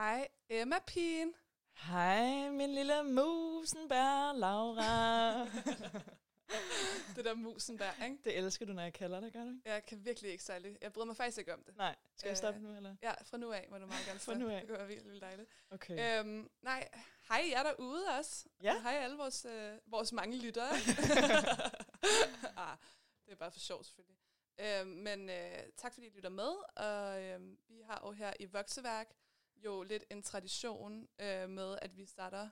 Hej, Emma Pien. Hej, min lille musenbær, Laura. det der musenbær, ikke? Det elsker du, når jeg kalder dig, gør du Jeg kan virkelig ikke særlig. Jeg bryder mig faktisk ikke om det. Nej, skal jeg Øh, stoppe nu, eller? Ja, fra nu af må du meget gerne Fra nu af. Det kunne være virkelig, virkelig dejligt. Okay. Øhm, nej, hej jer derude også. Ja. Og hej alle vores, øh, vores mange lyttere. ah, det er bare for sjov selvfølgelig. Øhm, men øh, tak fordi I lytter med. Og øh, vi har jo her i Vokseværk jo lidt en tradition øh, med, at vi starter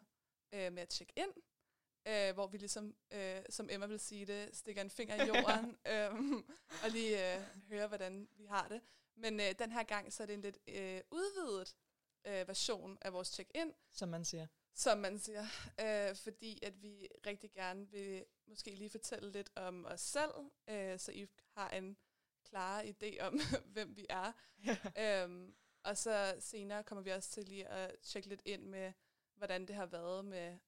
øh, med at tjekke ind. Øh, hvor vi ligesom, øh, som Emma vil sige det, stikker en finger i jorden øh, og lige øh, hører, hvordan vi har det. Men øh, den her gang, så er det en lidt øh, udvidet øh, version af vores check-in, Som man siger. som man siger, øh, fordi at vi rigtig gerne vil måske lige fortælle lidt om os selv, øh, så I har en klar idé om, hvem vi er. øhm, og så senere kommer vi også til lige at tjekke lidt ind med, hvordan det har været med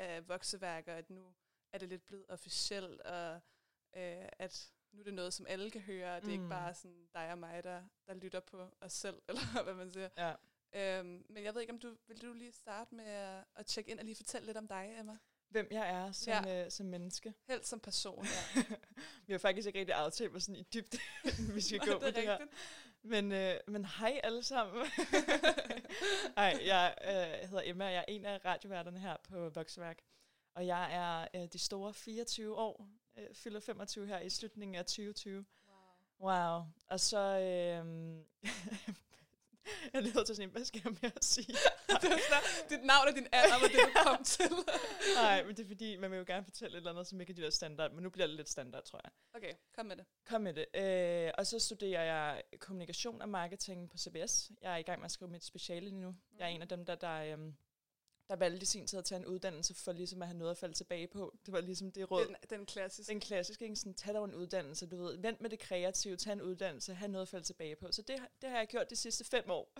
øh, vokseværker, at nu er det lidt blevet officielt, og øh, at nu er det noget, som alle kan høre, og det er ikke Mm. bare sådan dig og mig, der, der lytter på os selv, eller hvad man siger. Ja. Øhm, men jeg ved ikke, om du vil du lige starte med at, at tjekke ind og lige fortælle lidt om dig, Emma? Hvem jeg er som, ja. øh, som menneske. Helt som person, ja. vi har faktisk ikke rigtig aftalt, hvor sådan i dybde vi skal gå det det her. Men, øh, men hej alle sammen. Ej, jeg øh, hedder Emma, jeg er en af radioværterne her på Vokseværk. Og jeg er øh, de store 24 år, øh, fylder 25 her i slutningen af 2020. Wow. Wow. Og så... Øh, jeg leder til sådan en, hvad skal jeg mere sige? det er sådan, dit navn og din alder var det, du kom til. Nej, men det er fordi, man vil jo gerne fortælle et eller andet, som ikke er de der standard, men nu bliver det lidt standard, tror jeg. okay, kom med det. Kom med det. Øh, og så studerer jeg kommunikation og marketing på CBS. Jeg er i gang med at skrive mit speciale lige nu. Jeg er en af dem, der, der, øhm, der valgte i sin tid at tage en uddannelse for ligesom at have noget at falde tilbage på. Det var ligesom det råd. Den, den klassiske. Den klassiske, ikke? Sådan, tag dog en uddannelse, du ved. Vent med det kreative, tag en uddannelse, have noget at falde tilbage på. Så det, det har jeg gjort de sidste fem år.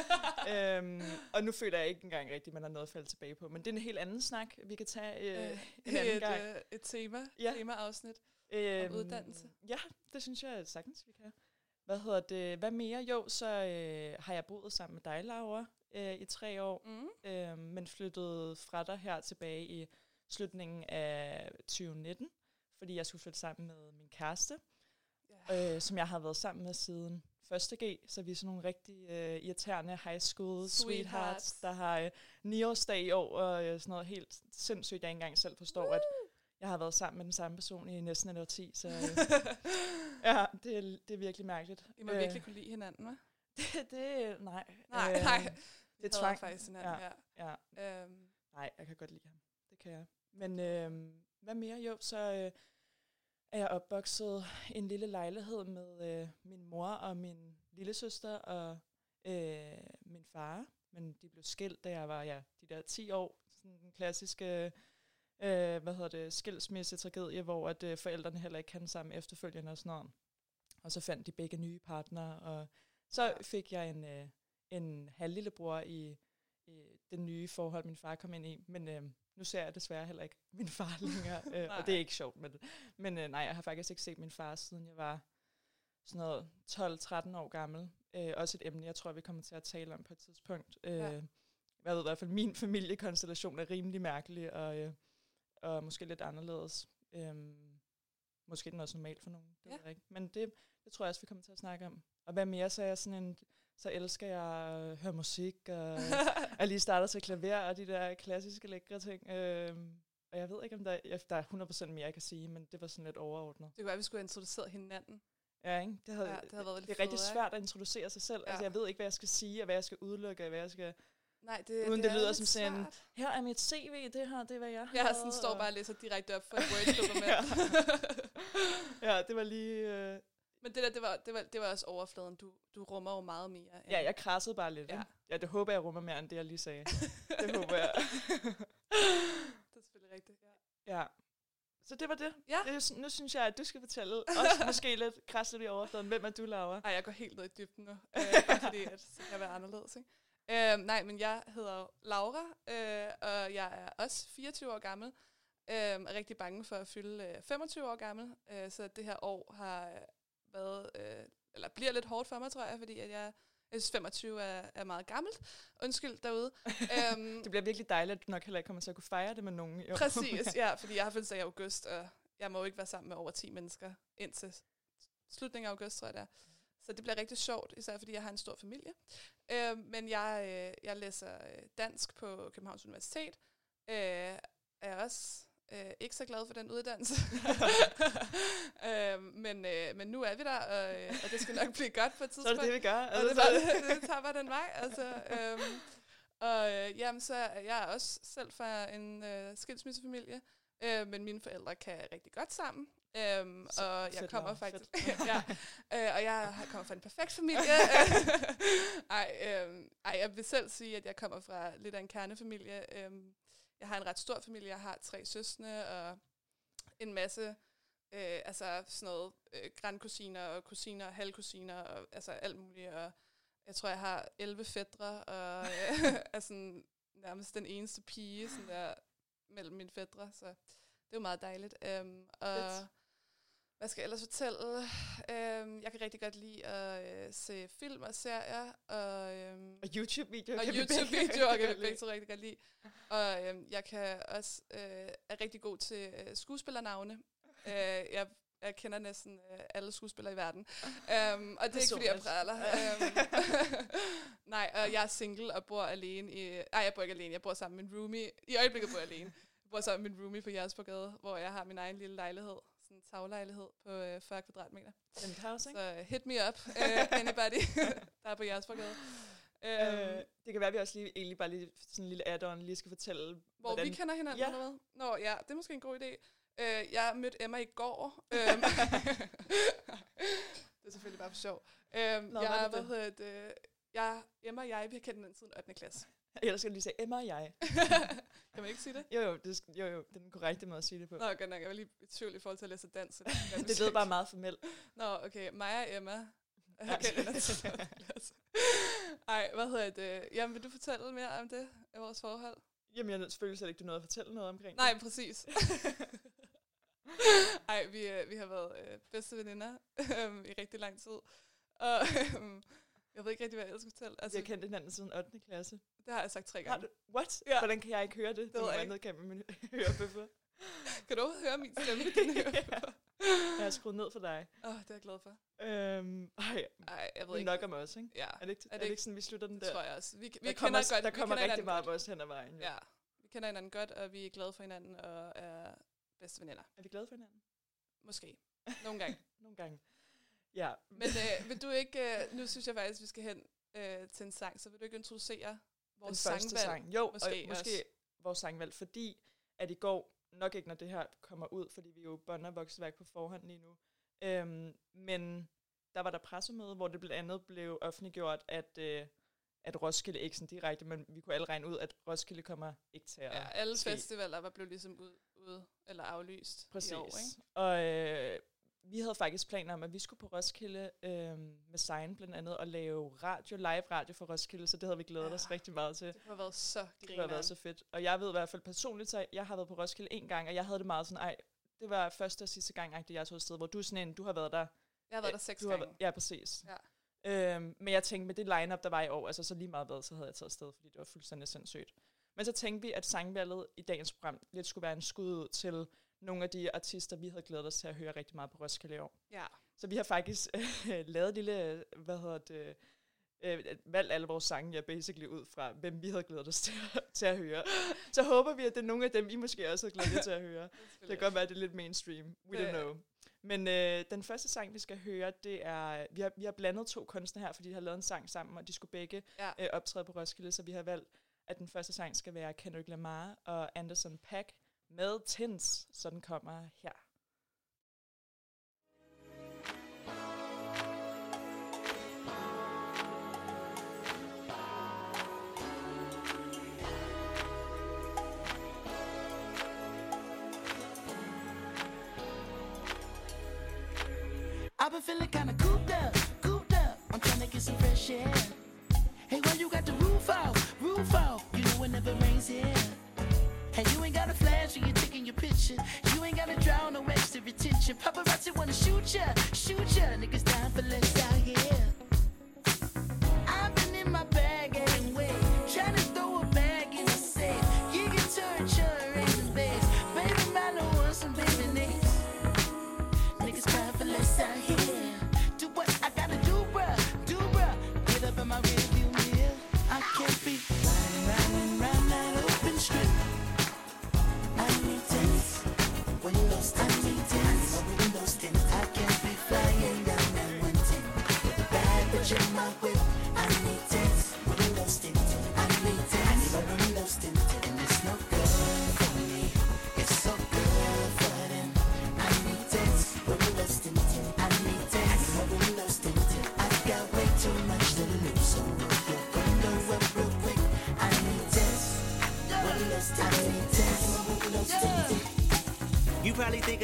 øhm, og nu føler jeg ikke engang rigtigt, at man har noget at falde tilbage på. Men det er en helt anden snak, vi kan tage øh, Øh, en anden et, gang. øh, et tema, Ja. tema-afsnit. Øhm, uddannelse? Ja, det synes jeg sagtens, vi kan. Hvad hedder det? Hvad mere? Jo, så øh, har jeg boet sammen med dig, Laura, øh, i tre år, Mm. øh, men flyttede fra dig her tilbage i slutningen af 2019, fordi jeg skulle flytte sammen med min kæreste, Ja. øh, som jeg har været sammen med siden 1. G, så vi er sådan nogle rigtig øh, irriterende high school sweethearts, Sweethearts. der har øh, 9-årsdag i år, og øh, sådan noget helt sindssygt, jeg ikke engang selv forstår, at jeg har været sammen med den samme person i næsten et årti, så øh, ja, det er, det er virkelig mærkeligt. I må Øh, virkelig kunne lide hinanden, hva'? det, det, nej. Nej, Øh, nej. Det er tvang. faktisk hinanden, ja. Ja, ja. Øhm, nej, jeg kan godt lide ham. Det kan jeg. Men øh, hvad mere? Jo, så øh, er jeg opvokset i en lille lejlighed med øh, min mor og min lille søster og øh, min far. Men de blev skilt, da jeg var ja, de der 10 år. Sådan den klassiske øh, hvad hedder det, skilsmisse tragedie, hvor at, øh, forældrene heller ikke kan sammen efterfølgende og sådan noget. Og så fandt de begge nye partnere, og så fik jeg en, øh, en halvlillebror i, i det nye forhold, min far kom ind i. Men øh, nu ser jeg desværre heller ikke min far længere, øh, og det er ikke sjovt. Men, men øh, nej, jeg har faktisk ikke set min far, siden jeg var sådan noget 12-13 år gammel. Øh, også et emne, jeg tror, vi kommer til at tale om på et tidspunkt. Øh, Ja. Jeg ved i hvert fald, min familiekonstellation er rimelig mærkelig, og, øh, og måske lidt anderledes. Øhm, måske den også normalt for nogen, det Ja. ved jeg ikke. Men det, det tror jeg også, vi kommer til at snakke om. Og hvad mere, så er jeg sådan en, så elsker jeg at høre musik, og jeg lige startet til klaver, og de der klassiske lækre ting. Øhm, og jeg ved ikke, om der, jeg, der er 100% mere, jeg kan sige, men det var sådan lidt overordnet. det kunne være, at vi skulle have introduceret hinanden. Ja, ikke? Det, havde, Ja, det havde været lidt det er rigtig federe, svært at introducere sig selv. Ja. Altså, Ja. jeg ved ikke, hvad jeg skal sige, og hvad jeg skal udelukke, og hvad jeg skal... Nej, det, Uden det er lyder som sådan, svært. her er mit CV, det her, det er, hvad jeg har. Jeg sådan står bare og læser direkte op for et Word-dokument. ja, det var lige... Øh... Men det der, det var, det var, det var også overfladen. Du, du rummer jo meget mere. end- Ja, jeg krassede bare lidt. Ja. Ja. ja, det håber jeg rummer mere, end det, jeg lige sagde. det håber jeg. Det er selvfølgelig rigtigt, ja. ja. Så det var det. Ja. det nu synes jeg, at du skal fortælle, også måske lidt krasse lidt i overfladen, hvem er du, Laura? Ej, jeg går helt ned i dybden nu, øh, bare fordi at, så kan jeg være anderledes. Ikke? Øh, nej, men jeg hedder Laura, øh, og jeg er også 24 år gammel. Øh, er rigtig bange for at fylde øh, 25 år gammel, øh, så det her år har været, øh, eller bliver lidt hårdt for mig, tror jeg, fordi at jeg Jeg synes, 25 er, er meget gammelt. Undskyld derude. um, Det bliver virkelig dejligt, at du nok heller ikke kommer til at kunne fejre det med nogen. i år. præcis, ja, fordi jeg har fødselsdag i august, og jeg må jo ikke være sammen med over 10 mennesker indtil slutningen af august, tror jeg det er. Så det bliver rigtig sjovt, især fordi jeg har en stor familie. Øh, men jeg, øh, jeg læser øh, dansk på Københavns Universitet. Øh, er også øh, ikke så glad for den uddannelse. øh, men, øh, men nu er vi der, og, øh, og det skal nok blive godt på et Så er tidspunkt. det det, vi gør. Og Altså, det, bare, det tager bare den vej. Altså, øhm, og øh, jamen, så er jeg også selv fra en øh, skilsmissefamilie, øh, men mine forældre kan rigtig godt sammen. Øhm, Så og jeg kommer Laura, faktisk... ja, øh, og jeg kommer fra en perfekt familie. ej, øh, ej, jeg vil selv sige, at jeg kommer fra lidt af en kernefamilie. Øhm, jeg har en ret stor familie. Jeg har tre søstre og en masse øh, altså sådan noget øh, grandkusiner og kusiner og halvkusiner og altså alt muligt. Og jeg tror, jeg har 11 fædre og øh, er sådan nærmest den eneste pige sådan der, mellem mine fædre. Så det er jo meget dejligt. Um, og Fedt hvad skal jeg ellers fortælle? Um, jeg kan rigtig godt lide at øh, se film og serier. Og, øhm, Og YouTube-videoer og kan YouTube-videoer kan vi begge to rigtig godt lide. Og øhm, jeg kan også øh, er rigtig god til øh, skuespillernavne. øh, jeg, jeg kender næsten øh, alle skuespillere i verden. Um, og det er ikke, fordi jeg praler. Um, nej, og jeg er single og bor alene i... Nej, jeg bor ikke alene. Jeg bor sammen med min roomie. I øjeblikket bor jeg alene. Jeg bor sammen med min roomie på Jægersborgade, hvor jeg har min egen lille lejlighed. Sådan en taglejlighed på øh, 40 kvadratmeter. Penthouse, ikke? Så uh, hit me up, uh, anybody, der er på Jægersborgade. Um, Øh, det kan være, at vi også lige, egentlig bare lige sådan en lille add-on lige skal fortælle, Hvor hvordan... vi kender hinanden, Ja. eller hvad? Nå, ja, det er måske en god idé. Øh, jeg mødte Emma i går. Øhm, det er selvfølgelig bare for sjov. Øhm, Nå, jeg, hvad hedder det? Jeg, Emma og jeg, vi har kendt hinanden siden 8. klasse. Ellers skal jeg lige sige Emma og jeg. kan man ikke sige det? Jo, jo, det, jo, jo, det er den korrekte måde at sige det på. Nå, godt nok. Jeg var lige i tvivl i forhold til at læse dansk. så det jeg det lød bare meget formelt. Nå, okay. Mig og Emma. Jeg har Ja. kendt hinanden siden 8. klasse. Ej, hvad hedder det? Jamen, vil du fortælle mere om det? Af vores forhold? Jamen, jeg selvfølgelig slet ikke, du nåede at fortælle noget omkring Nej, præcis. Ej, vi, øh, vi har været øh, bedste veninder øhm, i rigtig lang tid. Og øhm, jeg ved ikke rigtig, hvad jeg ellers skal fortælle. Altså, Vi har kendt hinanden siden 8. klasse. Det har jeg sagt tre Har gange. du? What? Ja. Hvordan kan jeg ikke høre det? ved Det er jeg andet kan man høre bøffer. Kan du høre min stemme? ører? Jeg har skruet ned for dig. Åh, det er jeg glad for. Øhm, ej, Ej, jeg ved er ikke. nok om os, ikke? Ja, Er det ikke, er det det ikke- sådan, vi slutter den det der? tror jeg også. Vi, vi der kender kommer, godt. der vi kommer kender rigtig meget om os hen ad vejen. Jo. Ja, vi kender hinanden godt, og vi er glade for hinanden og er bedste veninder. Er vi glade for hinanden? Måske. Nogle gange. Nogle gange. Ja. Men øh, vil du ikke... Øh, nu synes jeg faktisk, vi skal hen øh, til en sang, så vil du ikke introducere vores den første sangvalg? sang. Jo, måske og måske også. vores sangvalg, fordi at i går, nok ikke når det her kommer ud, fordi vi er jo bonder vokseværk på forhånd lige nu, øhm, men der var der pressemøde, hvor det blandt andet blev offentliggjort, at, øh, at Roskilde ikke sådan direkte, men vi kunne alle regne ud, at Roskilde kommer ikke til at Ja, alle ske. festivaler var blevet ligesom ud, ud eller aflyst Præcis. i år, ikke? Og øh, vi havde faktisk planer om, at vi skulle på Roskilde øh, med Sign blandt andet, og lave radio, live radio for Roskilde, så det havde vi glædet Ja. os rigtig meget til. Det have været så Det kunne have grineren. været så fedt. Og jeg ved i hvert fald personligt, så jeg har været på Roskilde en gang, og jeg havde det meget sådan, ej, det var første og sidste gang, at jeg tog afsted, hvor du sådan en, du har været der. Jeg har været der seks du har gange. været- Ja, præcis. Ja. Øhm, men jeg tænkte, med det lineup der var i år, altså så lige meget hvad, så havde jeg taget afsted, fordi det var fuldstændig sindssygt. Men så tænkte vi, at sangvalget i dagens program lidt skulle være en skud ud til nogle af de artister, vi havde glædet os til at høre rigtig meget på Roskilde i år. Ja. Så vi har faktisk øh, lavet et lille, hvad hedder det, øh, valgt alle vores sange, ja, basically ud fra, hvem vi havde glædet os til, til at høre. Så håber vi, at det er nogle af dem, I måske også havde glædet jer til at høre. Det kan godt være, at det er lidt mainstream. We don't know. Men øh, den første sang, vi skal høre, det er... Vi har, vi har blandet to kunstnere her, fordi de har lavet en sang sammen, og de skulle begge Ja. øh, optræde på Roskilde, så vi har valgt, at den første sang skal være Kendrick Lamar og Anderson Paak med Tins, så den kommer her. I've been feeling kinda cooped up, cooped up. I'm trying to get some fresh air. Hey, why you got the roof out, roof out? You know it never rains here. Hey, you ain't got a flash when you're taking your picture. You ain't gotta draw no extra attention. Paparazzi wanna shoot ya, shoot ya. Niggas down for less out here. I You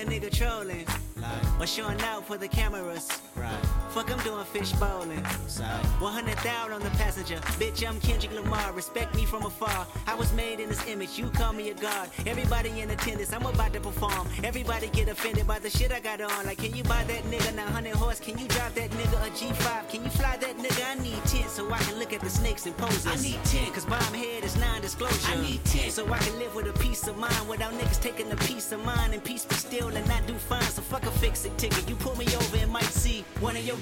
nigga trolling. Like, or showing out for the cameras. Fuck, I'm doing fish bowling. Side. 100,000 on the passenger. Bitch, I'm Kendrick Lamar. Respect me from afar. I was made in this image. You call me a god. Everybody in attendance. I'm about to perform. Everybody get offended by the shit I got on. Like, can you buy that nigga 900 horse? Can you drive that nigga a G5? Can you fly that nigga? I need 10 so I can look at the snakes and poses. I need 10 cause bomb head is non-disclosure. I need 10 so I can live with a peace of mind without niggas taking a piece of mine and peace be still and not do fine. So fuck a fix it ticket. You pull me over and might see one of your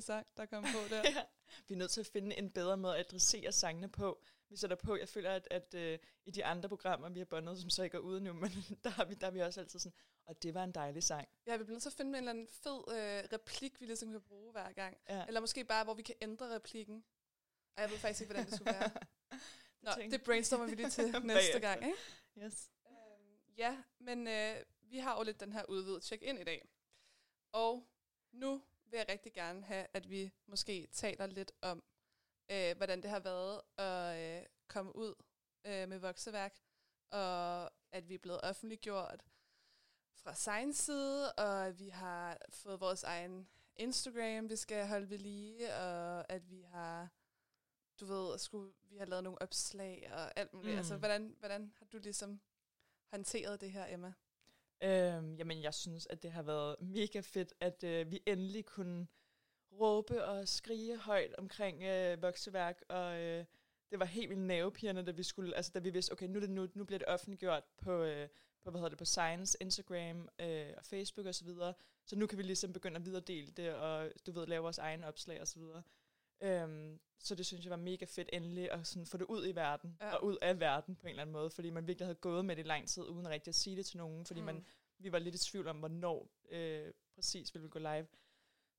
dejlig sang, der kom på der. Ja. Vi er nødt til at finde en bedre måde at adressere sangene på. Vi sætter på, jeg føler, at, at uh, i de andre programmer, vi har bundet, som så ikke er ude nu, men der har, vi, der er vi også altid sådan, og det var en dejlig sang. Ja, vi bliver nødt til at finde en eller anden fed øh, replik, vi ligesom kan bruge hver gang. Ja. Eller måske bare, hvor vi kan ændre replikken. Og jeg ved faktisk ikke, hvordan det skulle være. Nå, tænkte- det brainstormer vi lige til næste gang, ikke? Yes. Øhm, ja, men øh, vi har jo lidt den her udvidet check-in i dag. Og nu vil jeg rigtig gerne have, at vi måske taler lidt om, øh, hvordan det har været at øh, komme ud øh, med vokseværk, og at vi er blevet offentliggjort fra Signs side, og at vi har fået vores egen Instagram, vi skal holde ved lige, og at vi har, du ved, skulle, vi har lavet nogle opslag og alt muligt. Mm. Altså, Mm. hvordan, hvordan har du ligesom håndteret det her, Emma? Øhm, jamen, jeg synes, at det har været mega fedt, at øh, vi endelig kunne råbe og skrige højt omkring øh, vokseværk, og øh, det var helt vildt nervepirrende, da vi skulle, altså da vi vidste, okay, nu, er det nu, nu bliver det offentliggjort på, øh, på hvad hedder det, på Science, Instagram øh, og Facebook og så videre, så nu kan vi ligesom begynde at videredele det, og du ved, lave vores egne opslag og så videre. Øhm, så det synes jeg var mega fedt endelig at sådan få det ud i verden, Ja. og ud af verden på en eller anden måde, fordi man virkelig havde gået med det i lang tid, uden rigtig at sige det til nogen, fordi mm. man, vi var lidt i tvivl om, hvornår øh, præcis ville vi gå live.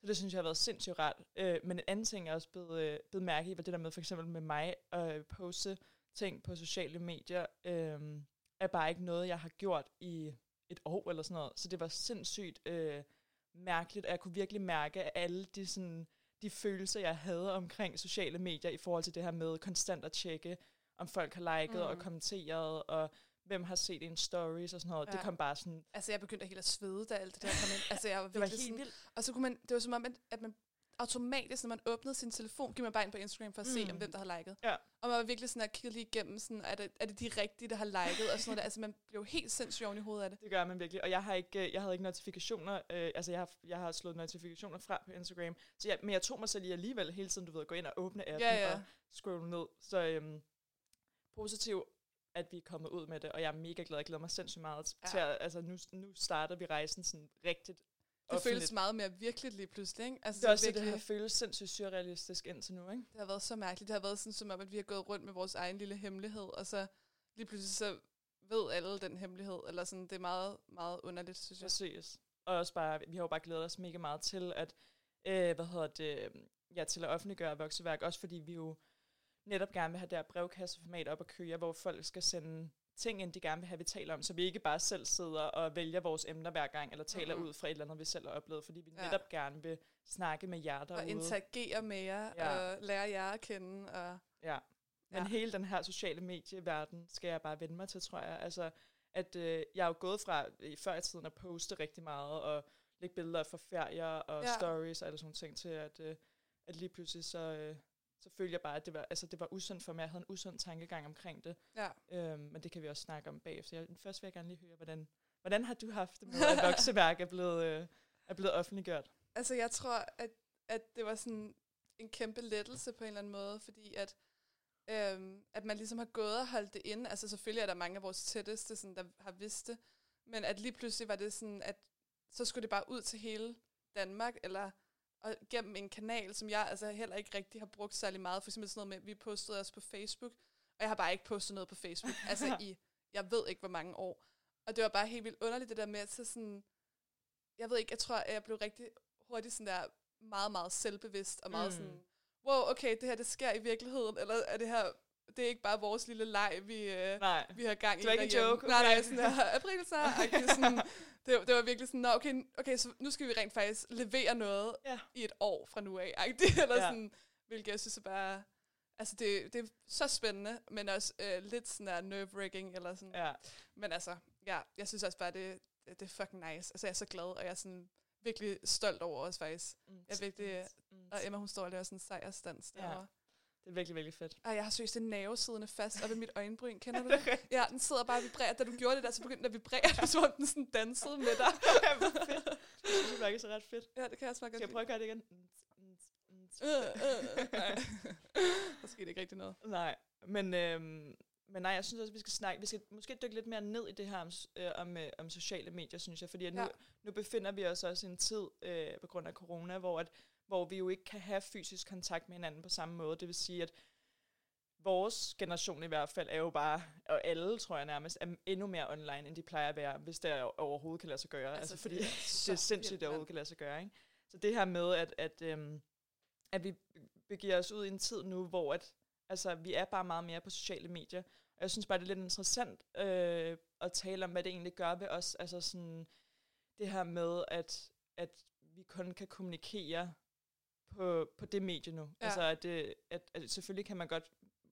Så det synes jeg har været sindssygt rart. Øh, men en anden ting, jeg også blevet, øh, blevet mærke i, var det der med for eksempel med mig at poste ting på sociale medier, øh, er bare ikke noget, jeg har gjort i et år eller sådan noget. Så det var sindssygt øh, mærkeligt, og jeg kunne virkelig mærke, at alle de, sådan, de følelser, jeg havde omkring sociale medier i forhold til det her med konstant at tjekke, om folk har liket mm. og kommenteret, og hvem har set en stories og sådan noget. Ja. Det kom bare sådan, Altså, jeg begyndte helt at svede, da alt det der kom ind. Altså, jeg var det var virkelig helt sådan, vildt. Og så kunne man, det var som om, at, at man automatisk, når man åbnede sin telefon, gik man bare ind på Instagram for at se, Mm. om hvem der har liket. Ja. Og man var virkelig sådan at kigge lige igennem, sådan, er, det, er det de rigtige, der har liket, og sådan noget. Altså, man blev helt sindssygt oven i hovedet af det. Det gør man virkelig. Og jeg har ikke, øh, jeg havde ikke notifikationer, øh, altså jeg har, jeg har slået notifikationer fra på Instagram. Så jeg, men jeg tog mig selv i alligevel hele tiden, du ved, at gå ind og åbne appen Ja, ja. og scrolle ned. Så øhm, positiv, at vi er kommet ud med det, og jeg er mega glad. Jeg glæder mig sindssygt meget Ja. til at, altså nu, nu starter vi rejsen sådan rigtigt Det føles meget mere virkeligt lige pludselig, ikke? Altså, Det er også virkelig, det har føles sindssygt surrealistisk indtil nu, ikke? det har været så mærkeligt. Det har været sådan, som om, at vi har gået rundt med vores egen lille hemmelighed, og så lige pludselig så ved alle den hemmelighed, eller sådan, det er meget, meget underligt, synes jeg. Præcis. Og også bare, vi har jo bare glædet os mega meget til, at, øh, hvad hedder det, ja, til at offentliggøre vokseværk, også fordi vi jo netop gerne vil have det her brevkasseformat op at køre, hvor folk skal sende ting ind, de gerne vil have, vi taler om, så vi ikke bare selv sidder og vælger vores emner hver gang, eller taler Mhm. ud fra et eller andet, vi selv har oplevet, fordi vi Ja. netop gerne vil snakke med jer Og derude. interagere med jer, Ja. og lære jer at kende, og Ja. Men Ja. hele den her sociale medieverden skal jeg bare vende mig til, tror jeg. Altså, at øh, jeg er jo gået fra i før i tiden at poste rigtig meget, og lægge billeder fra ferier og ja. stories og alle sådan nogle ting, til at, øh, at lige pludselig så, øh, så følte jeg bare, at det var, altså, det var usundt for mig. Jeg havde en usund tankegang omkring det. ja. Øhm, men det kan vi også snakke om bagefter. Jeg, først vil jeg gerne lige høre, hvordan, hvordan har du haft det med, at vokseværk er blevet, øh, er blevet offentliggjort? Altså, jeg tror, at, at det var sådan en kæmpe lettelse på en eller anden måde, fordi at, øhm, at man ligesom har gået og holdt det inde. Altså, selvfølgelig er der mange af vores tætteste, sådan, der har vidst det, men at lige pludselig var det sådan, at så skulle det bare ud til hele Danmark, eller og gennem en kanal, som jeg altså heller ikke rigtig har brugt særlig meget. For eksempel sådan noget med, at vi postede os på Facebook, og jeg har bare ikke postet noget på Facebook, altså i, jeg ved ikke hvor mange år. Og det var bare helt vildt underligt, det der med at så sådan, jeg ved ikke, jeg tror, at jeg blev rigtig hurtigt sådan der meget, meget selvbevidst, og meget Mm. sådan, wow, okay, det her, det sker i virkeligheden, eller er det her, det er ikke bare vores lille leg, vi, øh, Nej. vi har gang i Det var ikke en joke, Nej, nej, okay. sådan der, april så, sådan, det, var- det var virkelig sådan, Nå, okay, okay, så nu skal vi rent faktisk levere noget Ja. i et år fra nu af, eller Ja. sådan, hvilket jeg synes er bare, altså det, det er så spændende, men også øh, lidt sådan nerve-wracking, eller sådan, Ja. men altså, ja, jeg synes også bare, det, det, er fucking nice. Altså, jeg er så glad, og jeg er sådan virkelig stolt over os faktisk. Mm. Jeg er virkelig, Mm. og Emma, hun står og laver sådan en sejrstans Ja. Det er virkelig, virkelig fedt. Ej, jeg har søgt en nerve siddende fast op i mit øjenbryn. Kender du det? Ja, den sidder bare og vibrerer. Da du gjorde det der, så begyndte den at vibrere. Som om den sådan dansede med dig. Fedt. Det synes jeg faktisk er ret fedt. Ja, det kan jeg også godt Skal jeg prøve at gøre det igen? Øh, øh, øh, nej. Der skete ikke rigtig noget. Nej, men, øhm, men nej, jeg synes også, vi skal snakke, vi skal måske dykke lidt mere ned i det her om, øh, om, øh, om sociale medier, synes jeg, fordi at nu, Ja. ja. nu befinder vi os også i en tid øh, på grund af corona, hvor, at, hvor vi jo ikke kan have fysisk kontakt med hinanden på samme måde. Det vil sige, at vores generation i hvert fald er jo bare, og alle tror jeg nærmest, er endnu mere online, end de plejer at være, hvis det overhovedet kan lade sig gøre. Altså, altså fordi det er, det er sindssygt, det overhovedet kan lade sig gøre. Ikke? Så det her med, at, at, øhm, at vi begiver os ud i en tid nu, hvor at, altså, vi er bare meget mere på sociale medier. Og jeg synes bare, det er lidt interessant øh, at tale om, hvad det egentlig gør ved os. Altså sådan det her med, at, at vi kun kan kommunikere på, på det medie nu. Ja. Altså at, det, at, at selvfølgelig kan man godt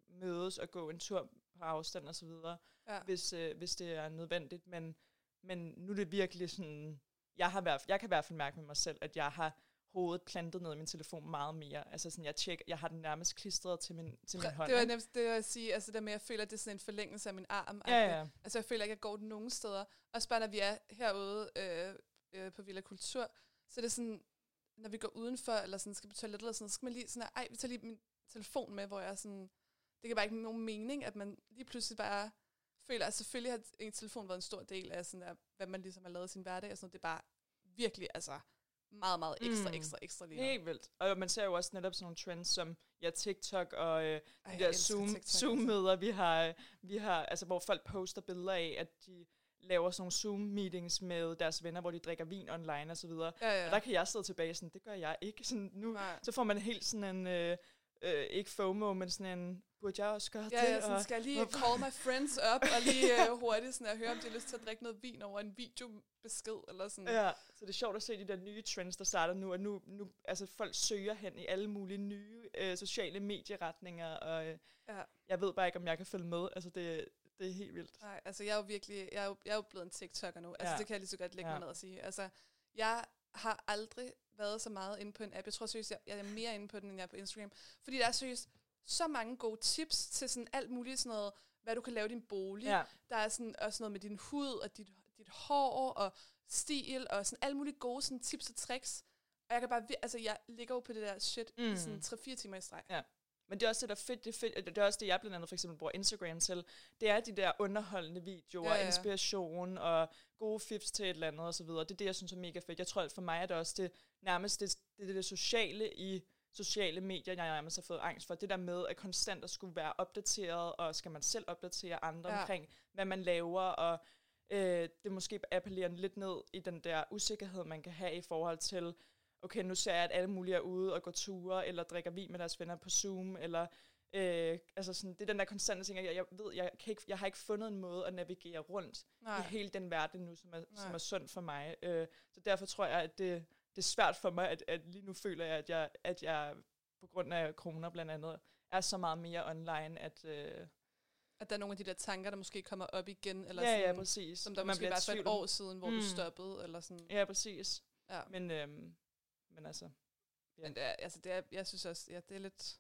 mødes og gå en tur på afstand og så videre, Ja. hvis, øh, hvis det er nødvendigt. Men, men nu er det virkelig sådan, jeg, har hvert, jeg kan i hvert fald mærke med mig selv, at jeg har hovedet plantet ned i min telefon meget mere. Altså sådan, jeg tjekker, jeg har den nærmest klistret til min, til min hånd. Det var nemt det at sige, altså der med, at jeg føler, at det er sådan en forlængelse af min arm. Ja, ja. Altså jeg føler ikke, at jeg går nogen steder. Også bare, når vi er herude øh, øh, på Villa Kultur, så er det sådan, når vi går udenfor, eller sådan skal på toilettet, eller sådan, så skal man lige sådan, ej, vi tager lige min telefon med, hvor jeg sådan, det kan bare ikke nogen mening, at man lige pludselig bare føler, at selvfølgelig har en telefon været en stor del af, sådan, af hvad man ligesom har lavet i sin hverdag, og sådan. Det er bare virkelig, altså, meget, meget ekstra, Mm. ekstra, ekstra lige. Helt vildt. Og man ser jo også netop sådan nogle trends som ja, TikTok og øh, Ej, de der Zoom, TikTok, Zoom-møder, vi har, vi har, altså hvor folk poster billeder af, at de laver sådan nogle Zoom-meetings med deres venner, hvor de drikker vin online og så videre. Ja, ja. Og der kan jeg sidde tilbage sådan, det gør jeg ikke. Sådan, nu, Nej. så får man helt sådan en, øh, øh, ikke FOMO, men sådan en, burde jeg også gøre Ja, det? ja, sådan og, skal jeg lige hvorfor- call my friends op, og lige uh, hurtigt sådan at høre, om de har lyst til at drikke noget vin over en videobesked, eller sådan. Ja, så det er sjovt at se de der nye trends, der starter nu, og nu, nu altså folk søger hen i alle mulige nye øh, sociale medieretninger, og øh, Ja. jeg ved bare ikke, om jeg kan følge med. Altså det, Det er helt vildt. Nej, altså jeg er jo virkelig, jeg er jo, jeg er jo blevet en TikToker nu. Altså Ja. det kan jeg lige så godt lægge Ja. mig ned og sige. Altså, jeg har aldrig været så meget inde på en app. Jeg tror seriøst, jeg, jeg er mere inde på den, end jeg er på Instagram. Fordi der er seriøst så mange gode tips til sådan alt muligt sådan noget, hvad du kan lave i din bolig. Ja, Der er sådan også noget med din hud og dit, dit hår og stil og sådan alle mulige gode sådan tips og tricks. Og jeg kan bare, altså jeg ligger jo på det der shit. Mm. i sådan 3-4 timer i streg. Ja. Men det er også det, der er fedt. Det er, fedt. det er også det, jeg blandt andet for eksempel bruger Instagram til. Det er de der underholdende videoer, Ja, ja, inspiration og gode fifs til et eller andet osv. Det er det, jeg synes er mega fedt. Jeg tror, at for mig er det også det nærmest det, det, det, det sociale i sociale medier, jeg nærmest har fået angst for. Det der med at konstant at skulle være opdateret, og skal man selv opdatere andre ja. omkring, hvad man laver, og øh, det måske appellerer lidt ned i den der usikkerhed, man kan have i forhold til, okay, nu ser jeg, at alle mulige er ude og går ture, eller drikker vin med deres venner på Zoom, eller øh, altså sådan, det er den der konstante ting, at jeg, jeg ved, jeg, kan ikke, jeg har ikke fundet en måde at navigere rundt Nej. i hele den verden nu, som er, som er sund for mig. Øh, så derfor tror jeg, at det, det er svært for mig, at, at lige nu føler jeg, at jeg, at jeg på grund af corona blandt andet, er så meget mere online, at... Øh, At der er nogle af de der tanker, der måske kommer op igen, eller ja, sådan, ja, præcis. som der Og måske var for et år siden, hvor. Mm. du stoppede, eller sådan. Ja, præcis. Ja. Men, øhm, men altså... Ja. Men det er, altså det er, jeg synes også, ja, det er lidt...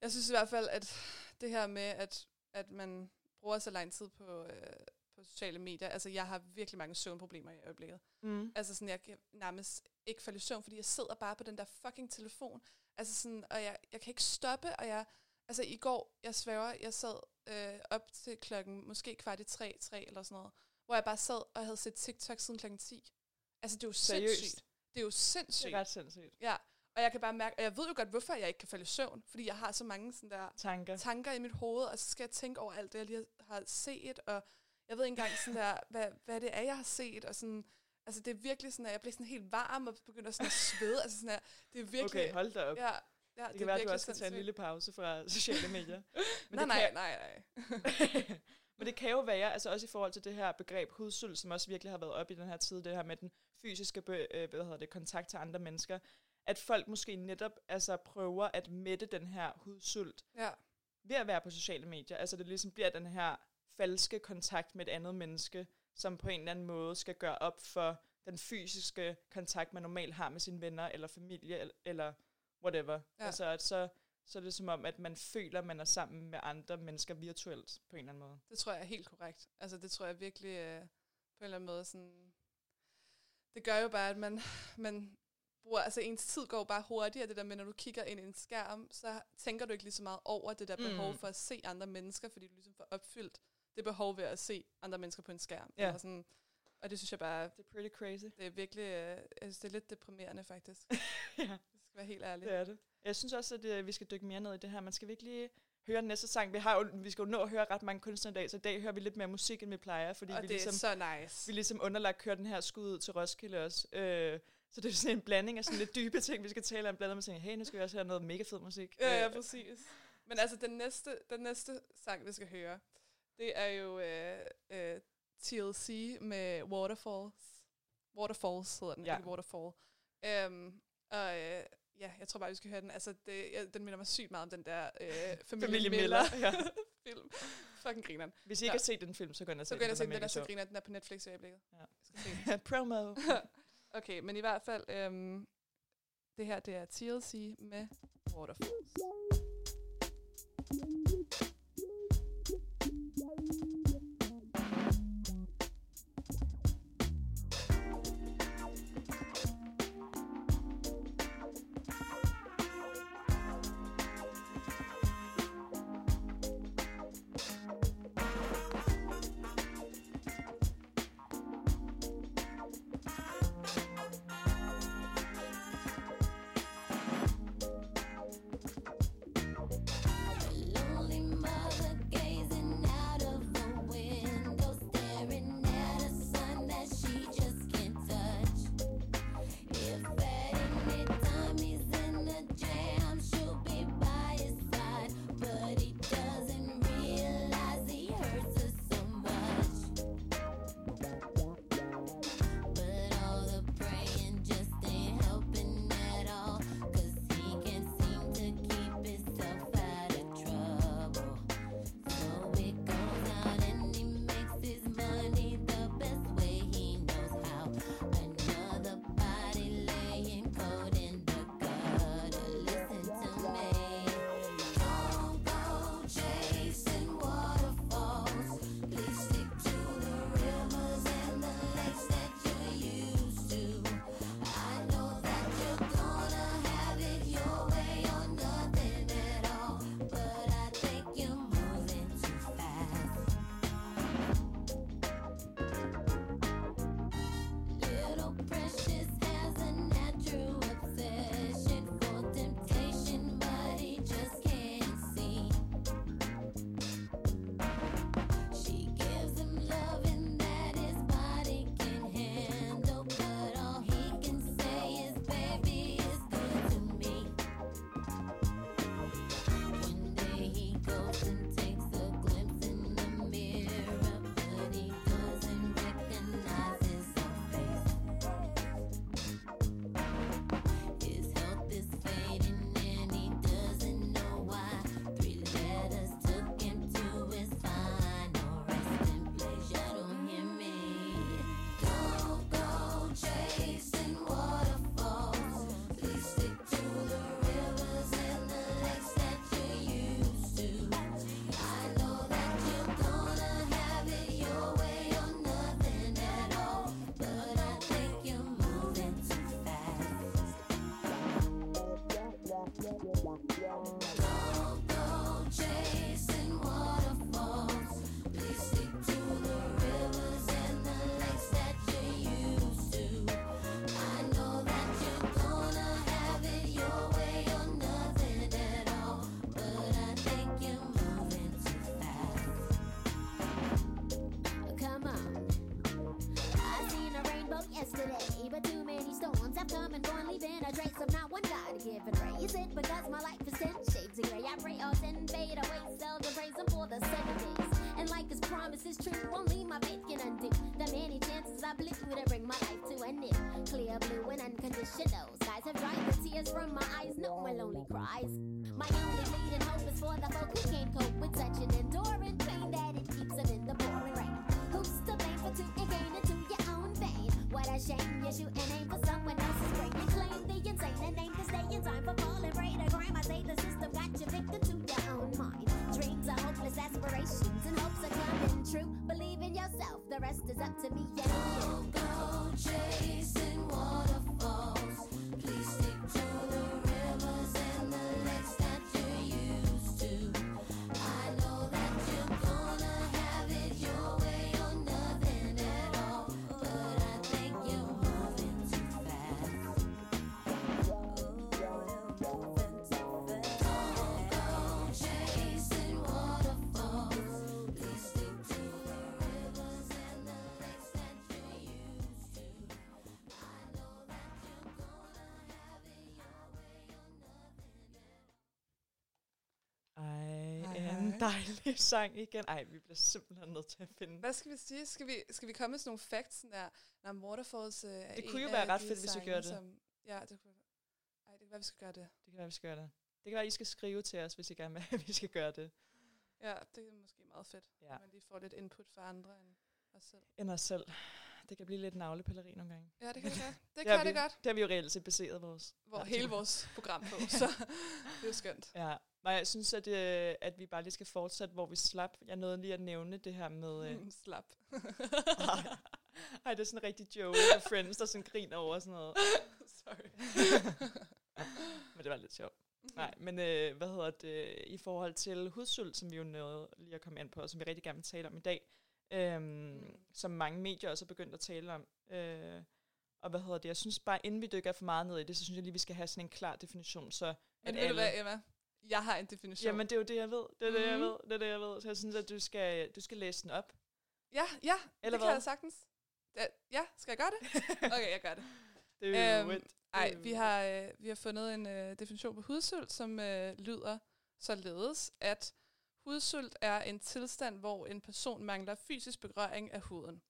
Jeg synes i hvert fald, at det her med, at, at man bruger så lang tid på, øh, på sociale medier, altså jeg har virkelig mange søvnproblemer i øjeblikket. Mm. Altså sådan, jeg kan nærmest ikke falde i søvn, fordi jeg sidder bare på den der fucking telefon. Altså sådan, og jeg, jeg kan ikke stoppe, og jeg... Altså i går, jeg svæver, jeg sad øh, op til klokken, måske kvart i tre, tre eller sådan noget, hvor jeg bare sad og havde set TikTok siden klokken 10. Altså det er jo Seriøst? sindssygt. Det er jo sindssygt. Det er ret sindssygt. Ja, og jeg kan bare mærke, og jeg ved jo godt, hvorfor jeg ikke kan falde i søvn, fordi jeg har så mange sådan der Tanker. tanker i mit hoved, og så skal jeg tænke over alt det, jeg lige har set, og jeg ved ikke engang sådan der, hvad, hvad det er, jeg har set, og sådan, altså det er virkelig sådan, at jeg bliver sådan helt varm, og begynder sådan at svede, altså sådan der, det er virkelig, Okay, hold da op. ja, ja, det kan være, at du også skal tage en lille pause fra sociale medier. nej, det nej, kan, nej, nej, Men det kan jo være, altså også i forhold til det her begreb hudsult, som også virkelig har været op i den her tid, det her med den fysiske be, øh, hvad hedder det, kontakt til andre mennesker, at folk måske netop altså, prøver at mætte den her hudsult ja, ved at være på sociale medier. Altså det ligesom bliver den her falske kontakt med et andet menneske, som på en eller anden måde skal gøre op for den fysiske kontakt, man normalt har med sine venner eller familie eller, eller whatever. Ja. Altså at så, så er det som om, at man føler, at man er sammen med andre mennesker virtuelt på en eller anden måde. det tror jeg er helt korrekt. Altså det tror jeg virkelig, øh, på en eller anden måde sådan, det gør jo bare, at man, man bruger, altså ens tid går bare hurtigere, det der med, når du kigger ind i en skærm, så tænker du ikke lige så meget over det der behov Mm. for at se andre mennesker, fordi du ligesom får opfyldt det behov ved at se andre mennesker på en skærm. Ja. Eller sådan, og det synes jeg bare, Det er pretty crazy. det er virkelig, øh, jeg synes, det er lidt deprimerende faktisk. ja, Det skal være helt ærligt. det er det. Jeg synes også, at øh, vi skal dykke mere ned i det her. Man skal virkelig høre den næste sang. Vi, har jo, vi skal jo nå at høre ret mange kunstnere i dag, så i dag hører vi lidt mere musik, end vi plejer, fordi og vi det ligesom er så nice. vi ligesom underlagt kører den her skud ud til Roskilde også. Øh, så det er sådan en blanding af sådan lidt dybe ting, vi skal tale om, blandet med ting. Hey, nu skal vi også høre noget mega fed musik. Ja, ja, Øh, præcis. Men altså, den næste, den næste sang, vi skal høre, det er jo øh, øh, TLC med Waterfalls. Waterfalls hedder den, Ja. ikke Waterfall. Øhm, og øh, ja, jeg tror bare, vi skal høre den. Altså, det, ja, den minder mig sygt meget om den der øh, Familie, Familie Miller, ja. film. Fucking grineren. Hvis I ikke Ja. har set den film, så gå ind og se Så går jeg og se den, den er så griner, den er på Netflix i øjeblikket. Ja. Jeg skal se den. Promo. Okay, men i hvert fald, øhm, det her, det er TLC med Waterfalls. My life to an end. Clear blue and unconditional skies have dried the tears from my eyes. No more lonely cries. My only leading hope is for the folk who can't cope with such an enduring pain that it keeps them in the pouring rain. Who's to blame for two and into your own vein? What a shame you shoot and aim for someone else's brain. You claim the insane and aim to stay in time for falling prey to crime. I say the system got you victim to your own mind. Dreams are hopeless aspirations and hopes are coming true. Believe in yourself, the rest is up to me you. Go chasing nothing at all. Ej, Hej, en hej. dejlig sang igen. Ej, vi bliver simpelthen nødt til at finde. Hvad skal vi sige? Skal vi, skal vi komme med sådan nogle facts? Sådan der, når Waterfalls øh, er Det kunne jo være ret fedt, hvis vi gjorde det. Som, ja, det kunne Ej, det kan være, vi skal gøre det. Det kan være, vi skal gøre det. Det kan være, I skal skrive til os, hvis I gerne vil, at vi skal gøre det. Ja, det er måske meget fedt. Ja. At man lige får lidt input fra andre end os selv. End os selv. Det kan blive lidt navlepilleri nogle gange. Ja, det kan det godt. Det har kan vi, det godt. Det har vi jo reelt set baseret vores. Hvor hele det- vores program på, så det er skønt. Ja, nej, jeg synes, at, øh, at vi bare lige skal fortsætte, hvor vi slap. Jeg nåede lige at nævne det her med... Øh, Mm, Slap. ej, ej, det er sådan en rigtig joke af Friends, der sådan griner over sådan noget. Sorry. Men det var lidt sjovt. Nej, men øh, hvad hedder det, i forhold til hudsult, som vi jo nåede lige at komme ind på, og som vi rigtig gerne vil tale om i dag, øhm, mm. som mange medier også er begyndt at tale om. Øh, og hvad hedder det, jeg synes bare, inden vi dykker for meget ned i det, så synes jeg lige, vi skal have sådan en klar definition, så Men at ved du hvad, Emma? Jeg har en definition. Jamen, det er jo det, jeg ved. Det er det, jeg Mhm. ved. Det er det, jeg ved. Så jeg synes, at du skal, du skal læse den op. Ja, ja, Eller det kan hvad? jeg sagtens. Ja, ja, skal jeg gøre det? Okay, jeg gør det. Det er jo Øhm, Ej, vi har, øh, vi har fundet en øh, definition på hudsult, som øh, lyder således, at hudsult er en tilstand, hvor en person mangler fysisk berøring af huden.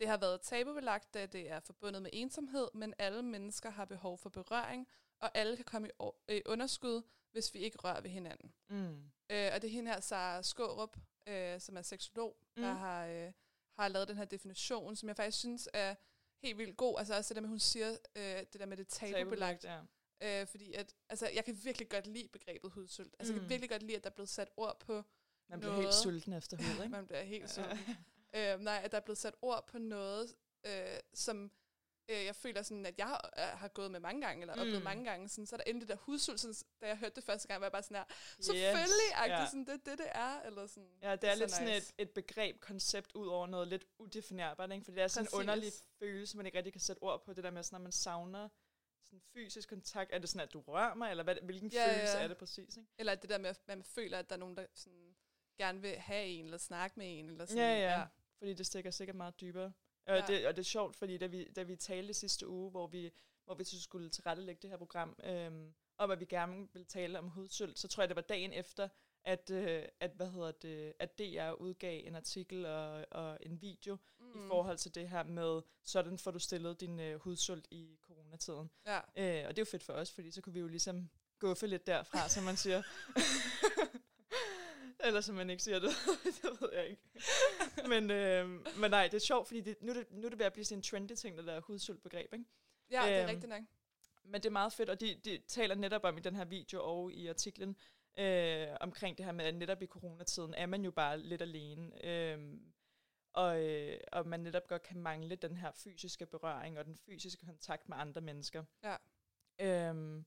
Det har været tabubelagt, da det er forbundet med ensomhed, men alle mennesker har behov for berøring, og alle kan komme i, i underskud, hvis vi ikke rører ved hinanden. Mm. Øh, og det er hende her, Sara Skårup, øh, som er seksolog, mm. der Mm. har, øh, har lavet den her definition, som jeg faktisk synes er helt vildt god. Altså også det der med, hun siger, øh, det der med det tabubelagt. ja. Øh, fordi at, altså, jeg kan virkelig godt lide begrebet hudsult. Altså, jeg Mm. kan virkelig godt lide, at der er blevet sat ord på Man bliver noget. helt sulten efter hud, ikke? Man bliver helt sulten. øh, nej, at der er blevet sat ord på noget, øh, som øh, jeg føler sådan, at jeg har, øh, har gået med mange gange, eller oplevet Mm. mange gange. Sådan, så er der endelig det der hudsult, sådan, da jeg hørte det første gang, var jeg bare sådan her, selvfølgelig, yes, ja. sådan, det det, det er. Eller sådan, Ja, det er så lidt sådan nice. et, et begreb, koncept ud over noget lidt udefinerbart, ikke? Fordi det er sådan Præcis. en underlig følelse, man ikke rigtig kan sætte ord på. Det der med, sådan, når man savner sådan fysisk kontakt. Er det sådan, at du rører mig, eller hvad, hvilken Ja, følelse ja. er det præcis? Ikke? Eller det der med, at man føler, at der er nogen, der sådan, gerne vil have en, eller snakke med en. Eller sådan, Ja, ja, fordi det stikker sikkert meget dybere. Og, Ja. det, og det er sjovt, fordi da vi, da vi talte sidste uge, hvor vi, hvor vi så skulle tilrettelægge det her program, øhm, om at vi gerne ville tale om hudsult, så tror jeg, det var dagen efter, at, øh, at, hvad hedder det, at DR udgav en artikel og, og en video mm. i forhold til det her med, sådan får du stillet din øh, hudsult i coronatiden. Ja. Øh, og det er jo fedt for os, fordi så kunne vi jo ligesom guffe lidt derfra, som man siger. Eller som man ikke siger det. det ved jeg ikke. Men, øh, men nej, det er sjovt, fordi det, nu, det, nu er det ved at blive sådan en trendy ting, det der hudsultbegreb, ikke? Ja, det er Øhm, rigtigt nok. Men det er meget fedt, og de, de taler netop om i den her video og i artiklen, øh, omkring det her med, at netop i coronatiden er man jo bare lidt alene. Øh, og, øh, og man netop godt kan mangle den her fysiske berøring og den fysiske kontakt med andre mennesker. Ja. Øhm,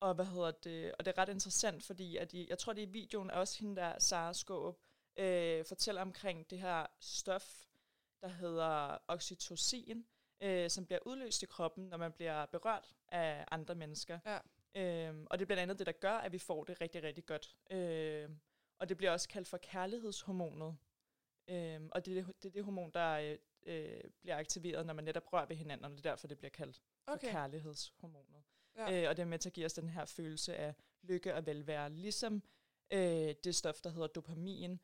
og hvad hedder det? Og det er ret interessant, fordi at i, jeg tror, det i videoen er også hende der, Sara Skåb, øh, fortæller omkring det her stof, der hedder oxytocin, øh, som bliver udløst i kroppen, når man bliver berørt af andre mennesker. Ja. Øhm, og det er blandt andet det, der gør, at vi får det rigtig, rigtig godt. Øhm, og det bliver også kaldt for kærlighedshormonet. Øhm, og det er det, det er det hormon, der øh, øh, bliver aktiveret, når man netop rører ved hinanden, og det er derfor, det bliver kaldt for Okay. kærlighedshormonet. Ja. øh, og det er med til at give os den her følelse af lykke og velvære. Ligesom øh, det stof, der hedder dopamin,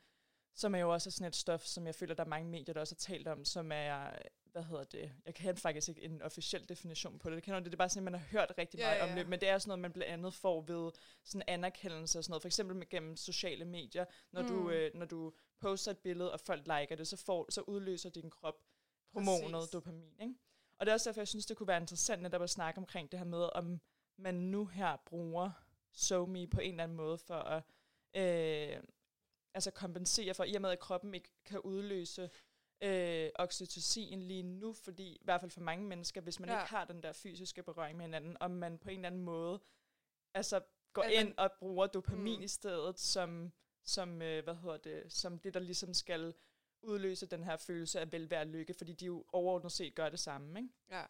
som er jo også sådan et stof, som jeg føler, der er mange medier, der også har talt om, som er, hvad hedder det, jeg kan faktisk ikke en officiel definition på det, det, kan, det er bare sådan, at man har hørt rigtig Ja, meget ja. om det, men det er sådan noget, man blandt andet får ved sådan anerkendelse og sådan noget, for eksempel gennem sociale medier, når, mm. Du, øh, når du poster et billede, og folk liker det, så, får, så udløser din krop hormonet dopamin, ikke? Og det er også derfor, jeg synes, det kunne være interessant netop at snakke omkring det her med, om man nu her bruger SoMe på en eller anden måde for at øh, altså kompensere for, i og med at kroppen ikke kan udløse øh, oxytocin lige nu, fordi i hvert fald for mange mennesker, hvis man Ja. ikke har den der fysiske berøring med hinanden, om man på en eller anden måde altså går At ind og bruger dopamin mm. i stedet, som, som, øh, hvad hedder det, som det, der ligesom skal udløse den her følelse af velvære og lykke, fordi de jo overordnet set gør det samme, ikke? Ja.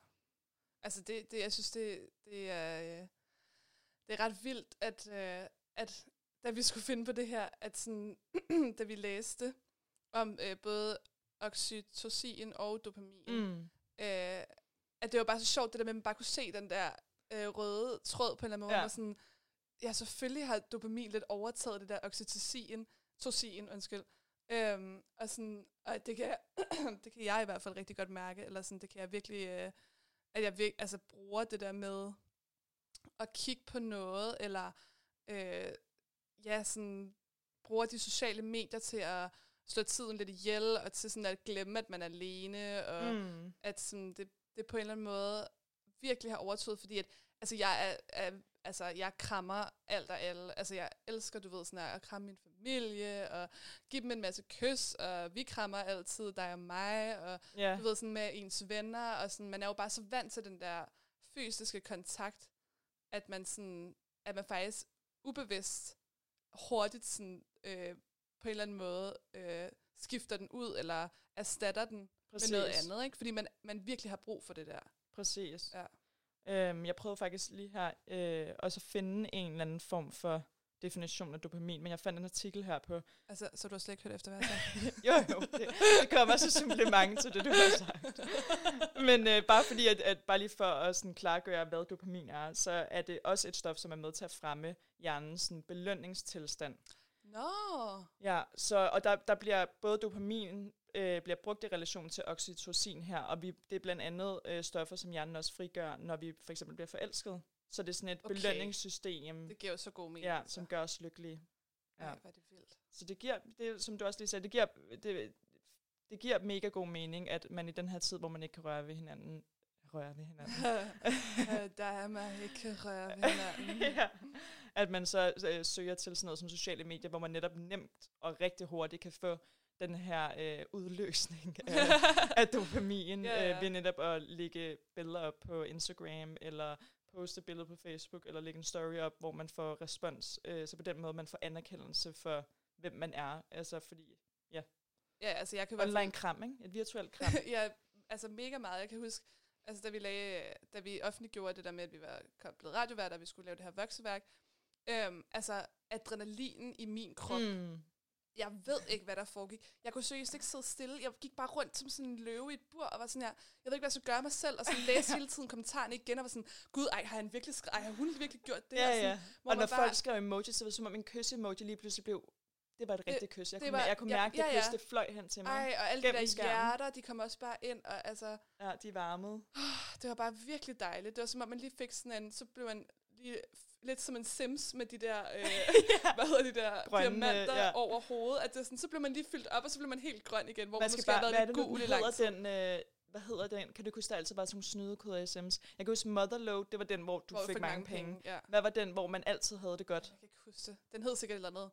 Altså det, det jeg synes, det, det er, øh, det er ret vildt, at, øh, at da vi skulle finde på det her, at sådan, da vi læste om øh, både oxytocin og dopamin, Mm. øh, at det var bare så sjovt, det der med, at man bare kunne se den der øh, røde tråd på en eller anden måde. Ja. Og sådan, ja, selvfølgelig har dopamin lidt overtaget det der oxytocin, tocin, undskyld. Øhm, og, sådan, og det, kan jeg, det kan jeg i hvert fald rigtig godt mærke, eller sådan, det kan jeg virkelig, øh, at jeg virk, altså, bruger det der med at kigge på noget, eller øh, ja, sådan, bruger de sociale medier til at slå tiden lidt ihjel, og til sådan at glemme, at man er alene, og Mm. at sådan, det, det på en eller anden måde virkelig har overtaget, fordi at, altså, jeg er, er altså, jeg krammer alt og alle. Altså, jeg elsker, du ved, sådan at kramme min familie, og give dem en masse kys, og vi krammer altid dig og mig, og Ja. du ved, sådan med ens venner, og sådan, man er jo bare så vant til den der fysiske kontakt, at man sådan, at man faktisk ubevidst hurtigt sådan, øh, på en eller anden måde øh, skifter den ud, eller erstatter den Præcis. med noget andet, ikke? Fordi man, man virkelig har brug for det der. Præcis. Ja. Øhm, jeg prøvede faktisk lige her øh, også at finde en eller anden form for definition af dopamin, men jeg fandt en artikel her på... Altså, så du har slet ikke hørt efter, hvad jeg jo, jo, det, det kommer som supplement til det, du har sagt. Men øh, bare fordi, at, at bare lige for at sådan klargøre, hvad dopamin er, så er det også et stof, som er med til at fremme hjernens sådan, belønningstilstand. Nå, Ja, så, og der, der bliver både dopamin øh, bliver brugt i relation til oxytocin her, og vi, det er blandt andet øh, stoffer, som hjernen også frigør, når vi for eksempel bliver forelsket. Så det er sådan et Okay. belønningssystem, det giver jo så god mening. ja, altså. som gør os lykkelige. Ej, ja. hvor er det vildt. Så det giver, det, som du også lige sagde, det giver, det, det giver mega god mening, at man i den her tid, hvor man ikke kan røre ved hinanden, røre ved hinanden, Øh, der er man ikke kan røre ved hinanden. ja, at man så øh, søger til sådan noget som sociale medier, hvor man netop nemt og rigtig hurtigt kan få den her øh, udløsning af, af dopamin Ja, ja, ja. øh, ved netop at lægge billeder op på Instagram, eller poste billeder på Facebook, eller lægge en story op, hvor man får respons. Øh, så på den måde, man får anerkendelse for, hvem man er. Altså fordi, Ja, altså jeg kan hvert fald- online kram, ikke? Et virtuelt kram. ja, altså mega meget. Jeg kan huske, altså da vi, lagde, da vi offentliggjorde det der med, at vi var blevet radioværter, og vi skulle lave det her vokseværk, øhm, altså adrenalinen i min krop, mm. Jeg ved ikke, hvad der foregik. Jeg kunne seriøst ikke sidde stille. Jeg gik bare rundt som sådan en løve i et bur, og var sådan her, jeg ved ikke, hvad jeg skal gøre mig selv, og sådan læse hele tiden kommentarerne igen, og var sådan, gud, ej, har han virkelig skrevet, ej, har hun virkelig gjort det? Ja, Og sådan, ja. Og når bare- folk skrev emoji, så var det som om en kys-emoji lige pludselig blev... Det var et Det- rigtigt kys. Jeg det kunne, var- jeg kunne ja, mærke, ja, det ja. kys, det fløj hen til mig. Ej, og alle de der skærmen. hjerter, de kom også bare ind, og altså, Ja, de varmede. det var bare virkelig dejligt. Det var som om, man lige fik sådan en, så blev man lige lidt som en Sims med de der, øh, ja. hvad hedder de der, Grønne, diamanter ja. over hovedet. At det sådan, så blev man lige fyldt op, og så blev man helt grøn igen, hvor Man skal bare, er været lidt gul i lang tid. den, øh, hvad hedder den? Kan du huske, der er altid bare sådan nogle snydekoder i Sims? Jeg kan huske Motherload, det var den, hvor du hvor fik, mange penge. Ja. Hvad var den, hvor man altid havde det godt? Jeg kan ikke huske det. Den hed sikkert et eller andet.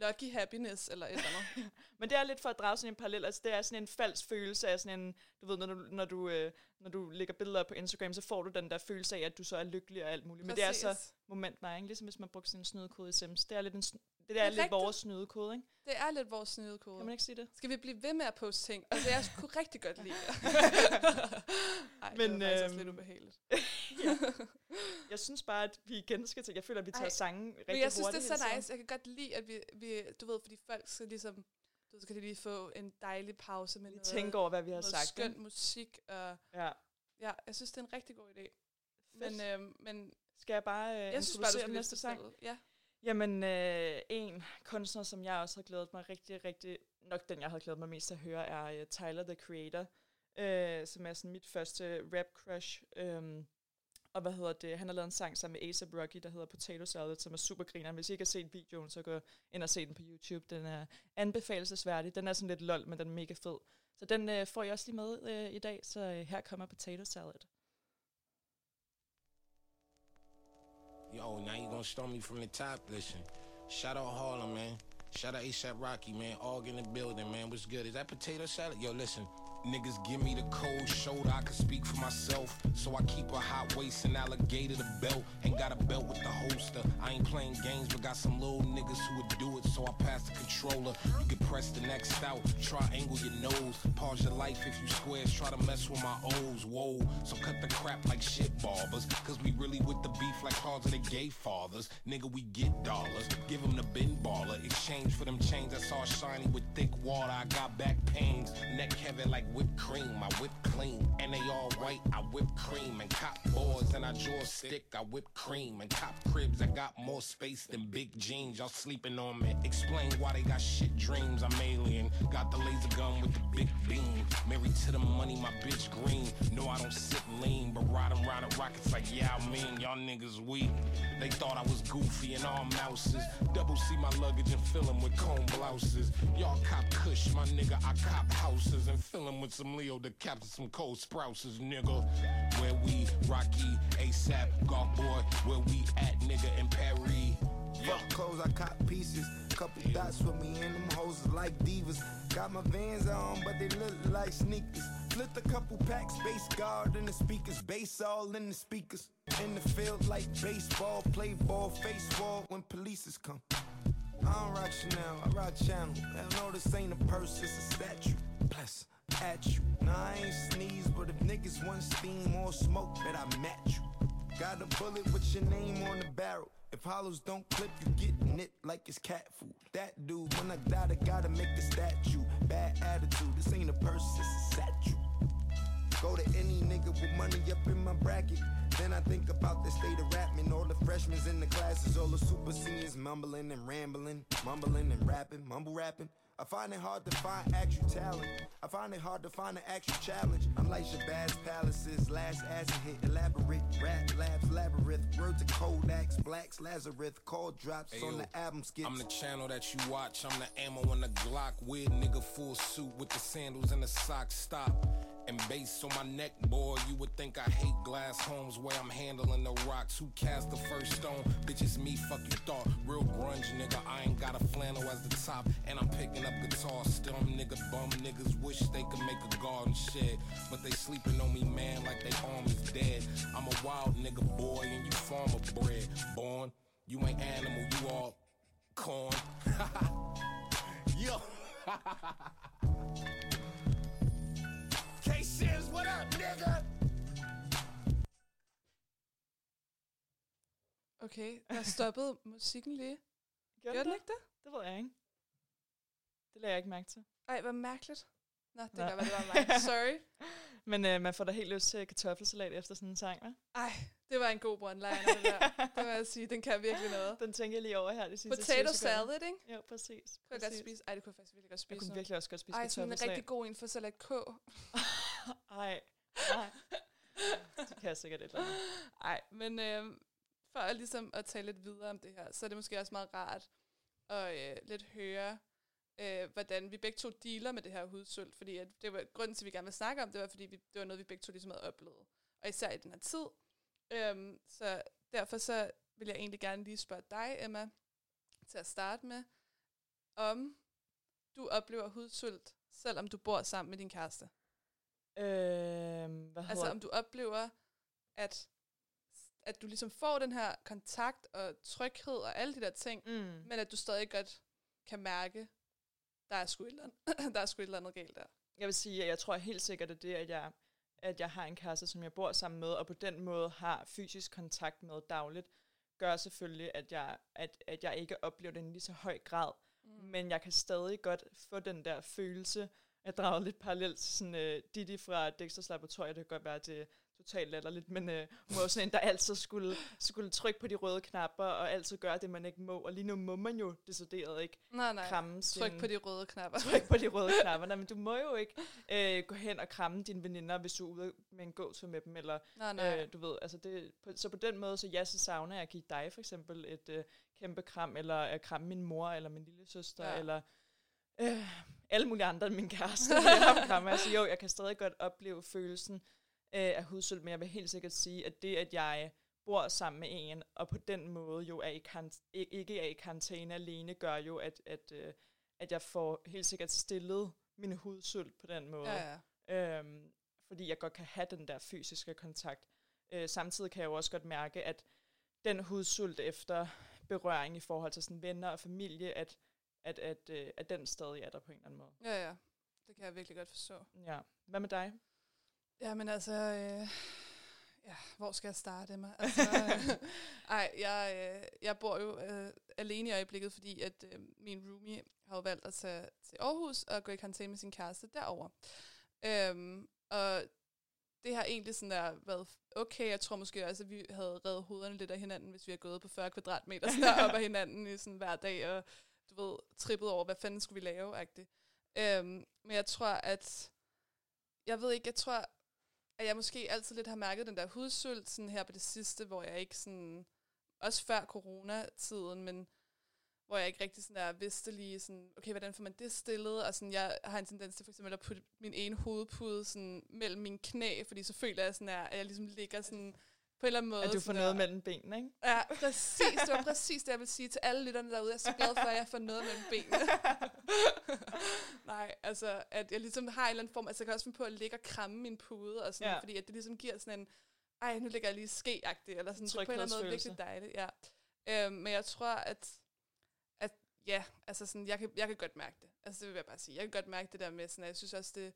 Lucky Happiness, eller et eller andet. Men det er lidt for at drage sådan en parallel. Altså, det er sådan en falsk følelse af sådan en... Du ved, når du, når du, øh, når du lægger billeder på Instagram, så får du den der følelse af, at du så er lykkelig og alt muligt. Men det er så Præcis. moment ikke? Ligesom hvis man brugte sådan en snydekode i Sims. Det er lidt, en, det er, er lidt vores snydekode, ikke? Det er lidt vores snydekode. Kan man ikke sige det? Skal vi blive ved med at poste ting? Altså, jeg kunne rigtig godt lide det. Ej, Men, det var også lidt øhm, ubehageligt. ja. Jeg synes bare, at vi igen skal til... Jeg føler, at vi tager Ej, sange rigtig Men jeg synes, det er så nice. Jeg kan godt lide, at vi, vi du ved, fordi folk skal ligesom, du ved, så kan de lige få en dejlig pause med Vi noget, tænker over, hvad vi har noget sagt. skøn ikke? musik. Og, Ja. ja, jeg synes, det er en rigtig god idé. Men, øhm, men Skal jeg bare øh, Jeg synes bare, du skal næste sang? Ja. Jamen, øh, en kunstner, som jeg også har glædet mig rigtig, rigtig... Nok den, jeg har glædet mig mest til at høre, er uh, Tyler, The Creator, øh, som er sådan mit første rap-crush. Um, og hvad hedder det? Han har lavet en sang sammen med A$AP Rocky, der hedder Potato Salad, som er super griner. Hvis I ikke har set videoen, så gå ind og se den på YouTube. Den er anbefalesværdig. Den er sådan lidt lol, men den er mega fed. Så den øh, får jeg også lige med øh, i dag, så øh, her kommer Potato Salad. Yo, now you gonna storm me from the top? Listen, shout out Harlem, man. Shout out ASAP Rocky, man. All in the building, man. What's good? Is that potato salad? Yo, listen. Niggas give me the cold shoulder, I can speak for myself. So I keep a hot waist and alligator the belt. Ain't got a belt with the holster. I ain't playing games, but got some little niggas who would do it. So I pass the controller. You can press the next out, triangle your nose. Pause your life if you squares, try to mess with my O's. Whoa, so cut the crap like shit barbers. Cause we really with the beef like cars of the gay fathers. Nigga, we get dollars. Give them the bin baller. Exchange for them chains that's all shiny with thick water. I got back pains. Neck heavy like whipped cream. I whip clean. And they all white. I whip cream. And cop boards and I draw stick. I whip cream. And cop cribs. I got more space than big jeans. Y'all sleeping on me. Explain why they got shit dreams. I'm alien. Got the laser gun with the big beam. Married to the money, my bitch green. No, I don't sit lean. But riding around the rockets like, yeah, I mean, y'all niggas weak. They thought I was goofy and all mouses. Double C my luggage and fill 'em with comb blouses. Y'all cop kush, my nigga, I cop houses and fill 'em with some Leo to capture some cold sprouses, nigga. Where we, Rocky, ASAP, Golf Boy, where we at, nigga, in Paris. Fuck clothes, I cop pieces. Couple dots with me and them hoes like divas. Got my vans on, but they look like sneakers. Flipped a couple packs, bass guard in the speakers, bass all in the speakers. In the field like baseball, play ball, face wall when polices come. I don't rock Chanel, I rock Channel. Hell no, this ain't a purse, it's a statue. Bless at you. Nah, I ain't sneeze, but if niggas want steam or smoke, bet I match you. Got a bullet with your name on the barrel. If hollows don't clip, you get nipped like it's cat food. That dude, when I die, I gotta make the statue. Bad attitude, this ain't a purse, it's a statue. Go to any nigga with money up in my bracket. Then I think about the state of rapping. All the freshmen in the classes, all the super seniors mumbling and rambling, mumbling and rapping, mumble rapping. I find it hard to find actual talent. I find it hard to find an actual challenge. I'm like Shabazz Palaces, last acid hit, elaborate rap labs, labyrinth, words of Kodaks, blacks, Lazarus, call drops Hey, on the album skits. I'm the channel that you watch. I'm the ammo on the Glock. Weird nigga full suit with the sandals and the socks. Stop. And bass on my neck, boy. You would think I hate glass homes where I'm handling the rocks. Who cast the first stone? Bitch, it's me. Fuck you thought. Real grunge nigga. I ain't got a flannel as the top. And I'm picking up guitar. Still, nigga bum niggas wish they could make a garden shed. But they sleeping on me, man, like they arm is dead. I'm a wild nigga, boy, and you farmer bred. Born. You ain't animal, you all corn. Yo. K-Sims, what up, nigga? Okay, der stoppede musikken lige. Gjorde den ikke det? Det ved jeg ikke. Det lagde jeg ikke mærke til. Ej, hvor mærkeligt. Nå, det Nå. kan være, det var mig. Sorry. Men øh, man får da helt lyst til kartoffelsalat efter sådan en sang, hva'? Ej, det var en god one-liner, det der. Det må jeg sige, den kan virkelig noget. Den tænker jeg lige over her de sidste Potato 20 sekunder. salad, ikke? Jo, præcis. Kunne jeg godt spise. Ej, det kunne jeg faktisk virkelig godt Jeg spise kunne nu. virkelig også godt spise Ej, sådan en kartoffelsalat. rigtig god en for salat K. Ej, nej. Det kan jeg sikkert et eller andet. Ej, men øh, for at, ligesom at tale lidt videre om det her, så er det måske også meget rart at øh, lidt høre, øh, hvordan vi begge to dealer med det her hudsult. Fordi at det var grunden til, at vi gerne vil snakke om det, var fordi vi, det var noget, vi begge to ligesom havde oplevet. Og især i den her tid. Øhm, så derfor så vil jeg egentlig gerne lige spørge dig, Emma, til at starte med, om du oplever hudsult, selvom du bor sammen med din kæreste. Øhm, hvad Altså om du oplever, at, at du ligesom får den her kontakt og tryghed og alle de der ting, mm. men at du stadig godt kan mærke, der er sgu et eller andet, der er sgu et eller andet galt der. Jeg vil sige, at jeg tror helt sikkert, at det, at jeg, at jeg har en kæreste, som jeg bor sammen med, og på den måde har fysisk kontakt med dagligt, gør selvfølgelig, at jeg, at, at jeg ikke oplever den i lige så høj grad. Mm. Men jeg kan stadig godt få den der følelse, jeg drager lidt parallelt til sådan uh, Didi fra Dexters Laboratorium, det kan godt være, at det er totalt latterligt, men øh, hun var jo sådan en, der altid skulle, skulle trykke på de røde knapper, og altid gøre det, man ikke må. Og lige nu må man jo decideret ikke Nej, nej. kramme sin... Tryk på de røde knapper. tryk på de røde knapper. Nej, men du må jo ikke øh, gå hen og kramme dine veninder, hvis du er ude med en gåtur med dem, eller Nej, nej. Øh, du ved, altså det, på, så på den måde, så ja, så savner jeg at give dig for eksempel et øh, kæmpe kram, eller at kramme min mor, eller min lille søster, ja. eller øh, alle mulige andre end min kæreste. jeg kramme. altså jo, jeg kan stadig godt opleve følelsen øh, af hudsult, men jeg vil helt sikkert sige, at det, at jeg bor sammen med en, og på den måde jo er i ikke er i karantæne alene, gør jo, at, at, øh, at jeg får helt sikkert stillet min hudsult på den måde. Ja, ja. Øhm, fordi jeg godt kan have den der fysiske kontakt. Øh, samtidig kan jeg jo også godt mærke, at den hudsult efter berøring i forhold til sådan venner og familie, at, at, at, øh, at den stadig er der på en eller anden måde. Ja, ja. Det kan jeg virkelig godt forstå. Ja. Hvad med dig? Ja, men altså, øh, ja, hvor skal jeg starte mig? Altså, øh, ej, jeg, øh, jeg bor jo øh, alene i øjeblikket, fordi at øh, min roomie har jo valgt at tage til Aarhus og gå i karantæne med sin kæreste derover. Øhm, og det har egentlig sådan der været okay. Jeg tror måske også, at vi havde reddet hovederne lidt af hinanden, hvis vi havde gået på 40 kvadratmeter sådan der op af hinanden i sådan hver dag, og du ved, trippet over, hvad fanden skulle vi lave, agtigt. Øhm, men jeg tror, at jeg ved ikke, jeg tror, at jeg måske altid lidt har mærket den der hudsult sådan her på det sidste, hvor jeg ikke sådan, også før coronatiden, men hvor jeg ikke rigtig sådan der vidste lige sådan, okay, hvordan får man det stillet, og sådan, jeg har en tendens til for eksempel at putte min ene hovedpude sådan mellem mine knæ, fordi så føler jeg sådan, at jeg ligesom ligger sådan på en eller anden måde. At du får noget der- mellem benene, ikke? Ja, præcis. Det var præcis det, jeg vil sige til alle lytterne derude. Jeg er så glad for, at jeg får noget mellem benene. Nej, altså, at jeg ligesom har en eller anden form, altså jeg kan også finde på at ligge og kramme min pude, og sådan, ja. Fordi at det ligesom giver sådan en, ej, nu ligger jeg lige ske eller sådan, så på en eller anden måde virkelig dejligt, ja. Øhm, men jeg tror, at, at ja, altså sådan, jeg kan, jeg kan godt mærke det. Altså det vil jeg bare sige. Jeg kan godt mærke det der med, sådan, at jeg synes også, det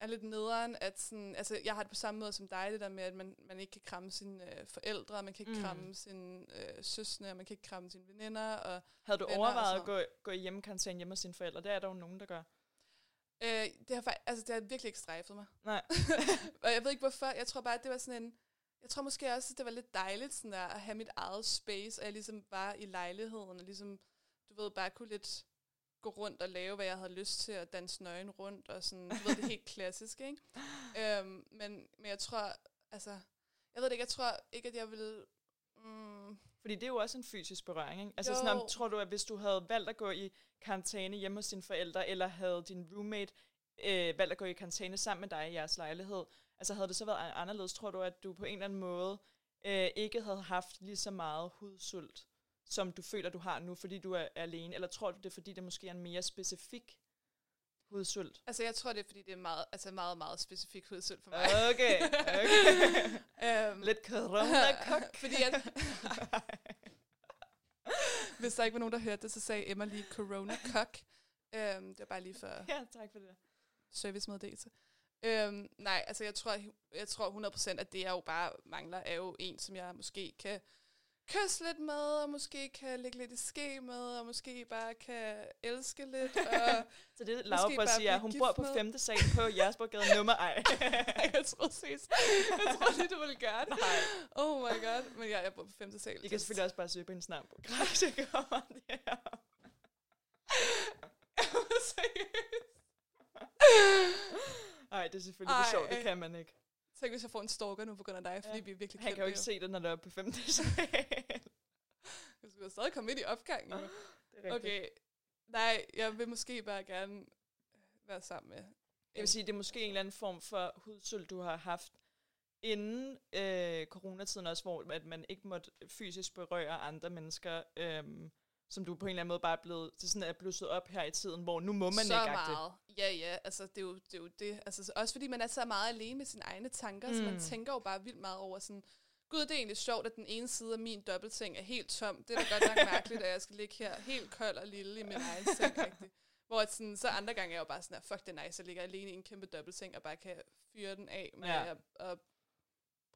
er lidt nederen, at sådan, altså jeg har det på samme måde som dig, det der med, at man, man ikke kan kramme sine øh, forældre, man kan ikke mm. Mm. kramme sine øh, søstre, man kan ikke kramme sine veninder, og Havde du overvejet at gå, gå i hjemmekarantæne hjemme hos sine forældre? Det er der jo nogen, der gør. Øh, det har faktisk, altså det har virkelig ikke strejfet mig. Nej. og jeg ved ikke hvorfor. Jeg tror bare, at det var sådan en... Jeg tror måske også, at det var lidt dejligt sådan der, at have mit eget space, og jeg ligesom var i lejligheden, og ligesom, du ved, bare kunne lidt gå rundt og lave, hvad jeg havde lyst til, og danse nøgen rundt, og sådan, du ved, det helt klassiske, ikke? øhm, men, men jeg tror, altså, jeg ved det ikke, jeg tror ikke, at jeg ville... Mm, Fordi det er jo også en fysisk berøring, ikke? Altså Jo. sådan, om, tror du, at hvis du havde valgt at gå i karantæne hjemme hos dine forældre, eller havde din roommate øh, valgt at gå i karantæne sammen med dig i jeres lejlighed, altså havde det så været anderledes, tror du, at du på en eller anden måde øh, ikke havde haft lige så meget hudsult, som du føler, du har nu, fordi du er alene? Eller tror du, det er, fordi det måske er en mere specifik hudsult? altså, jeg tror, det er, fordi det er meget, altså meget, meget specifikt hudsult for mig. Okay, okay. øhm, Lidt corona-kok. fordi at, Hvis der ikke var nogen, der hørte det, så sagde Emma lige corona cock. Øhm, det var bare lige for ja, tak for det. servicemeddelelse. Øhm, nej, altså jeg tror, jeg tror 100% at det, jeg jo bare mangler, er jo en, som jeg måske kan kysse lidt med, og måske kan lægge lidt i ske med, og måske bare kan elske lidt. Og Så det Laura prøver at sige, at hun bor på med- femte sal på Jersborgade nummer ej. jeg tror ses. Jeg tror lige, du ville gøre det. Nej. Oh my god. Men ja, jeg bor på femte sal. I kan selvfølgelig også bare søge på hendes navn på Gratis, så kommer det her. Seriøst. Nej, det er selvfølgelig for Ej. sjovt, det kan man ikke. Tænk, hvis jeg får en stalker nu på grund af dig, fordi Ja. vi er virkelig Han kan jo ikke se det, når der er på femte sal. Du skal stadig komme ind i opgangen. jo. det er rigtigt. Okay. Nej, jeg vil måske bare gerne være sammen med. Jeg vil sige, det er måske en eller anden form for hudsult, du har haft inden øh, coronatiden også, hvor at man ikke måtte fysisk berøre andre mennesker, øhm, som du på en eller anden måde bare er blevet, så sådan er blusset op her i tiden, hvor nu må man så ikke agte. meget. Ja, ja, altså det er jo det. Er jo det. Altså, så- også fordi man er så meget alene med sine egne tanker, mm. så man Mm. tænker jo bare vildt meget over sådan, gud, det er egentlig sjovt, at den ene side af min dobbeltseng er helt tom. Det er da godt nok mærkeligt, at jeg skal ligge her helt kold og lille i min egen seng. Rigtig. Hvor sådan, så andre gange er jeg jo bare sådan, at fuck, det er nice, at ligge alene i en kæmpe dobbeltseng og bare kan fyre den af med ja. at, at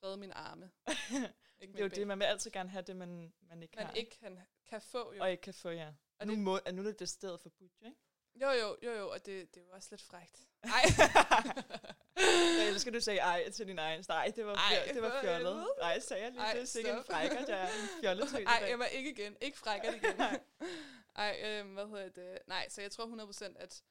brede mine arme. Ikke Det er jo det, man vil altid gerne have det, man, man ikke man har. ikke kan, kan få jo. Og ikke kan få, ja. Og nu, det- må, er nu er det decideret forbudt, jo, ikke? Jo, jo, jo, jo, og det, det jo også lidt frægt. Ej. Jeg elsker, du sagde ej til din egen. Nej, det var, Ej, det var fjollet. Nej, sagde jeg lige. Ej, det er sikkert en frækker, der er en fjollet Ej, Emma, ikke igen. Ikke frækker igen. Ej, øhm, hvad hedder det? Nej, så jeg tror 100% at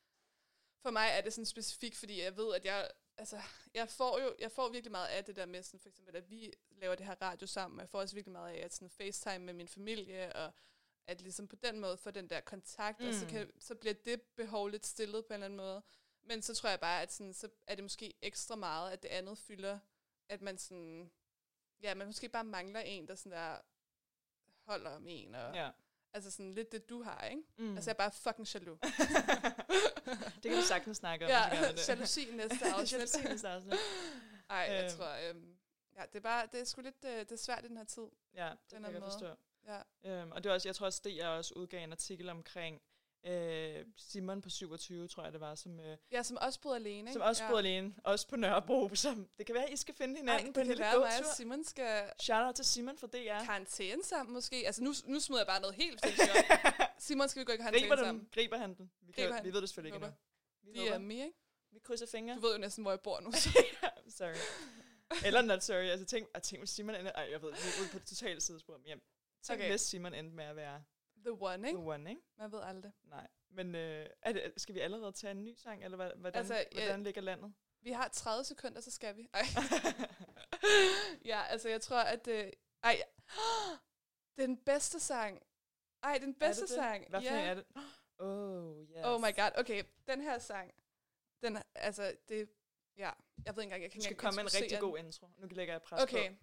for mig er det sådan specifikt, fordi jeg ved, at jeg, altså, jeg får jo, jeg får virkelig meget af det der med, sådan, for eksempel, at vi laver det her radio sammen, og jeg får også virkelig meget af at sådan FaceTime med min familie, og at ligesom på den måde få den der kontakt, mm. og så, Mm. kan, så bliver det behov lidt stillet på en eller anden måde. Men så tror jeg bare, at sådan, så er det måske ekstra meget, at det andet fylder, at man sådan, ja, man måske bare mangler en, der sådan der holder om en, og Ja. Altså sådan lidt det, du har, ikke? Mm. Altså, jeg er bare fucking jaloux. det kan vi sagtens snakke om. ja, jalousi næste afsnit. Jalousi næste afsnit. Ej, jeg Øhm. tror, øhm, ja, det er bare, det er sgu lidt, øh, det er svært i den her tid. Ja, det Den kan jeg måde. forstå. Ja. Øhm, og det var også, jeg tror også, det jeg også udgav en artikel omkring øh, Simon på 27, tror jeg det var, som, øh, Ja, som også boede alene, ikke? som også ja. boede alene, også på Nørrebro. Som, det kan være, at I skal finde Ej, hinanden det på en lille være, gåtur. Simon skal Shout out til Simon fra DR. karantæne sammen, måske. Altså, nu, nu smider jeg bare noget helt. Simon, skal vi gå i karantæne Griber, sammen? den, griber han den? Vi, Griber kan, han vi ved det selvfølgelig ikke endnu. Vi, er håber. me, ikke? vi krydser fingre. Du ved jo næsten, hvor jeg bor nu. sorry. Eller not sorry. Altså tænk, jeg tænk, hvis Simon ender... Ej, jeg ved, vi er ude på et totalt sidespor. Men jamen, tænk, okay. hvis Simon endte med at være The one, ikke? the one, ikke? Man ved aldrig. Nej. Men øh, er det, skal vi allerede tage en ny sang, eller hvordan, Altså, ja. hvordan ligger landet? Vi har 30 sekunder, så skal vi. Ej. ja, altså jeg tror, at... Øh, ej, den bedste sang. Ej, den bedste er det det? sang. Hvad en er det? Oh, yes. Oh my god. Okay, den her sang. Den, altså, det... Ja, jeg ved ikke engang, jeg kan Du skal ikke komme med en rigtig god intro. Nu lægger jeg pres Okay. på.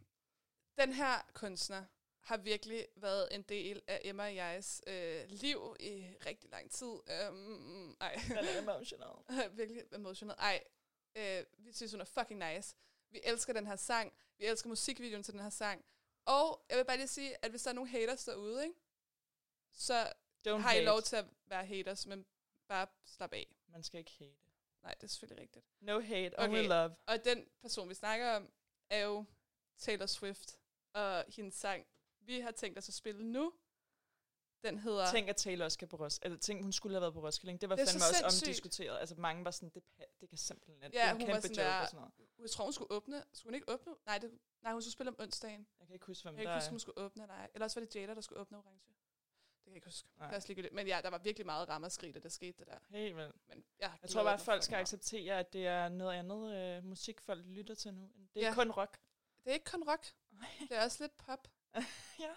Den her kunstner har virkelig været en del af Emma og jegs øh, liv i rigtig lang tid. Um, ej. Den er emotional. virkelig emotional. Ej, øh, vi synes, hun er fucking nice. Vi elsker den her sang. Vi elsker musikvideoen til den her sang. Og jeg vil bare lige sige, at hvis der er nogle haters derude, ikke, så Don't har I hate. lov til at være haters, men bare slap af. Man skal ikke hate. Nej, det er selvfølgelig rigtigt. No hate, Okay. only love. Og den person, vi snakker om, er jo Taylor Swift og hendes sang. Vi har tænkt os at spille nu. Den hedder... Tænk, at Taylor også skal på Roskilde. Eller tænk, hun skulle have været på Roskilde. Det var Det fandme så også sindssygt. omdiskuteret. Altså mange var sådan, det, det kan simpelthen ikke. Ja, hun var kæmpe sådan joke der- og sådan noget. Jeg tror, hun skulle åbne. Skulle hun ikke åbne? Nej, det, nej hun skulle spille om onsdagen. Jeg kan ikke huske, hvem Jeg kan der ikke huske, hun skulle åbne eller ej. Eller også var det Jada, der skulle åbne orange. Det kan jeg ikke huske. Nej. Det er ligegyldigt. Men ja, der var virkelig meget rammerskrig, da det skete det der. Helt vildt. Men ja, Jeg tror bare, at folk skal acceptere, at det er noget andet øh, musik, folk lytter til nu. Det er Ja. ja. kun rock. Det er ikke kun rock. Det er også lidt pop ja.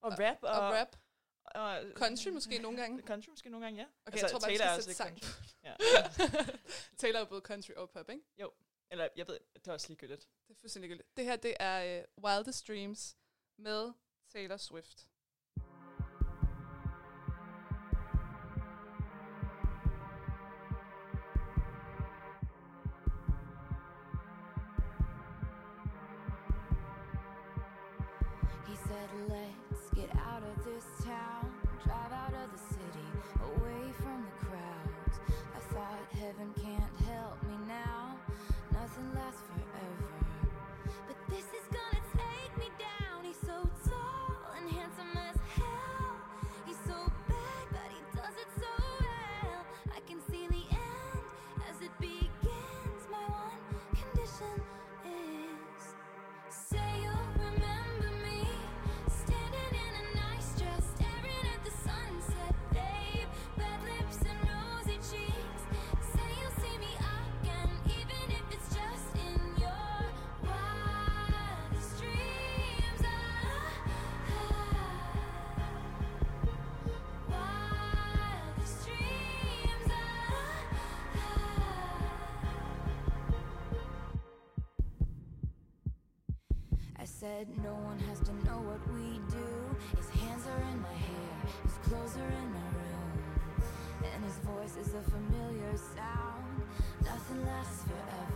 Og rap. Og, og, rap. Og, Country måske nogle gange. Country måske nogle gange, ja. Okay, jeg tror bare, Taylor er skal sætte sang. Ja. Taylor er både country og pop, ikke? Eller, jeg ved, det er også ligegyldigt. Det er fuldstændig ligegyldigt. Det her, det er uh, Wildest Dreams med Taylor Swift. last one has to know what we do. His hands are in my hair, his clothes are in my room, and his voice is a familiar sound. Nothing lasts forever,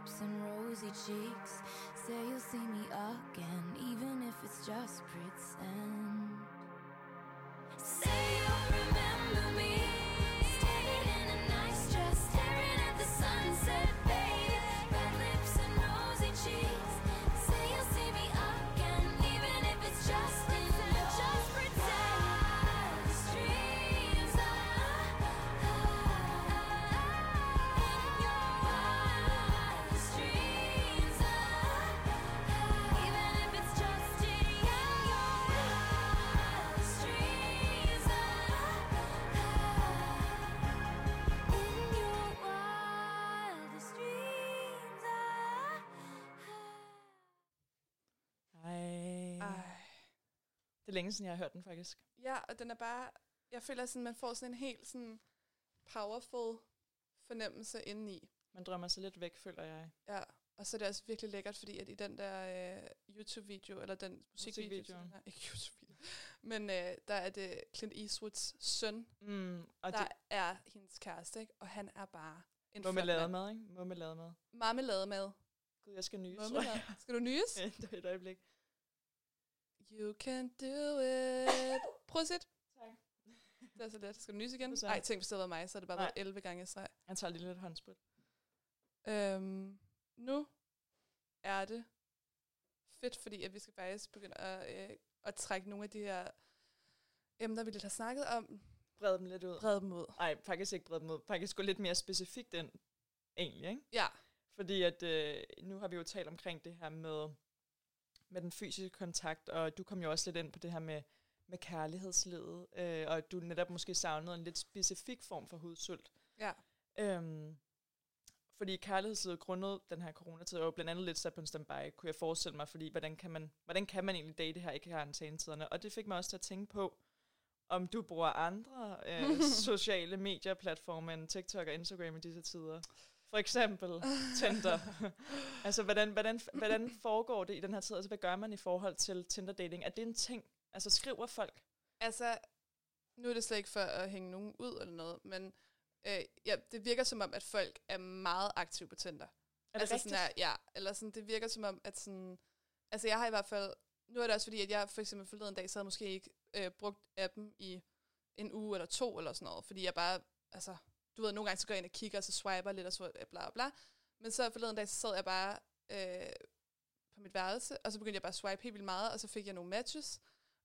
lips and rosy cheeks. Say you'll see me again, even if it's just pretend. Say you'll remember me, er længe siden, jeg har hørt den, faktisk. Ja, og den er bare... Jeg føler sådan, man får sådan en helt sådan powerful fornemmelse indeni. Man drømmer sig lidt væk, føler jeg. Ja, og så er det også virkelig lækkert, fordi at i den der øh, YouTube-video, eller den musikvideo, den her- ikke YouTube-video, men øh, der er det Clint Eastwoods søn, Mm, og der det er hendes kæreste, ikke? og han er bare en må man lade med, ikke? Må man lade med. Marmelademad. Gud, jeg skal nyse. Marmelade. Skal du det er et øjeblik. You can do it. Prøv at sæt. Tak. Det er så let. Skal du nyse igen? Nej, tænk, hvis det havde været mig, så er det bare Nej. været 11 gange streg. Jeg tager lige lidt håndsprit. Øhm, nu er det fedt, fordi at vi skal faktisk begynde at, øh, at trække nogle af de her emner, vi lidt har snakket om, Bred dem lidt ud. brede dem ud. Nej, faktisk ikke bred dem ud. Faktisk gå lidt mere specifikt ind, egentlig, ikke? Ja, Fordi at øh, nu har vi jo talt omkring det her med, med den fysiske kontakt, og du kom jo også lidt ind på det her med, med kærlighedslivet, øh, og at du netop måske savnede en lidt specifik form for hudsult. ja, Øhm, fordi kærlighedslivet grundet den her coronatid er jo blandt andet lidt sat på en standby, kunne jeg forestille mig, fordi hvordan kan man, hvordan kan man egentlig date her i karantænetiderne? Og det fik mig også til at tænke på, om du bruger andre øh, sociale medier-platforme end TikTok og Instagram i disse tider. For eksempel Tinder. altså, hvordan, hvordan, hvordan foregår det i den her tid? Altså, hvad gør man i forhold til Tinder-dating? Er det en ting? Altså, skriver folk? altså, nu er det slet ikke for at hænge nogen ud eller noget, men øh, ja, det virker som om, at folk er meget aktive på Tinder. Er det altså rigtigt? Sådan her, ja, eller sådan, det virker som om, at sådan, altså jeg har i hvert fald, nu er det også fordi, at jeg for eksempel forleden dag, så havde måske ikke øh, brugt appen i en uge eller to eller sådan noget, fordi jeg bare, altså, du ved, nogle gange så går jeg ind og kigger, og så swiper lidt og så bla bla bla, men så forleden dag, så sad jeg bare øh, på mit værelse, og så begyndte jeg bare at swipe helt vildt meget, og så fik jeg nogle matches,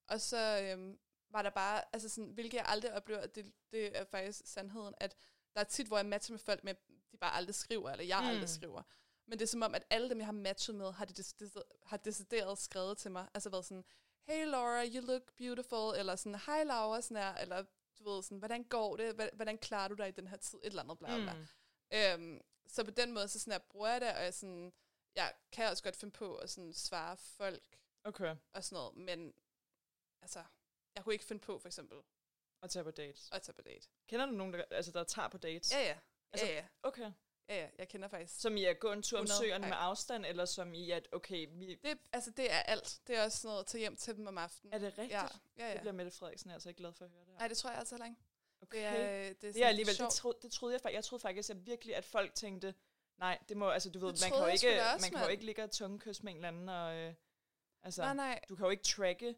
og så øh, var der bare, altså sådan, hvilket jeg aldrig oplever, at det, det er faktisk sandheden, at der er tit, hvor jeg matcher med folk, men de bare aldrig skriver, eller jeg mm. Aldrig skriver. Men det er som om, at alle dem, jeg har matchet med, har, det decideret, har decideret skrevet til mig. Altså været sådan, hey Laura, you look beautiful, eller sådan, hej Laura, sådan her, eller du ved sådan, hvordan går det, hvordan klarer du dig i den her tid, et eller andet, bla bla. Mm. Øhm, så på den måde, så sådan her, bruger jeg det, og jeg, sådan, jeg kan også godt finde på at sådan svare folk Okay. og sådan noget, men altså, jeg kunne ikke finde på for eksempel Og tage på dates. at tage på date. Kender du nogen, der, altså, der tager på dates? Ja, ja. Altså, ja, ja. Okay. Ja, ja. Jeg kender faktisk Som i at gå en tur om 100, søerne med afstand, eller som i at, okay, vi, Det, altså, det er alt. Det er også sådan noget at tage hjem til dem om aftenen. er det rigtigt? Ja, ja, Det ja. bliver Mette Frederiksen altså ikke glad for at høre det her. Nej, det tror jeg altså heller ikke. okay. Det er, det er, det er alligevel, det, tro, det troede jeg faktisk. Jeg troede faktisk at virkelig, at folk tænkte, nej, det må, altså du ved, Det man kan, jo ikke, også, man kan jo ikke ligge og tungekys med en eller anden, og øh, altså, Nej, nej. du kan jo ikke tracke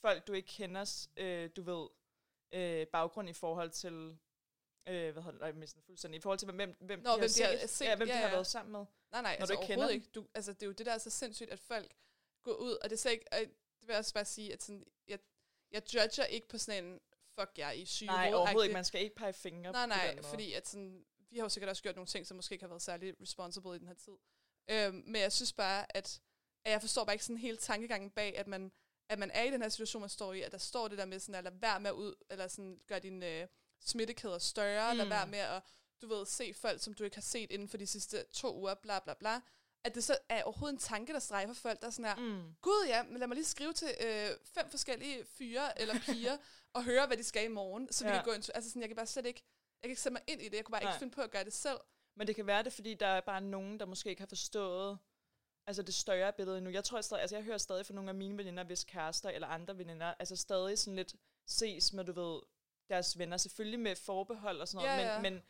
folk, du ikke kender, øh, du ved, øh, baggrund i forhold til, øh, hvad hedder det, nej, den fuldstændig, i forhold til, hvem, hvem, Nå, de, hvem de har har set, ja, hvem ja, de har ja. været sammen med. Nej, nej, Når altså du ikke kender overhovedet ikke. Du, altså, det er jo det, der er så sindssygt, at folk går ud, og det er ikke, og det vil jeg også bare sige, at sådan, jeg, jeg judger ikke på sådan en, fuck jer, I er syge Nej, overhovedet ikke. Man skal ikke pege fingre Nej, nej, fordi at sådan, vi har jo sikkert også gjort nogle ting, som måske ikke har været særlig responsible i den her tid. Øhm, men jeg synes bare, at, at jeg forstår bare ikke sådan hele tankegangen bag, at man, at man er i den her situation, man står i, at der står det der med sådan, at lade være med at ud, eller sådan, gøre dine øh, smittekæder større, mm. lade Mm. være med at, du ved, se folk, som du ikke har set inden for de sidste to uger, bla bla bla. At det så er overhovedet en tanke, der strejfer folk, der er sådan her, Mm. Gud ja, men lad mig lige skrive til øh, fem forskellige fyre eller piger, og høre, hvad de skal i morgen, så vi Ja. kan gå tur. Altså sådan, jeg kan bare slet ikke, jeg kan ikke sætte mig ind i det. Jeg kunne bare Nej. ikke finde på at gøre det selv. Men det kan være det, fordi der er bare nogen, der måske ikke har forstået altså det større billede endnu. Jeg tror stadig, altså jeg hører stadig fra nogle af mine veninder, hvis kærester eller andre veninder, altså stadig sådan lidt ses med, du ved, deres venner, selvfølgelig med forbehold og sådan noget, Ja, ja. Men, men,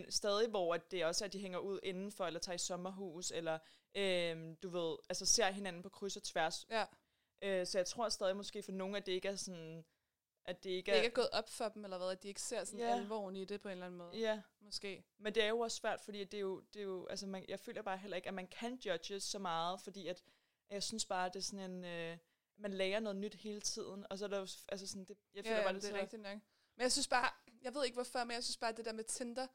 men stadig, hvor at det også er, at de hænger ud indenfor, eller tager i sommerhus, eller øh, du ved, altså ser hinanden på kryds og tværs. Ja. Øh, så jeg tror stadig måske for nogle, at det ikke er sådan, at det ikke Det er... ikke er gået op for dem, eller hvad, at de ikke ser sådan Ja. alvoren i det på en eller anden måde. Ja, Måske. men det er jo også svært, fordi det er jo, det er jo altså man, jeg føler bare heller ikke, at man kan judge så meget, fordi at jeg synes bare, at det er sådan en, øh, man lærer noget nyt hele tiden, og så er der jo, altså sådan, det, jeg føler ja, bare, det, det er rigtigt nok. Men jeg synes bare, jeg ved ikke hvorfor, men jeg synes bare, at det der med Tinder,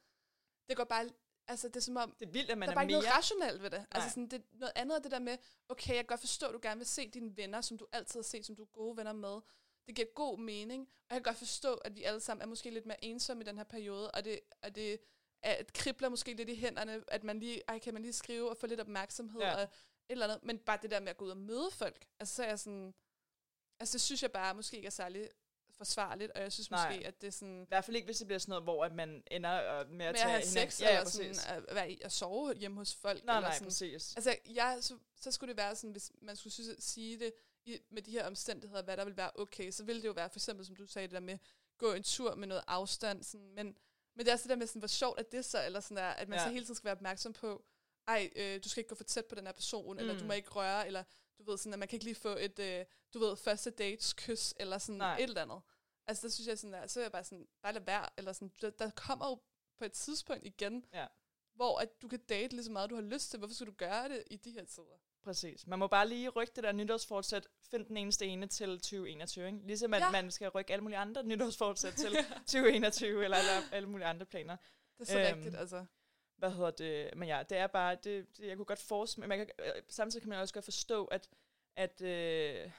det går bare, altså det er som om, det er vildt, at man der er bare ikke mere... noget rationelt ved det. Nej. Altså sådan, det er noget andet er det der med, okay, jeg kan godt forstå, at du gerne vil se dine venner, som du altid har set, som du er gode venner med. Det giver god mening, og jeg kan godt forstå, at vi alle sammen er måske lidt mere ensomme i den her periode, og det, og det er, kribler måske lidt i hænderne, at man lige, ej, kan man lige skrive og få lidt opmærksomhed, ja. og et eller andet, men bare det der med at gå ud og møde folk, altså så er jeg sådan, altså det synes jeg bare måske ikke er særlig forsvarligt, og jeg synes Nej. måske, at det er sådan, I hvert fald ikke, hvis det bliver sådan noget, hvor at man ender øh, med at med at tage have hinanden- sex, ja, ja, eller sådan, at, være i, at sove hjemme hos folk, Nej, eller nej, sådan, præcis. Altså, jeg, så, så skulle det være sådan, hvis man skulle synes, sige det i, med de her omstændigheder, hvad der vil være okay, så ville det jo være, for eksempel, som du sagde, det der med gå en tur med noget afstand, sådan, men, men det er også det der med, sådan, hvor sjovt er det så, eller sådan der, at man Ja. så hele tiden skal være opmærksom på, ej, øh, du skal ikke gå for tæt på den her person, mm. eller du Mm. må ikke røre, eller du ved sådan, at man kan ikke lige få et, øh, du ved, første dates kys, eller sådan Nej. et eller andet. Altså, der synes jeg sådan der, så er jeg bare sådan, bare lad være, eller sådan, der, der kommer jo på et tidspunkt igen, Ja. hvor at du kan date lige så meget, du har lyst til. Hvorfor skal du gøre det i de her tider? Præcis. Man må bare lige rykke det der nytårsfortsæt, find den eneste ene til 2021. Ikke? Ligesom at Ja. man skal rykke alle mulige andre nytårsfortsæt til 2021, eller alle, alle mulige andre planer. Det er så øhm, rigtigt, altså. Hvad hedder det? Men ja, det er bare, det, det jeg kunne godt forestille mig, man kan, øh, samtidig kan man også godt forstå, at, at, øh,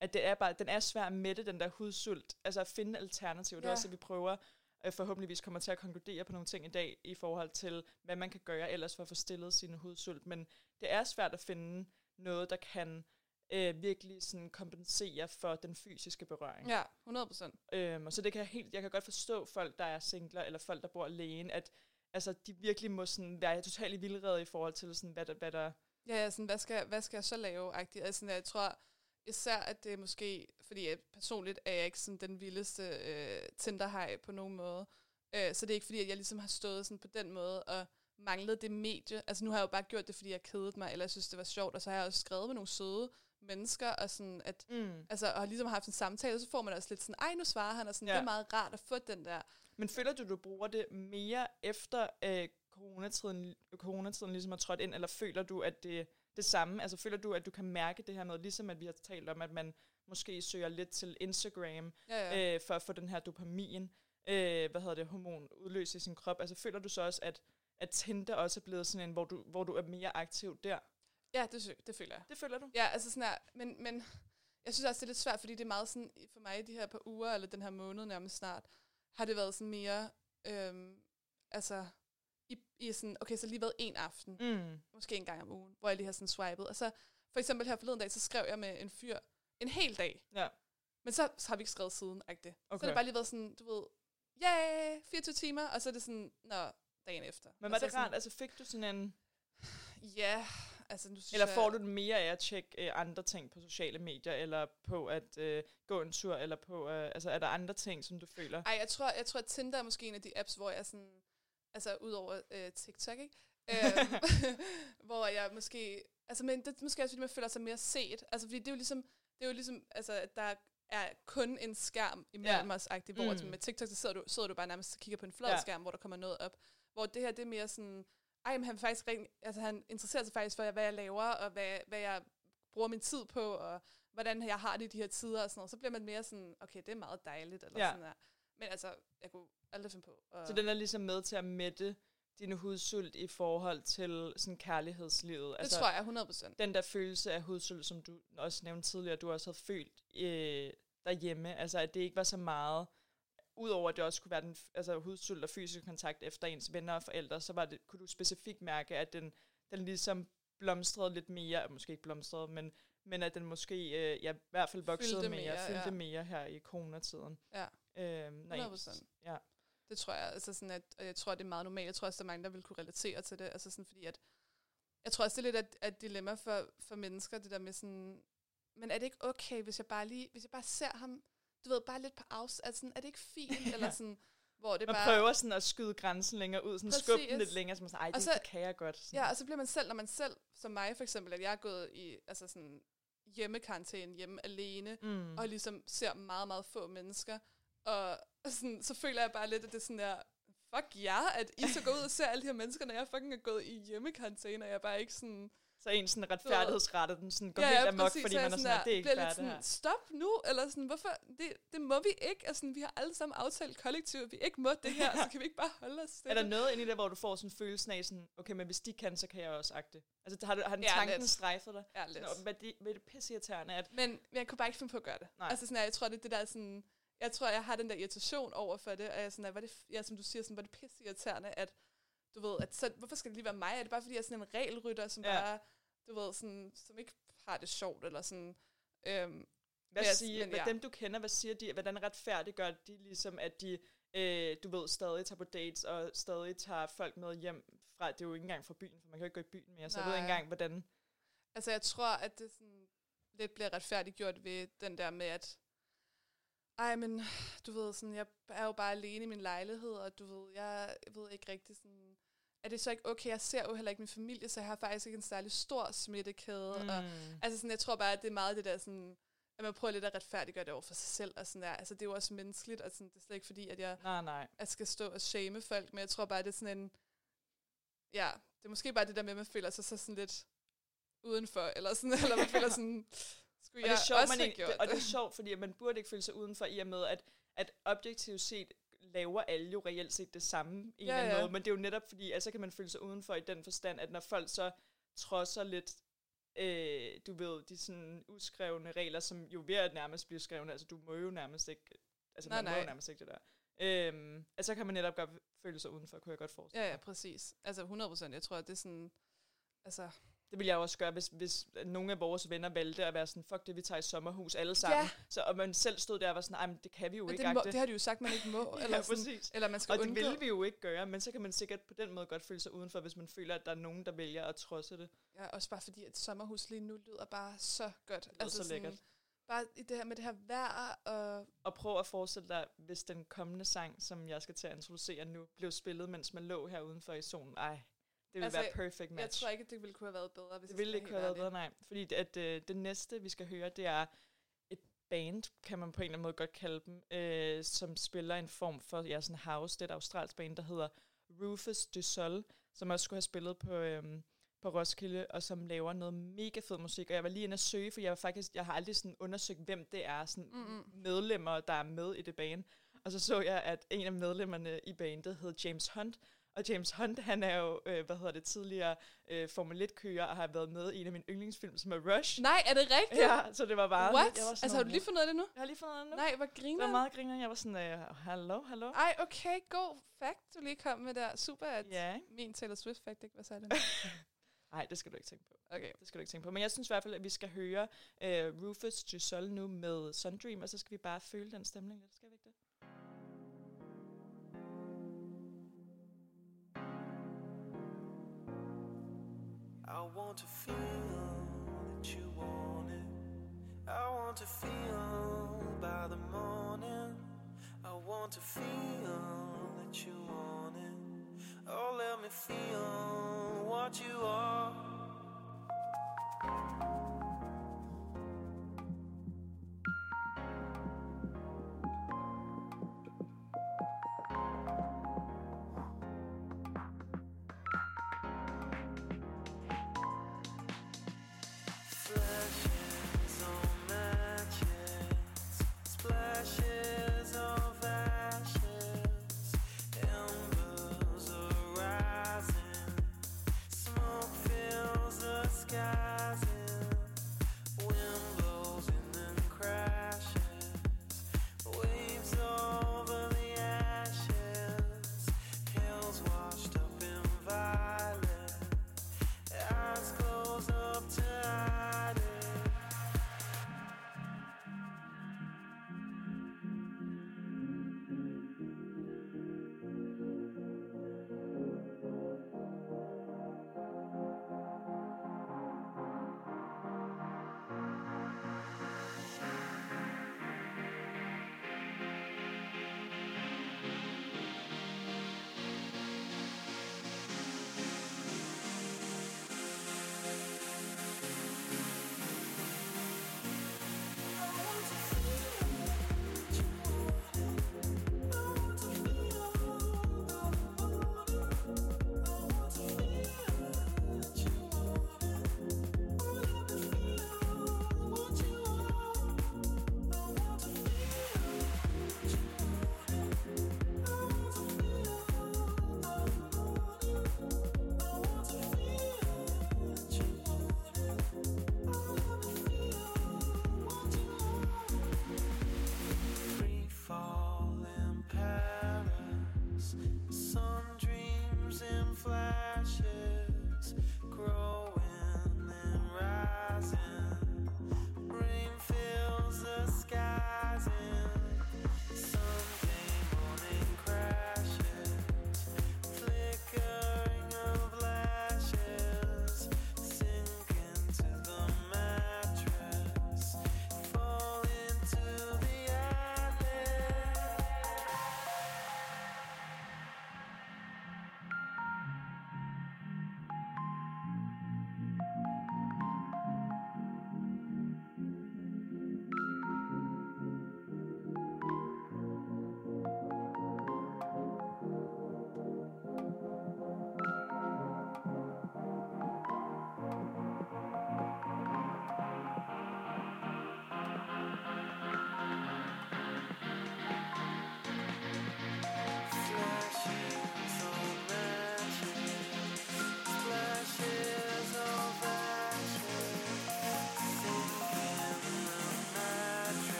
at det er bare, den er svær at mætte, den der hudsult. Altså at finde alternativer. Det er Ja. også, at vi prøver, øh, forhåbentligvis kommer til at konkludere på nogle ting i dag, i forhold til, hvad man kan gøre ellers for at få stillet sin hudsult. Men det er svært at finde noget, der kan øh, virkelig sådan kompensere for den fysiske berøring. Ja, 100 procent. Øhm, og så det kan jeg, helt, jeg kan godt forstå folk, der er singler, eller folk, der bor alene, at altså, de virkelig må sådan være totalt i vildrede i forhold til, sådan, hvad, der, hvad der... Ja, ja, sådan, hvad skal, hvad skal jeg så lave? -agtigt? Altså, jeg tror især, at det er måske, fordi jeg, personligt er jeg ikke sådan den vildeste øh, Tinder-hej på nogen måde. Øh, så det er ikke fordi, at jeg ligesom har stået sådan på den måde og manglet det medie. Altså nu har jeg jo bare gjort det, fordi jeg kedede mig, eller jeg synes, det var sjovt, og så har jeg også skrevet med nogle søde mennesker, og sådan at, Mm. altså, og har ligesom haft en samtale, og så får man også lidt sådan, ej, nu svarer han, og sådan, Ja. det er meget rart at få den der, Men føler du, du bruger det mere efter øh, coronatiden, coronatiden ligesom er trådt ind, eller føler du, at det det samme? Altså føler du, at du kan mærke det her med, ligesom at vi har talt om, at man måske søger lidt til Instagram, ja, ja. øh, for at få den her dopamin, øh, hvad hedder det, hormon udløst i sin krop. Altså føler du så også, at, at Tinder også er blevet sådan en, hvor du, hvor du er mere aktiv der? ja det, det føler jeg. Det føler du? Ja, altså sådan her, men, men jeg synes også, det er lidt svært, fordi det er meget sådan, for mig de her par uger, eller den her måned nærmest snart, har det været sådan mere, øhm, altså, i, i sådan, okay, så lige været en aften, mm. Måske en gang om ugen, hvor jeg lige har sådan swipet, og så for eksempel her forleden dag, så skrev jeg med en fyr en hel dag, Ja. men så, så har vi ikke skrevet siden, okay. Så har det bare lige været sådan, du ved, yeah, 24 timer, og så er det sådan, nå, dagen efter. Men var så det sådan, rart? Altså fik du sådan en... Ja, altså nu synes Eller jeg, får du det mere af at tjekke øh, andre ting på sociale medier, eller på at øh, gå en tur, eller på... Øh, altså er der andre ting, som du føler? Ej, jeg tror, jeg tror, at Tinder er måske en af de apps, hvor jeg sådan, altså ud over øh, TikTok, ikke? Øhm, hvor jeg måske, altså men det er måske også, fordi man føler sig mere set. Altså fordi det er jo ligesom, det er jo ligesom, altså at der er kun en skærm imellem Ja. os, hvor Mm. mm. med TikTok, så sidder du, sidder du bare nærmest og kigger på en flad ja. skærm, hvor der kommer noget op. Hvor det her, det er mere sådan, ej, men han, er faktisk rent, altså, han interesserer sig faktisk for, hvad jeg laver, og hvad, hvad jeg bruger min tid på, og hvordan jeg har det i de her tider, og sådan noget. Så bliver man mere sådan, okay, det er meget dejligt, eller Ja. sådan der. Men altså, jeg kunne aldrig finde på. at- Så den er ligesom med til at mætte din hudsult i forhold til sådan kærlighedslivet. det tror jeg 100 procent. Den der følelse af hudsult, som du også nævnte tidligere, du også havde følt øh, derhjemme. Altså at det ikke var så meget, udover at det også kunne være den, altså, hudsult og fysisk kontakt efter ens venner og forældre, så var det, kunne du specifikt mærke, at den, den ligesom blomstrede lidt mere, måske ikke blomstrede, men, men at den måske øh, ja, i hvert fald voksede Fyldte mere, mere, fyldte ja. mere her i coronatiden. Ja. Øhm, når 100 ens- procent. Ja. Det tror jeg, altså sådan at, og jeg tror, det er meget normalt. Jeg tror også, der er mange, der vil kunne relatere til det. Altså sådan, fordi at, jeg tror også, det er lidt et, et dilemma for, for mennesker, det der med sådan, men er det ikke okay, hvis jeg bare lige, hvis jeg bare ser ham, du ved, bare lidt på afs, altså sådan, er det ikke fint, eller sådan, hvor det Man bare... prøver sådan at skyde grænsen længere ud, sådan skubbe den lidt længere, så man sådan, ej, Og det, så- det kan jeg godt. Sådan. Ja, og så bliver man selv, når man selv, som mig for eksempel, at jeg er gået i altså sådan hjemmekarantæne, hjemme alene, Mm. og ligesom ser meget, meget få mennesker, og sådan, så føler jeg bare lidt, at det er sådan der, fuck jer, at I så går ud og ser alle de her mennesker, når jeg fucking er gået i hjemmekarantæne, og jeg er bare ikke sådan... Så en sådan retfærdighedsrette, den sådan går ja, helt amok, præcis, fordi så man er sådan, der, "Nej, det er ikke lidt det her. sådan, stop nu, eller sådan, hvorfor, det, det må vi ikke, altså sådan, vi har alle sammen aftalt kollektivt, at vi ikke må det her, så kan vi ikke bare holde os til Er der noget inde i det, hvor du får sådan følelsen af sådan, okay, men hvis de kan, så kan jeg også agte? Altså, har, du, har den Ja, tanken lidt. strejfet dig? Ja, lidt. Nå, hvad det, hvad det pisseirriterende, at Men, jeg kunne bare ikke finde på at gøre det. Nej. Altså sådan, at jeg tror, det er det der sådan... Jeg tror, jeg har den der irritation over for det, og jeg sådan, at, var det, ja, som du siger, sådan, var det pisse irriterende, at du ved, at så, hvorfor skal det lige være mig? Er det bare, fordi jeg er sådan en regelrytter, som Ja. bare, du ved, sådan, som ikke har det sjovt, eller sådan... Øhm, Hvad jeg- siger, men ja. dem du kender, hvad siger de, hvordan retfærdiggør de ligesom, at de, øh, du ved, stadig tager på dates, og stadig tager folk med hjem fra, det er jo ikke engang fra byen, for man kan jo ikke gå i byen mere, så jeg ved ikke engang, hvordan, altså, jeg tror, at det sådan lidt bliver retfærdiggjort ved den der med, at ej, men du ved, sådan, jeg er jo bare alene i min lejlighed, og du ved, jeg ved ikke rigtig sådan, er det så ikke okay, jeg ser jo heller ikke min familie, så jeg har faktisk ikke en særlig stor smittekæde, mm. og Altså sådan, jeg tror bare, at det er meget det der sådan, at man prøver lidt at retfærdiggøre det over for sig selv, og sådan der. Altså det er jo også menneskeligt, og sådan, det er slet ikke fordi, at jeg nej, nej. at skal stå og shame folk, men jeg tror bare, at det er sådan en, ja, det er måske bare det der med, at man føler sig så sådan lidt udenfor, eller sådan, eller man føler sådan, skulle Og det jeg er sjovt, også man ikke, gjort og det er sjovt, fordi man burde ikke føle sig udenfor i og med, at, at objektivt set laver alle jo reelt set det samme i en Ja, eller anden ja. måde, men det er jo netop fordi, at så kan man føle sig udenfor i den forstand, at når folk så trodser lidt, øh, du ved, de sådan uskrevne regler, som jo ved at nærmest blive skrevne, altså du må jo nærmest ikke, altså Nej, man må jo nej. nærmest ikke det der. Øhm, altså så kan man netop godt føle sig udenfor, kunne jeg godt forestille Ja, ja, mig. præcis. Altså 100 procent. Jeg tror, at det er sådan, altså, Det ville jeg også gøre, hvis, hvis nogle af vores venner valgte at være sådan, fuck det, vi tager i sommerhus alle sammen. Ja. Så, og man selv stod der og var sådan, nej, men det kan vi jo men ikke. det, må, agte." det har de jo sagt, man ikke må, Ja, eller, sådan, præcis. eller man skal Og det undgå. vil vi jo ikke gøre, men så kan man sikkert på den måde godt føle sig udenfor, hvis man føler, at der er nogen, der vælger at trodse det. Ja, også bare fordi, at sommerhus lige nu lyder bare så godt. Det lyder så lækkert. Bare i det her med det her vejr, og Og prøv at forestille dig, hvis den kommende sang, som jeg skal til at introducere nu, blev spillet, mens man lå her udenfor i solen. Ej, det ville Altså, være perfect match. jeg tror ikke, at det ville kunne have været bedre, hvis det ville ikke have været bedre, nej. Fordi at, øh, det næste, vi skal høre, det er et band, kan man på en eller anden måde godt kalde dem, øh, som spiller en form for ja, sådan house. Det er et australsk band, der hedder Rufus du Sol, som også skulle have spillet på, øhm, på Roskilde, og som laver noget mega fed musik. Og jeg var lige inde og søge, for jeg var faktisk, jeg har aldrig sådan undersøgt, hvem det er, sådan Mm-mm. medlemmer, der er med i det band. Og så så jeg, at en af medlemmerne i bandet hed James Hunt, og James Hunt, han er jo, øh, hvad hedder det, tidligere øh, Formel 1-kører, og har været med i en af mine yndlingsfilm, som er Rush. Nej, er det rigtigt? Ja, så det var bare... What? Jeg var Altså, har du lige fundet af det nu? Jeg har lige fundet det nu. Nej, hvor det griner var meget griner. Jeg var sådan, øh, hallo, hallo. Ej, okay, god fact, du lige kom med der. Super, at Ja, min Taylor Swift fact ikke var særlig. Nej, det skal du ikke tænke på. Okay. Det skal du ikke tænke på. Men jeg synes i hvert fald, at vi skal høre øh, Rufus Giselle nu med Sundream, og så skal vi bare føle den stemning lidt. Skal vi ikke det? I want to feel that you want it. I want to feel by the morning. I want to feel that you want it. Oh, let me feel what you are.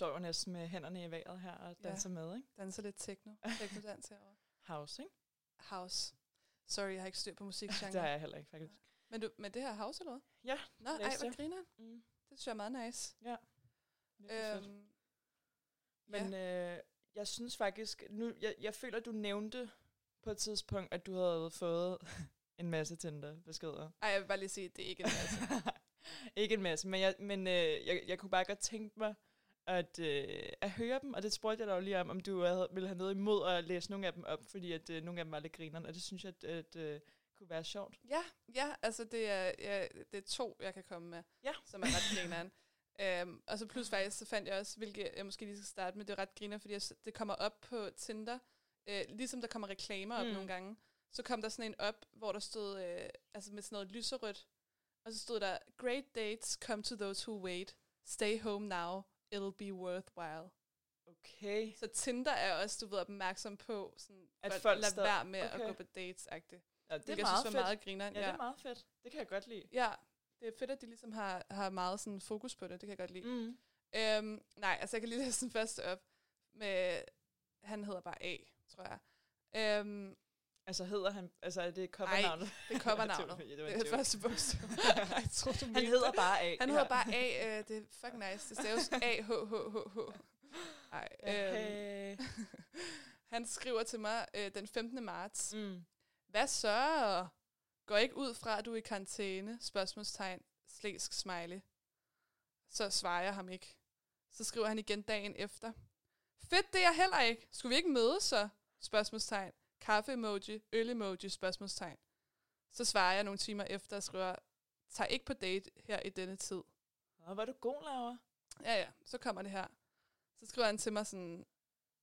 Står jo næsten med hænderne i vejret her og Ja. danser med, ikke? Danser lidt techno. Techno-dans herovre. House, ikke? House. Sorry, jeg har ikke styr på musik. Det har jeg heller ikke, faktisk. Men, du, men det her er house, eller hvad? Ja, Nå, ej, hvor griner. Mm. Det synes jeg er meget nice. Ja. Øhm, Men øh, jeg synes faktisk, nu, jeg, jeg føler, du nævnte på et tidspunkt, at du havde fået en masse Tinder-beskeder. ej, jeg vil bare lige sige, at det er ikke en masse. ikke en masse, men jeg, men, øh, jeg, jeg kunne bare godt tænke mig at, øh, at høre dem, og det spurgte jeg dig jo lige om, om du havde, ville have noget imod at læse nogle af dem op, fordi at, øh, nogle af dem var lidt grinerne, og det synes jeg, at, at øh, kunne være sjovt. ja, ja, altså det er, ja, det er to, jeg kan komme med, Ja. som er ret grineren. Øhm, og så plus faktisk, så fandt jeg også, hvilket jeg måske lige skal starte med, det er ret griner, fordi jeg, det kommer op på Tinder, øh, ligesom der kommer reklamer op mm. nogle gange, så kom der sådan en op, hvor der stod, øh, altså med sådan noget lyserødt, og så stod der, Great dates come to those who wait. Stay home now. It'll be worthwhile. Okay. Så Tinder er også, du ved, opmærksom på, sådan, At folk lade stadig- være med okay. at gå på dates -agtigt. Ja, det er jeg meget synes, fedt. meget grineren. Ja, det er meget fedt. Det kan jeg godt lide. Ja, det er fedt, at de ligesom har, har meget sådan fokus på det. Det kan jeg godt lide. Mm. Øhm, nej, altså jeg kan lige læse den første op. Med, han hedder bare A, tror jeg. Øhm, Altså hedder han, altså er det covernavnet? det er covernavnet. Det var det er første bogstav. Jeg tror, du Han hedder bare A. Han ja. hedder bare A. Øh, det er fucking nice. Det staves A, H, H, H, H. Ej, hey. han skriver til mig øh, den 15. marts. Mm. Hvad så? Går ikke ud fra, at du er i karantæne? Spørgsmålstegn. Slæsk smiley. Så svarer jeg ham ikke. Så skriver han igen dagen efter. Fedt, det er jeg heller ikke. Skulle vi ikke mødes så? Spørgsmålstegn. Kaffe-emoji, øl-emoji, spørgsmålstegn. Så svarer jeg nogle timer efter og skriver, tag ikke på date her i denne tid. Nå, var du god, Laura? Ja, ja, så kommer det her. Så skriver han til mig sådan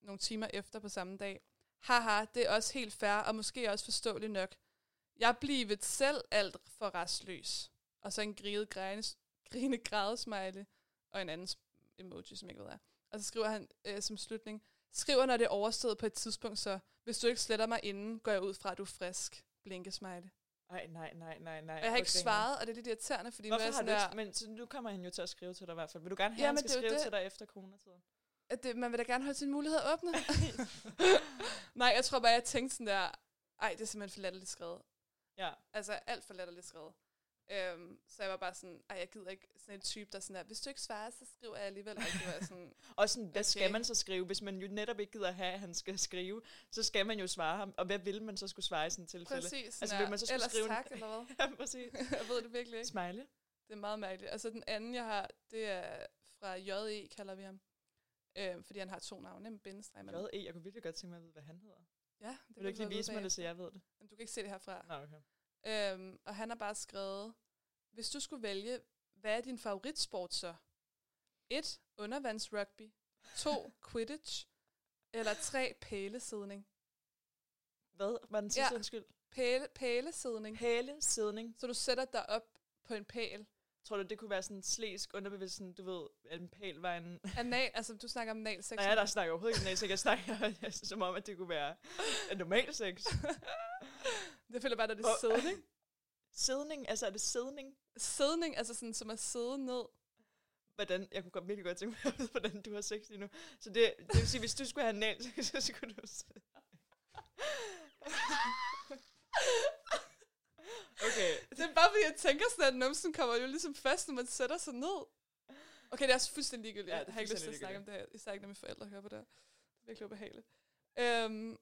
nogle timer efter på samme dag. Haha, det er også helt fair, og måske også forståeligt nok. Jeg blevet selv alt for restløs. Og så en grinet grine, grine grædesmiley, og en anden emoji, som jeg ikke ved er. Og så skriver han øh, som slutning, skriver, når det er overstået på et tidspunkt, så hvis du ikke sletter mig inden, går jeg ud fra, at du er frisk. Blinkesmiley. Ej, nej, nej, nej, nej. Og jeg har ikke svaret, og det er lidt irriterende, fordi Hvorfor nu er jeg har sådan du ikke, men så nu kommer han jo til at skrive til dig i hvert fald. Vil du gerne have, Ja, at han skal skrive det. til dig efter coronatiden? at det, man vil da gerne holde sin mulighed åbne. Nej, jeg tror bare, jeg tænkte sådan der, ej, det er simpelthen for latterligt skrevet. Ja. Altså, alt for latterligt skrevet. Øhm, så jeg var bare sådan, ej, jeg gider ikke sådan en type, der sådan der, hvis du ikke svarer, så skriver jeg alligevel. Og det var sådan, Og sådan, hvad okay. skal man så skrive? Hvis man jo netop ikke gider have, at han skal skrive, så skal man jo svare ham. Og hvad vil man så skulle svare i sådan et tilfælde? præcis. Altså, vil man så skulle ellers skrive en- tak, eller hvad? Ja, præcis. jeg ved det virkelig ikke. Smiley. Det er meget mærkeligt. Altså, den anden, jeg har, det er fra JE, kalder vi ham. Øhm, fordi han har to navne, med bindestreg. J.E. Jeg kunne virkelig godt tænke mig at vide, hvad han hedder. Ja, det Vil du ikke lige vise mig det, så jeg ved det? Men du kan ikke se det herfra. Nå, okay. Øhm, og han har bare skrevet, hvis du skulle vælge, hvad er din favoritsport så? 1. Undervandsrugby. 2. Quidditch. Eller 3. Pælesidning. Hvad var den sidste Ja. undskyld? Pæle, pælesidning. Pælesidning. Så du sætter dig op på en pæl. Tror du, det kunne være sådan en slæsk underbevidst, sådan, du ved, at en pæl var en... Anal, altså du snakker om analsex. Nej, der snakker overhovedet ikke om sex. Jeg snakker som om, at det kunne være en normal sex. Det føler bare, at det er sidning. Sidning, altså er det sidning? Sidning, altså sådan som at sidde ned. Hvordan, jeg kunne godt virkelig godt tænke mig hvordan du har sex lige nu. Så det, det vil sige, hvis du skulle have en anal sex, så skulle du... sidde- Okay. Det er bare fordi, jeg tænker sådan, at numsen kommer jo ligesom først, når man sætter sig ned. Okay, det er også fuldstændig ligegyldigt. Ja, er jeg har ikke lyst til at snakke om det her. Især ikke, når mine forældre hører på det. her. Det er virkelig ubehageligt. Øhm,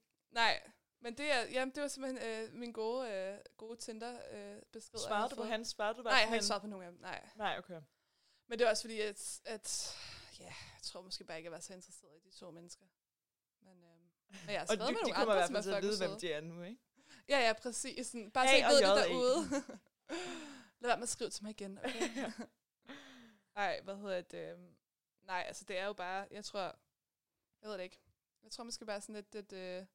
men det, er, jamen, det var simpelthen øh, min gode, øh, gode Tinder-besked. Svarede du på hans? Svarede du bare Nej, jeg har ikke svaret på nogen af dem. Nej. Nej, okay. Men det er også fordi, at, at ja, jeg tror måske bare ikke, jeg var så interesseret i de to mennesker. Men, øhm, men jeg har Og skrevet de, med de nogle kommer i andre, hvert fald til at vide, hvem de er nu, ikke? Ja, ja, præcis. Sådan, bare A så I og ved det derude. Lad være med at skrive til mig igen, okay? Ej, hvad hedder det? øhm, Nej, altså det er jo bare, jeg tror, jeg ved det ikke. Jeg tror måske bare sådan lidt, lidt øh,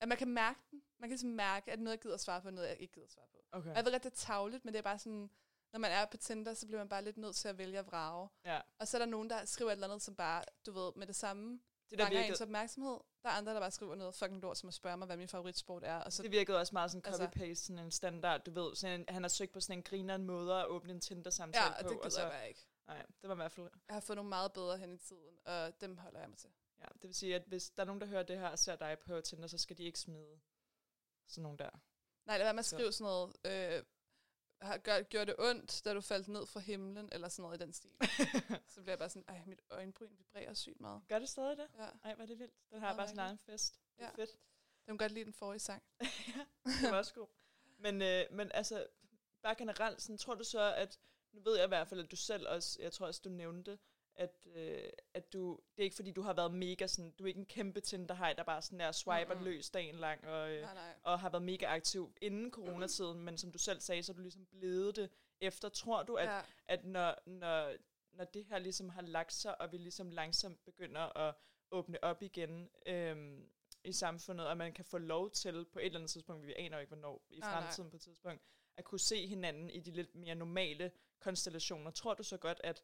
at man kan mærke den. Man kan ligesom mærke, at noget jeg gider at svare på, og noget jeg ikke gider at svare på. Okay. Og jeg ved godt, det er tavligt, men det er bare sådan, når man er på Tinder, så bliver man bare lidt nødt til at vælge at vrage. Ja. Og så er der nogen, der skriver et eller andet, som bare, du ved, med det samme, Det, der virkede, ens opmærksomhed. Der er andre, der bare skriver noget fucking lort, som at spørge mig, hvad min favoritsport er. Og så, det virkede også meget sådan Altså- copy-paste, sådan en standard, du ved. Sådan en, han har søgt på sådan en grineren måde at åbne en Tinder-samtale ja, på. og det og gider så, jeg bare ikke. Nej, det var i hvert fald... Jeg har fået nogle meget bedre hen i tiden, og dem holder jeg mig til. Ja, det vil sige, at hvis der er nogen, der hører det her og ser dig på Tinder, så skal de ikke smide sådan nogen der. Nej, lad være med at skrive sådan noget, øh, har, gør, gør det ondt, da du faldt ned fra himlen, eller sådan noget i den stil. så bliver jeg bare sådan, ej, mit øjenbryn vibrerer sygt meget. Gør det stadig det? Ja, Ej, hvor er det vildt. Den har Meget bare egen mærkeligt. fest. Det er Ja. fedt. det kan godt lide den forrige sang. det var også god. Men, øh, men altså, bare generelt, sådan, tror du så, at, nu ved jeg i hvert fald, at du selv også, jeg tror også, du nævnte, at, øh, at du, det er ikke fordi, du har været mega sådan, du er ikke en kæmpe Tinder-hej, der bare sådan der swiper Mm-mm. løs dagen lang, og, øh, Nej, nej. og har været mega aktiv inden coronatiden, men som du selv sagde, så er du ligesom blevet det efter. Tror du, at, Ja. at når, når, når det her ligesom har lagt sig, og vi ligesom langsomt begynder at åbne op igen øhm, i samfundet, og man kan få lov til på et eller andet tidspunkt, vi aner jo ikke, hvornår i Nej, nej. fremtiden på et tidspunkt, at kunne se hinanden i de lidt mere normale konstellationer. Tror du så godt, at,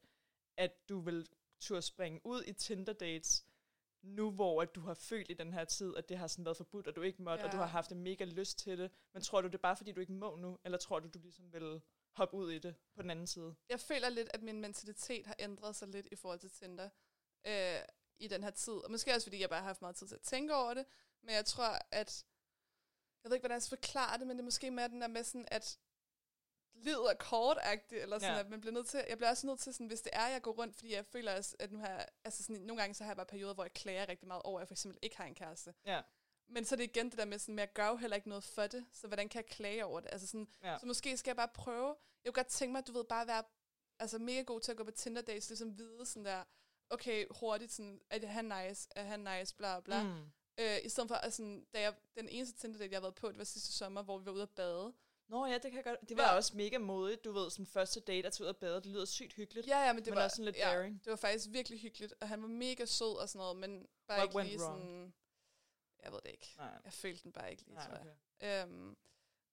at du vil turde springe ud i Tinder-dates, nu hvor at du har følt i den her tid, at det har sådan været forbudt, og du ikke måtte, ja. og du har haft en mega lyst til det, men tror du det er bare fordi, du ikke må nu, eller tror du, du ligesom vil hoppe ud i det på den anden side? Jeg føler lidt, at min mentalitet har ændret sig lidt i forhold til Tinder øh, i den her tid. Og måske også, fordi jeg bare har haft meget tid til at tænke over det. Men jeg tror, at... Jeg ved ikke, hvordan jeg skal forklare det, men det er måske mere den der med sådan, at livet er kort eller sådan, Ja. at man bliver nødt til, jeg bliver også nødt til sådan, hvis det er, jeg går rundt, fordi jeg føler også, at nu har, altså sådan, nogle gange så har jeg bare perioder, hvor jeg klager rigtig meget over, at jeg for eksempel ikke har en kæreste. Ja. Men så er det igen det der med, sådan, med jeg gør jo heller ikke noget for det, så hvordan kan jeg klage over det? Altså sådan, Ja. Så måske skal jeg bare prøve. Jeg kunne godt tænke mig, at du ved, bare være altså, mega god til at gå på Tinder dates, ligesom vide sådan der, okay, hurtigt sådan, er han nice, er han nice, bla bla. Mm. Mm. Øh, I stedet for, at sådan, da jeg, den eneste Tinder date, jeg har været på, det var sidste sommer, hvor vi var ude at bade. Nå ja, det kan jeg godt. Det var Ja. også mega modigt, du ved, sådan første date at tage ud og bade. Det lyder sygt hyggeligt. Ja, ja, men det Men var også sådan lidt ja, daring. det var faktisk virkelig hyggeligt, og han var mega sød og sådan noget, men bare What ikke lige wrong? sådan, jeg ved det ikke. Nej, Jeg følte den bare ikke lige, nej, tror jeg. okay. Øhm,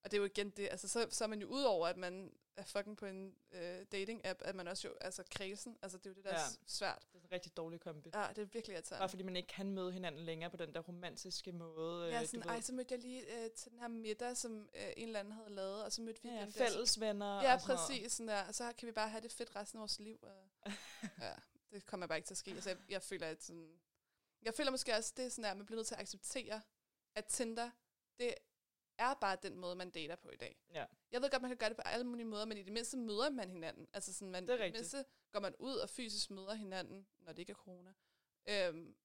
og det er jo igen det, altså så, så er man jo ud over, at man er fucking på en øh, dating-app, at man også jo, altså kredsen, altså det er jo det, der ja. Er svært. Det er en rigtig dårlig kombi. Ja, det er virkelig Bare irriterende. fordi man ikke kan møde hinanden længere på den der romantiske måde. Ja, øh, sådan, ej, så mødte jeg lige øh, til den her middag, som øh, en eller anden havde lavet, og så mødte vi ja, ja, den der, så- fælles venner. Ja, præcis, sådan der, og så kan vi bare have det fedt resten af vores liv. Og, ja, det kommer bare ikke til at ske. Altså, jeg, jeg føler, at sådan, jeg føler måske også, det er sådan der, at man bliver nødt til at acceptere, at Tinder, det er bare den måde, man dater på i dag. Ja. Jeg ved godt, man kan gøre det på alle mulige måder, men i det mindste møder man hinanden. Altså sådan, man, Det er i det mindste går man ud og fysisk møder hinanden, når det ikke er corona. Øhm,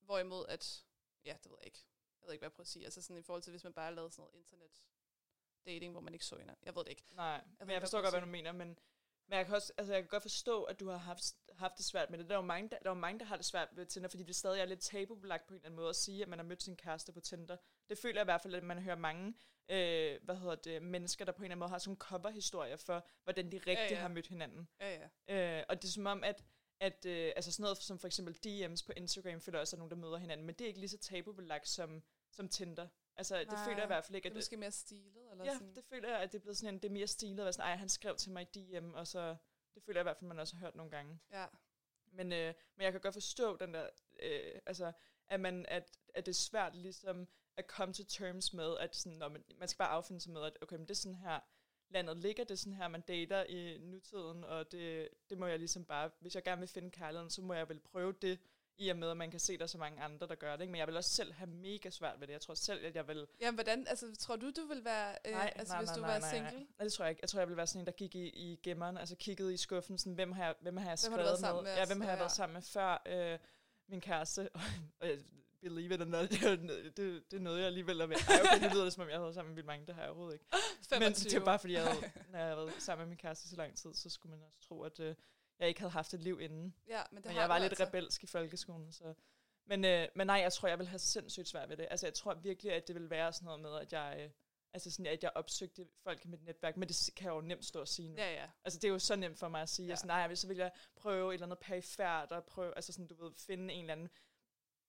hvorimod at, ja, det ved jeg ikke. Jeg ved ikke, hvad jeg prøver at sige. Altså sådan i forhold til, hvis man bare lavede sådan noget internet dating, hvor man ikke så hinanden. Jeg ved det ikke. Nej, ved men jeg forstår jeg godt, hvad du mener, men, men jeg, kan også, altså, jeg kan godt forstå, at du har haft, haft det svært med det. Der er jo mange, der, der, er jo mange, der har det svært med Tinder, fordi det stadig er lidt tabubelagt på en eller anden måde at sige, at man har mødt sin kæreste på Tinder. Det føler jeg i hvert fald, at man hører mange øh, hvad hedder det, mennesker, der på en eller anden måde har sådan coverhistorier for, hvordan de rigtig ja, ja. har mødt hinanden. Ja, ja. Øh, og det er som om, at, at øh, altså sådan noget som for eksempel DM's på Instagram, føler også, at nogen, der møder hinanden, men det er ikke lige så tabubelagt som, som Tinder. Altså, det Nej, føler jeg i hvert fald ikke, Det at er måske mere stilet, eller Ja, sådan. det føler jeg, at det er blevet sådan en, det er mere stilet, at sådan, ej, han skrev til mig i DM, og så, det føler jeg i hvert fald, man også har hørt nogle gange. Ja. Men, øh, men jeg kan godt forstå den der, øh, altså, at, man, at, at det er svært ligesom at komme til terms med, at sådan, når man, man skal bare affinde sig med, at okay, men det er sådan her, landet ligger, det er sådan her, man dater i nutiden, og det, det må jeg ligesom bare, hvis jeg gerne vil finde kærligheden, så må jeg vel prøve det, i og med, at man kan se, at der er så mange andre, der gør det. Ikke? Men jeg vil også selv have mega svært ved det. Jeg tror selv, at jeg vil Jamen, hvordan, altså, tror du, du vil være, øh, Nej, altså, nej, hvis nej, du nej, var nej, single? Nej. nej, det tror jeg ikke. Jeg tror, jeg ville være sådan en, der gik i, i gemmeren, altså kiggede i skuffen, sådan, hvem har jeg, hvem har jeg Hvem skrevet har du været sammen med Ja, hvem har jeg Ja. været sammen med før øh, min kæreste. believe it or not, det, er det, det er noget, jeg alligevel er ved. Ej, okay, det lyder det, som om jeg har været sammen med vildt mange, det har jeg overhovedet ikke. 25. Men det er bare, fordi jeg havde, når jeg har været sammen med min kæreste så lang tid, så skulle man også tro, at øh, jeg ikke havde haft et liv inden. Ja, men det Men har jeg var lidt altså. rebelsk i folkeskolen, så... Men, øh, men nej, jeg tror, jeg vil have sindssygt svært ved det. Altså, jeg tror virkelig, at det vil være sådan noget med, at jeg... Øh, altså sådan, at jeg opsøgte folk i mit netværk, men det kan jeg jo nemt stå og sige nu. Ja, ja. Altså, det er jo så nemt for mig at sige, Ja. altså, nej, så vil jeg prøve et eller andet perifært, og prøve, altså sådan, du ved, finde en eller anden,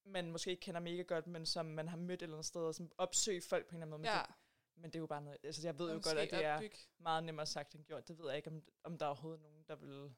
man måske ikke kender mega godt, men som man har mødt et eller andet sted, og sådan opsøge folk på en eller anden måde. Men, ja. det, men det er jo bare noget, altså jeg ved og jo godt, at det er opbygge- meget nemmere sagt end gjort. Det ved jeg ikke, om, om der er overhovedet nogen, der vil...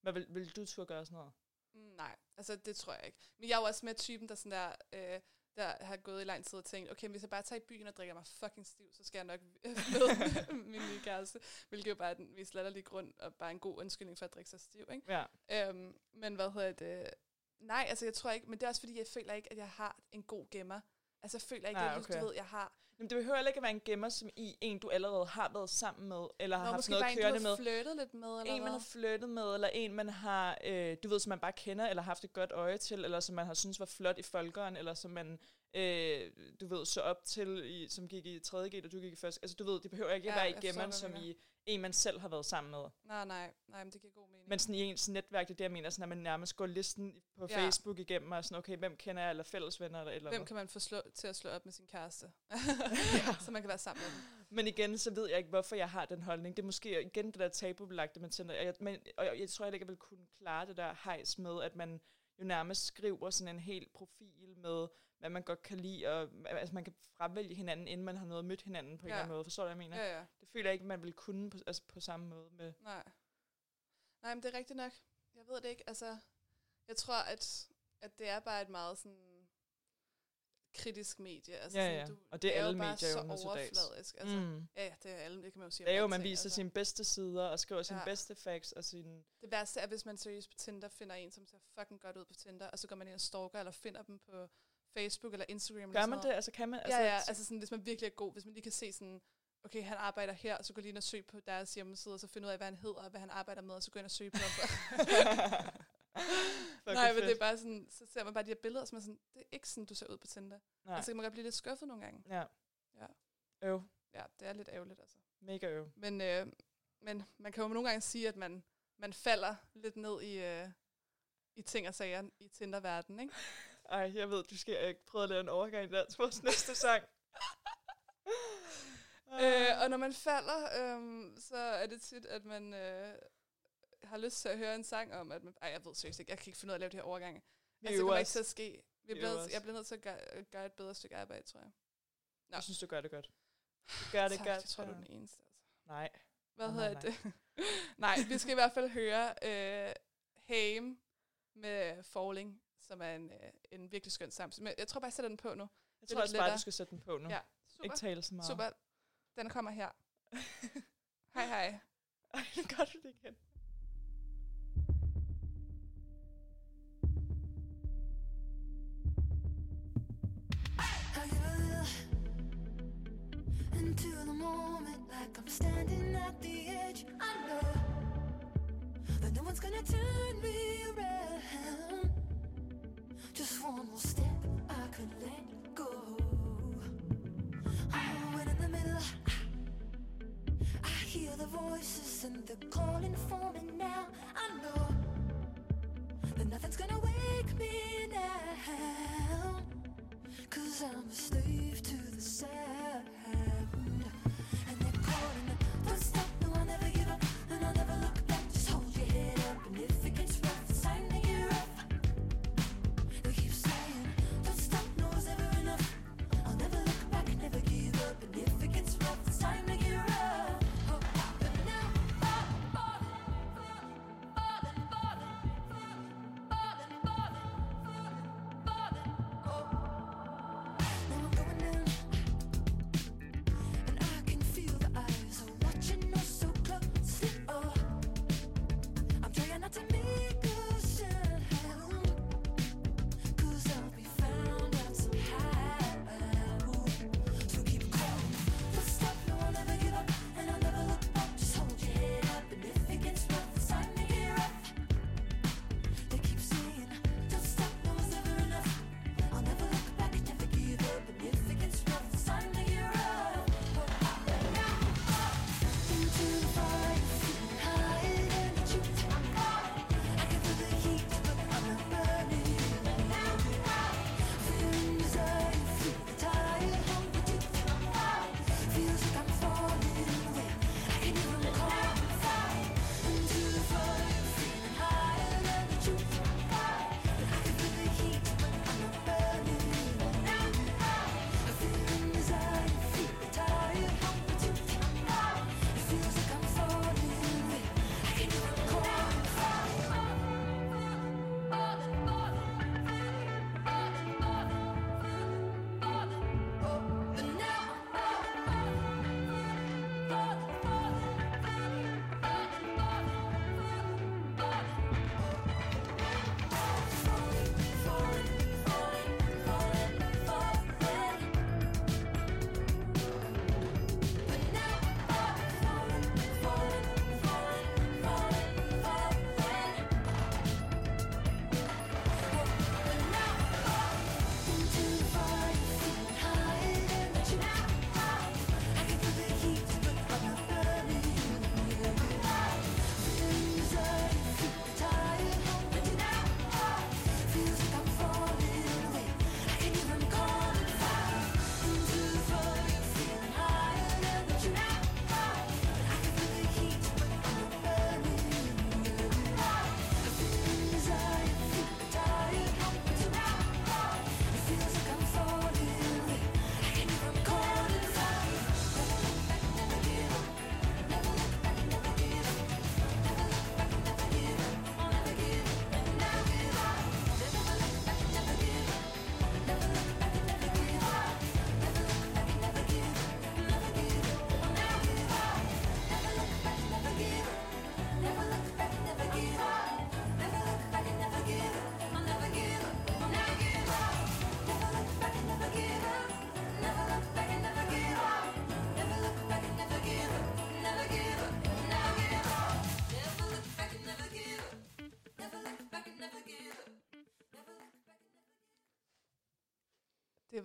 Hvad vil, vil du turde gøre sådan noget? Mm, Nej, altså det tror jeg ikke. Men jeg er jo også med typen, der sådan der, øh, der har gået i lang tid og tænkt, okay, hvis jeg bare tager i byen og drikker mig fucking stiv, så skal jeg nok møde min nye ny kæreste, hvilket jo bare er den mest latterlige grund, og bare en god undskyldning for at drikke sig stiv, ikke? Ja. Øhm, men hvad hedder det? Nej, altså jeg tror ikke, men det er også fordi, jeg føler ikke, at jeg har en god gemmer. Altså jeg føler ikke, Nej, at okay. du ved, jeg har... Men det behøver heller ikke at være en gemmer, som i en, du allerede har været sammen med, eller har Nå, haft måske noget en, kørende du med. har flirtet lidt med, eller en, man har flyttet med, eller en, man har, øh, du ved, som man bare kender, eller haft et godt øje til, eller som man har synes var flot i folkeren, eller som man, øh, du ved, så op til, i, som gik i 3.G, og du gik i første. Altså, du ved, det behøver ikke Ja, være i du som i en, man selv har været sammen med. Nej, nej, nej, men det giver god mening. Men sådan i ens netværk, det er det, jeg mener, sådan, at man nærmest går listen på Ja. Facebook igennem, og sådan, okay, hvem kender jeg, eller fælles venner, eller eller Hvem andet. kan man få slå, til at slå op med sin kæreste? så man kan være sammen med dem. Men igen, så ved jeg ikke, hvorfor jeg har den holdning. Det er måske igen det der tabubelagte, man tænder. Og jeg, men, og jeg, jeg tror heller ikke, jeg vil kunne klare det der hejs med, at man jo nærmest skriver sådan en hel profil med, hvad man godt kan lide, og altså man kan fravælge hinanden, inden man har noget mødt hinanden på en Ja. eller anden måde. Forstår du, hvad jeg mener? Ja, ja. Det føler jeg ikke, man vil kunne på, altså på samme måde med... Nej. Nej, men det er rigtigt nok. Jeg ved det ikke. Altså, jeg tror, at, at det er bare et meget sådan kritisk medie. Altså, Ja, sådan, ja. Du, Og det er alle medier jo så nu til dags. overfladisk. Altså, Mm. Ja, ja, det er alle, det kan man jo sige. Det er jo, man viser altså. sine bedste sider, og skriver sine Ja. bedste facts, og sine... Det værste er, hvis man seriøst på Tinder finder en, som ser fucking godt ud på Tinder, og så går man ind og stalker, eller finder dem på Facebook eller Instagram. eller Gør sådan man noget. det? Altså kan man... Ja, ja, så- altså sådan, hvis man virkelig er god, hvis man lige kan se sådan, okay, han arbejder her, så gå lige ind og søg på deres hjemmeside, og så finde ud af, hvad han hedder, og hvad han arbejder med, og så gå ind og søge på ham. Nej, men det er bare sådan, så ser man bare de her billeder, som er sådan, det er ikke sådan, du ser ud på Tinder. Nej. Altså, kan man godt blive lidt skuffet nogle gange. Ja. Ja. Øv. Ja, det er lidt ærgerligt, altså. Mega øv. Men, øh, men man kan jo nogle gange sige, at man, man falder lidt ned i, øh, i ting og sager i Tinder-verdenen, ikke? Ej, jeg ved, du skal ikke prøve at lave en overgang i dansk vores næste sang. Øh, og når man falder, øhm, så er det tit, at man øh, har lyst til at høre en sang om, at man... Ej, jeg ved seriøst ikke. Jeg kan ikke finde ud af at lave de her overgange. Vi altså, det kommer ikke til at ske. Vi nødt- os. jeg bliver nødt til at gøre, gøre et bedre stykke arbejde, tror jeg. Nå. Jeg synes, du gør det godt. Du gør det tak, godt. det tror jeg, du er den eneste. Altså. Nej. Hvad Nej, hedder nej, det? nej, vi skal i hvert fald høre øh, Hame med Falling, som er en, øh, en virkelig skøn sang. Men jeg tror bare, jeg sætter den på nu. Jeg Det er tror også lidt bare, lettere. du skal sætte den på nu. Ja, super. Ikke tale så meget. Super. Den kommer her. hej, hej. Ej, nu gør du det igen. Into the moment like I'm standing at the edge. I know that no one's gonna turn me around. Just one more step, I could let go. Oh, in the middle, I hear the voices and they're calling for me now. I know that nothing's gonna wake me now. Cause I'm a slave to the sound And they're calling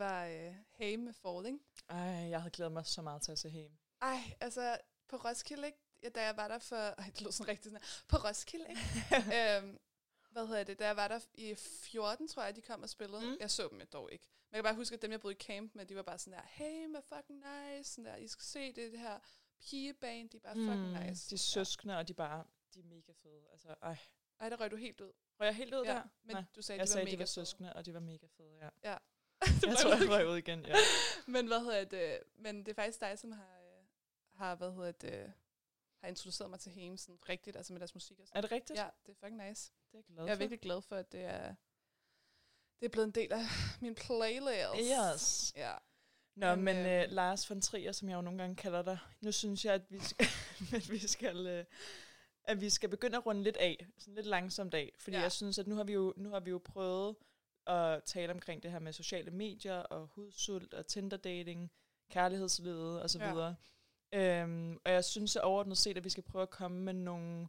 var øh, Hey med Falling. Ej, jeg havde glædet mig så meget til at se Ham. Ej, altså på Roskilde, ikke? Ja, da jeg var der for... Ej, det lød sådan rigtig sådan her. På Roskilde, ikke? øhm, hvad hedder det? Da jeg var der i 14, tror jeg, de kom og spillede. Mm. Jeg så dem dog ikke. Men jeg kan bare huske, at dem, jeg boede i camp med, de var bare sådan der, hey, med fucking nice. Sådan der, I skal se det, det her pigeband, de er bare fucking Mm, nice. De søskende, og de bare de er mega fede. Altså, ej. Ej, der røg du helt ud. Røg jeg helt ud Ja, der? men Nej. du sagde, jeg de var sagde, mega de var fede. søskende, og de var mega fede, ja. Ja. jeg tror, jeg røg ud igen, ja. men hvad hedder det? Men det er faktisk dig, som har, øh, har hvad hedder det, har introduceret mig til Haim sådan rigtigt, altså med deres musik og sådan. Er det rigtigt? Ja, det er fucking nice. Det er jeg glad Jeg er virkelig glad for, at det er, det er blevet en del af min playlist. Yes. Ja. Nå, men, Men, øh, øh, Lars von Trier, som jeg jo nogle gange kalder dig, nu synes jeg, at vi skal, at vi skal, øh, at vi skal begynde at runde lidt af, sådan lidt langsomt af, fordi ja. jeg synes, at nu har, vi jo, nu har vi jo prøvet at tale omkring det her med sociale medier og hudsult og Tinder-dating, kærlighedslivet osv. Ja. Øhm, og jeg synes at overordnet set, at vi skal prøve at komme med nogle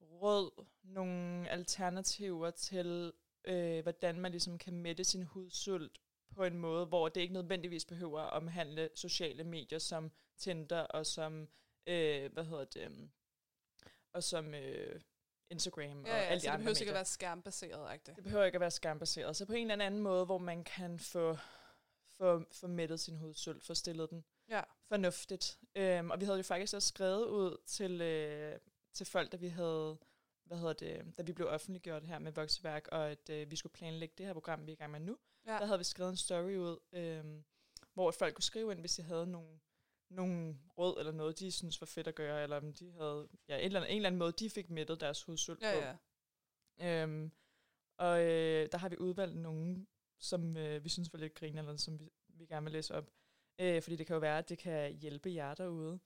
råd, nogle alternativer til, øh, hvordan man ligesom kan mætte sin hudsult på en måde, hvor det ikke nødvendigvis behøver at omhandle sociale medier som Tinder og som, øh, hvad hedder det, og som øh, Instagram Ja, og ja, så de det andre behøver ikke at være skærmbaseret, agtigt. Det behøver ikke at være skambaseret. Så på en eller anden måde, hvor man kan få, få, få mættet sin hudsult, få stillet den Ja. fornuftigt. Øhm, og vi havde jo faktisk også skrevet ud til, øh, til folk, da vi havde hvad hedder det, da vi blev offentliggjort her med Vokseværk, og at øh, vi skulle planlægge det her program, vi er i gang med nu, Ja. der havde vi skrevet en story ud, øh, hvor folk kunne skrive ind, hvis de havde nogle, nogle råd eller noget, de synes var fedt at gøre, eller om de havde ja, en, eller anden, en eller anden måde, de fik mættet deres hudsult Ja, på. ja. Øhm, og øh, der har vi udvalgt nogle, som øh, vi synes var lidt griner, eller som vi, vi gerne vil læse op. Øh, fordi det kan jo være, at det kan hjælpe jer derude.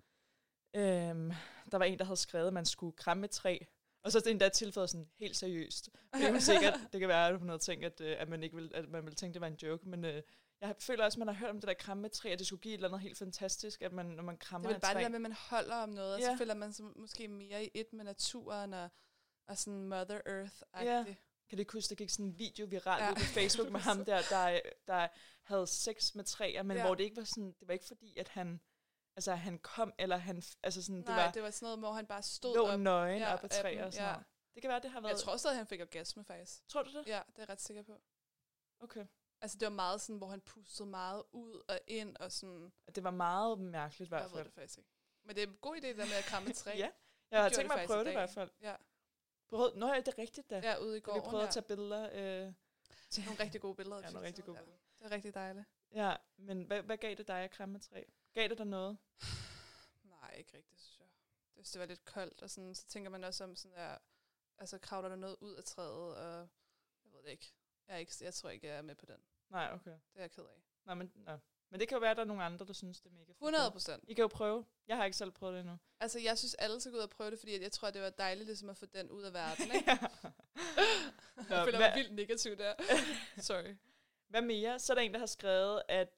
Øhm, der var en, der havde skrevet, at man skulle kramme et træ. Og så er det endda tilføjet sådan helt seriøst. Det er sikkert. Det kan være, at hun havde tænkt, at, øh, at man ikke ville, at man ville tænke, det var en joke. Men øh, jeg føler også, at man har hørt om det der kramme et træ, at det skulle give et eller andet helt fantastisk, at man, når man Det krammer er et bare træ. det der med, at man holder om noget, og Ja. så føler man sig måske mere i et med naturen, og, og sådan Mother Earth-agtigt. Ja. Kan det ikke huske, der gik sådan en video viralt Ja. på Facebook med ham der, der, der havde sex med træer, men Ja. hvor det ikke var sådan, det var ikke fordi, at han, altså han kom, eller han, altså sådan, Nej, det var, det var sådan noget, hvor han bare stod lå op. nøgen ja, op ad træer og sådan ja. noget. Det kan være, det har været... Jeg tror stadig, han fik orgasme, faktisk. Tror du det? Ja, det er jeg ret sikker på. Okay. Altså, det var meget sådan, hvor han pustede meget ud og ind, og sådan... Det var meget mærkeligt i hvert Jeg ved fald. det faktisk ikke. Men det er en god idé, der med at kramme træ. Ja, jeg har tænkt mig at prøve det i hvert fald. Ja. Prøv, nå ja, det er rigtigt da. Ja, ude i Da vi prøvede ja. at tage billeder. Øh, Nogle rigtig gode billeder. Ja, nogle rigtig gode billeder. Det er rigtig dejligt. Ja, men hvad, hvad gav det dig at kramme træ? Gav det dig noget? Nej, ikke rigtigt, synes jeg. Det, det var lidt koldt, og sådan, så tænker man også om sådan der, altså kravler der noget ud af træet, og jeg ved det ikke. Jeg, er ikke, jeg tror ikke, jeg er med på den. Nej, okay. Det er jeg ked af. Nej, men, nå. men det kan jo være, at der er nogle andre, der synes, det er mega fedt. 100 procent. I kan jo prøve. Jeg har ikke selv prøvet det endnu. Altså, jeg synes, alle skal gå ud og prøve det, fordi jeg tror, det var dejligt ligesom at få den ud af verden, ikke? Nå, jeg føler hvad- mig vildt negativ der. Sorry. Hvad mere? Så er der en, der har skrevet, at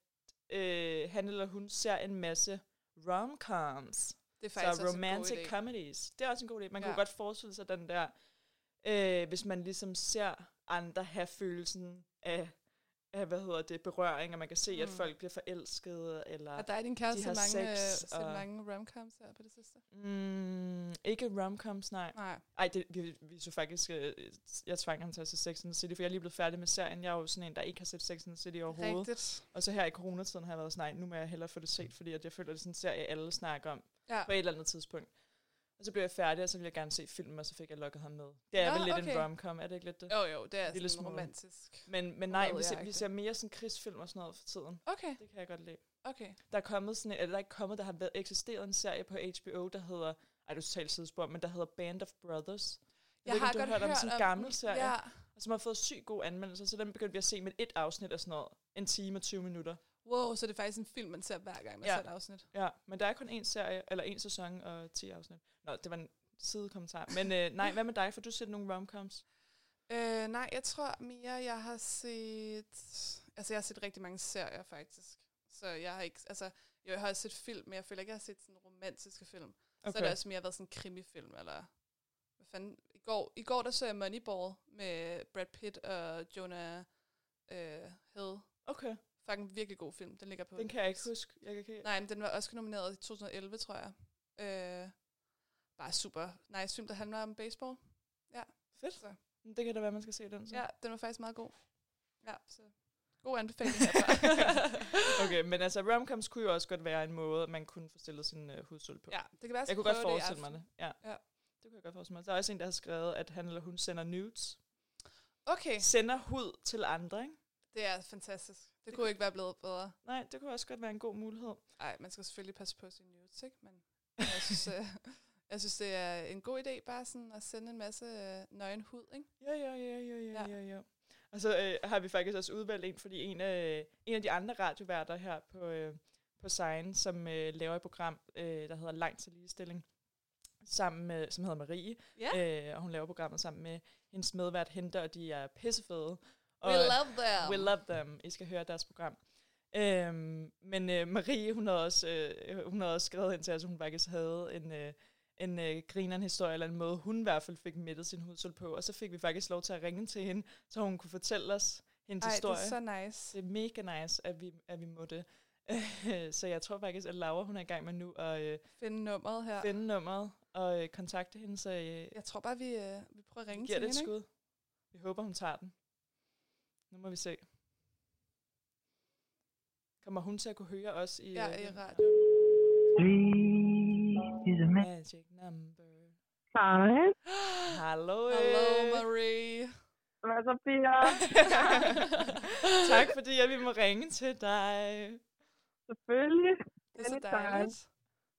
øh, han eller hun ser en masse rom-coms. Det er faktisk så en god romantic idé. comedies. Det er også en god idé. Man ja. Ja. kunne godt forestille sig den der, øh, hvis man ligesom ser andre have følelsen af, af hvad hedder det, berøring, og man kan se, mm. at folk bliver forelskede, eller Og der er din kæreste de har set mange, sex, set og- mange romcoms her på det sidste? Mm, ikke romcoms, nej. Nej. Ej, det, vi, vi så faktisk, øh, jeg tvang ham til at se Sex and the City, for jeg er lige blevet færdig med serien. Jeg er jo sådan en, der ikke har set Sex and the City overhovedet. Rigtigt. Og så her i coronatiden har jeg været sådan, nej, nu må jeg hellere få det set, fordi at jeg føler, at det er sådan en serie, alle snakker om Ja. på et eller andet tidspunkt. Og så blev jeg færdig, og så ville jeg gerne se filmen, og så fik jeg lukket ham med. Det er Nå, vel lidt okay. en romcom, er det ikke lidt det? Jo, jo, det er Lille sådan smule. romantisk. Men, men nej, vi ser, vi ser mere sådan krigsfilm og sådan noget for tiden. Okay. Det kan jeg godt lide. Okay. Der er kommet sådan, en- eller der er ikke kommet, der har været eksisteret en serie på HBO, der hedder, ej, du er totalt sidespor, men der hedder Band of Brothers. Jeg ved ikke, om har du godt hørt om hørt sådan en om gammel serie, Ja. og som har fået sygt gode anmeldelser, så den begyndte vi at se med et afsnit af sådan noget, en time og 20 minutter. Wow, så det er faktisk en film, man ser hver gang, man Ja. ser et afsnit. Ja, men der er kun én serie, eller en sæson og 10 afsnit. Nå, det var en sidekommentar. Men øh, nej, hvad med dig? For du ser nogle romcoms. Øh, nej, jeg tror mere, jeg har set... Altså, jeg har set rigtig mange serier, faktisk. Så jeg har ikke... Altså, jo, jeg har også set film, men jeg føler ikke, jeg har set sådan romantiske film. Så Okay. er det også mere været sådan en krimifilm, eller... Hvad fanden? I går, I går der så jeg Moneyball med Brad Pitt og Jonah øh, Hill. Okay. Fucking virkelig god film. Den ligger på Den kan jeg ikke huske. Jeg kan ikke... Nej, men den var også nomineret i 2011, tror jeg. Øh, bare super nice film, der handler om baseball. Ja. Fedt. Så, Det kan da være, man skal se den. Så. ja, den var faktisk meget god. Ja, så god anbefaling herfra. okay, men altså romcoms kunne jo også godt være en måde, man kunne få stillet sin uh, hudsult på. ja, det kan være, jeg, kunne godt det forestille mig det. Ja. Ja. Det kunne jeg godt forestille mig. Der er også en, der har skrevet, at han eller hun sender nudes. Okay, Sender hud til andre, ikke? det er fantastisk. Det, det kunne ikke være blevet bedre. Nej, det kunne også godt være en god mulighed. Nej, man skal selvfølgelig passe på sin nudes, ikke? Men jeg synes, øh, jeg synes, det er en god idé bare sådan at sende en masse øh, nøgen hud, ikke? Ja, ja, ja, ja, ja, Ja. ja. Og så øh, har vi faktisk også udvalgt en, fordi en af, en af de andre radioværter her på, øh, på Sign, som øh, laver et program, øh, der hedder Langt til ligestilling, sammen med, som hedder Marie, Ja. øh, og hun laver programmet sammen med hendes medvært Henter, og de er pissefede. Og, We love them. We love them. I skal høre deres program. Øhm, men øh, Marie, hun havde, også, øh, hun havde også skrevet ind til os, at hun faktisk havde en, øh, en øh, grineren historie, eller en måde, hun i hvert fald fik mættet sin hudsuld på. Og så fik vi faktisk lov til at ringe til hende, så hun kunne fortælle os hendes Ej, det historie. er så nice. det er mega nice, at vi, at vi måtte. så jeg tror faktisk, at Laura hun er i gang med nu at øh, Finde nummeret her. finde nummeret og øh, kontakte hende, så øh, Jeg tror bare, vi, øh, vi prøver at ringe til det et hende, ikke? skud. Vi håber, hun tager den. Nu må vi se. Kommer hun til at kunne høre os i, Ja, øh, i radio. Is a. Magic number. Hej. Hallo. Hello, øh. Marie. Hvad så, piger? tak fordi jeg vi må ringe til dig. Selvfølgelig. Det er så dejligt.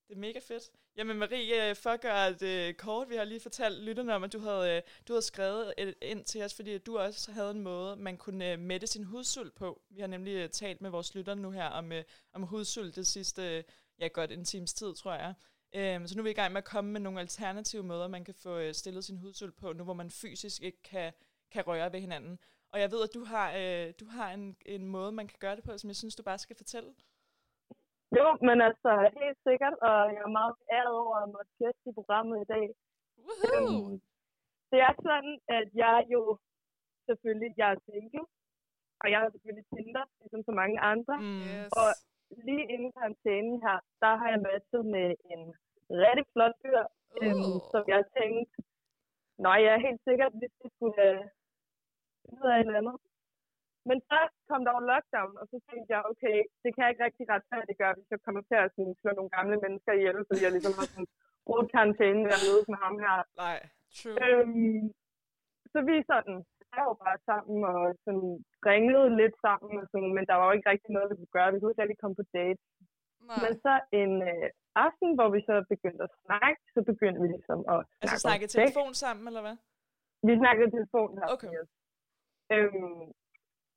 Det er mega fedt. Jamen Marie, øh, for at gøre det kort, vi har lige fortalt lytterne om, at du havde, øh, du havde skrevet et, ind til os, fordi at du også havde en måde, man kunne mætte sin hudsult på. Vi har nemlig talt med vores lyttere nu her om, om hudsult det sidste, ja godt en times tid, tror jeg. Øhm, så nu er vi i gang med at komme med nogle alternative måder, man kan få øh, stillet sin hudsult på, nu hvor man fysisk ikke kan, kan røre ved hinanden. Og jeg ved, at du har, øh, du har en, en måde, man kan gøre det på, som jeg synes, du bare skal fortælle. Jo, men altså, helt sikkert, og jeg er meget æret over at måtte gæste i programmet i dag. Woohoo! Øhm, det er sådan, at jeg jo selvfølgelig, jeg er single, og jeg er selvfølgelig Tinder, ligesom så mange andre. Mm. Yes. Og lige inden karantænen her, der har jeg matchet med en rigtig flot fyr, øhm, Uh. som jeg tænkte, nej, jeg er helt sikkert, hvis vi skulle øh, ud af et eller andet. Men så kom der jo lockdown, og så tænkte jeg, okay, det kan jeg ikke rigtig retfærdiggøre, hvis jeg kommer til at sådan, slå nogle gamle mennesker ihjel, fordi jeg ligesom har sådan brugt karantænen ved at mødes med ham her. Nej. True. Øhm, så vi sådan, jo bare sammen og sådan ringede lidt sammen, og sådan, men der var jo ikke rigtig noget, vi kunne gøre. Vi kunne ikke rigtig komme på date. Nej. Men så en øh, aften, hvor vi så begyndte at snakke, så begyndte vi ligesom at snakke Altså snakke sex. telefon sammen, eller hvad? Vi snakkede telefon her. Okay. Yes. Øhm,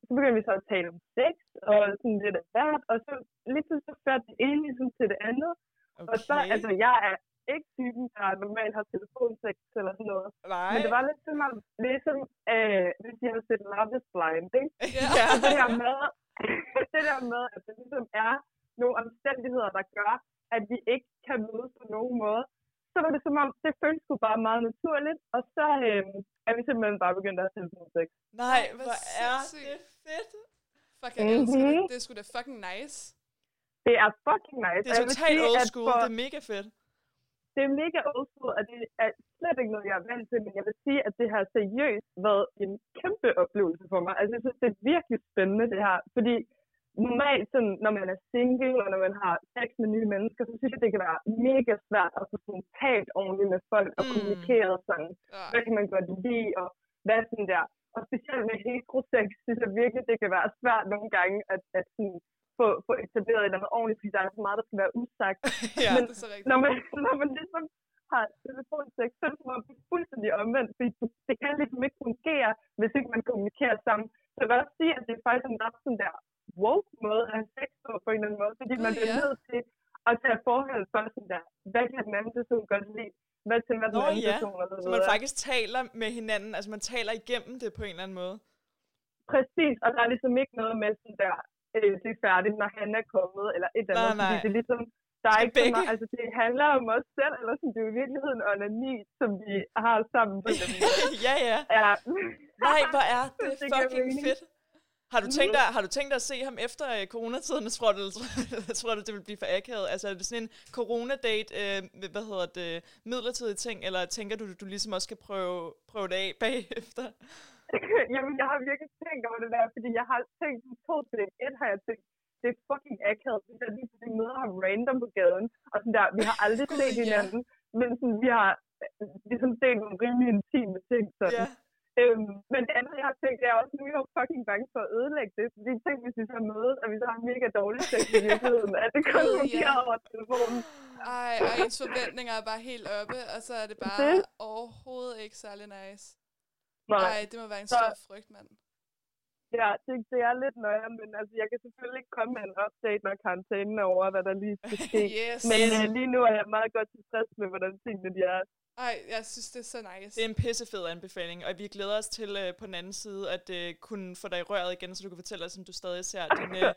så begyndte vi så at tale om sex, og sådan lidt af hvert, og så pludselig så førte det ene ligesom til det andet. Okay. Og så, altså, jeg er ikke typen, der normalt har telefonsex eller sådan noget. Nej. Men det var lidt som om, ligesom, øh, hvis jeg har set Love is Blind, ikke? ja. Og det der med, det der med, at det ligesom er nogle omstændigheder, der gør, at vi ikke kan mødes på nogen måde, så var det som om, det føltes sgu bare meget naturligt, og så øh, er vi simpelthen bare begyndt at have telefonsex. Nej, hvor er det fedt. Fuck, jeg elsker Mhm. det. Det er sgu da fucking nice. Det er fucking nice. Det er totalt old school. for- Det er mega fedt. det er mega old school, og det er slet ikke noget, jeg er vant til, men jeg vil sige, at det har seriøst været en kæmpe oplevelse for mig. Altså, jeg synes, det er virkelig spændende, det her, fordi normalt, sådan, når man er single, og når man har sex med nye mennesker, så synes jeg, det kan være mega svært at få sådan talt ordentligt med folk, og Mm. kommunikere sådan, Ja. hvad kan man godt lide, og hvad sådan der. Og specielt med heterosex, synes jeg virkelig, det kan være svært nogle gange, at, at sådan, få, få etableret et eller andet ordentligt, fordi der er så meget, der skal være usagt. Ja. Men Det er så rigtigt. når man, når man ligesom har telefonsex, så er det som om fuldstændig omvendt, fordi det, kan ligesom ikke fungere, hvis ikke man kommunikerer sammen. Så jeg vil også sige, at det er faktisk en ret sådan der woke måde at have sex på, på en eller anden måde, fordi man bliver ja. nødt til at tage forhold for sådan der, hvad kan den anden person godt lide, hvad til hvad den Nå anden ja, person og så så man videre. faktisk taler med hinanden, altså man taler igennem det på en eller anden måde. Præcis, og der er ligesom ikke noget med sådan der, øh, det er færdigt, når han er kommet, eller et eller Nej, andet, fordi nej. det er ligesom, der er ikke så meget, altså det handler om os selv, eller sådan, det er jo i virkeligheden onani, som vi har sammen på ja, ja. Ja. Nej, hvor er det Det fucking fedt. Har du, tænkt dig, har du tænkt dig at se ham efter øh, coronatiden? Tror du, tror du, det vil blive for akavet? Altså, er det sådan en coronadate, øh, hvad hedder det, midlertidig ting, eller tænker du, du ligesom også skal prøve, prøve det af bagefter? Jamen, jeg har virkelig tænkt over det der, fordi jeg har tænkt to ting. Et har jeg tænkt, det er fucking akavet, hvis jeg lige pludselig møder ham random på gaden. Og sådan der, vi har aldrig set hinanden, men sådan, vi har øh, ligesom set nogle rimelig intime ting. Sådan. Ja. Øhm, men det andet, jeg har tænkt, det er også, nu er jeg jo fucking bange for at ødelægge det. Fordi tænk, hvis vi så mødes, og vi så har mega dårlig sex i virkeligheden, at det kun fungerer over telefonen. Ej, og ens forventninger er bare helt oppe, og så er det bare Det- overhovedet ikke særlig nice. Nej. Ej, det må være en Så- stor frygt, mand. Ja, det, det er lidt nøje, men altså, jeg kan selvfølgelig ikke komme med en update, når karantænen er over, hvad der lige skal ske. Yes. Men øh, lige nu er jeg meget godt tilfreds med, hvordan tingene de er. Ej, jeg synes, det er så nice. Det er en pissefed anbefaling, og vi glæder os til øh, på den anden side at øh, kunne få dig i røret igen, så du kan fortælle os, om du stadig ser din, øh,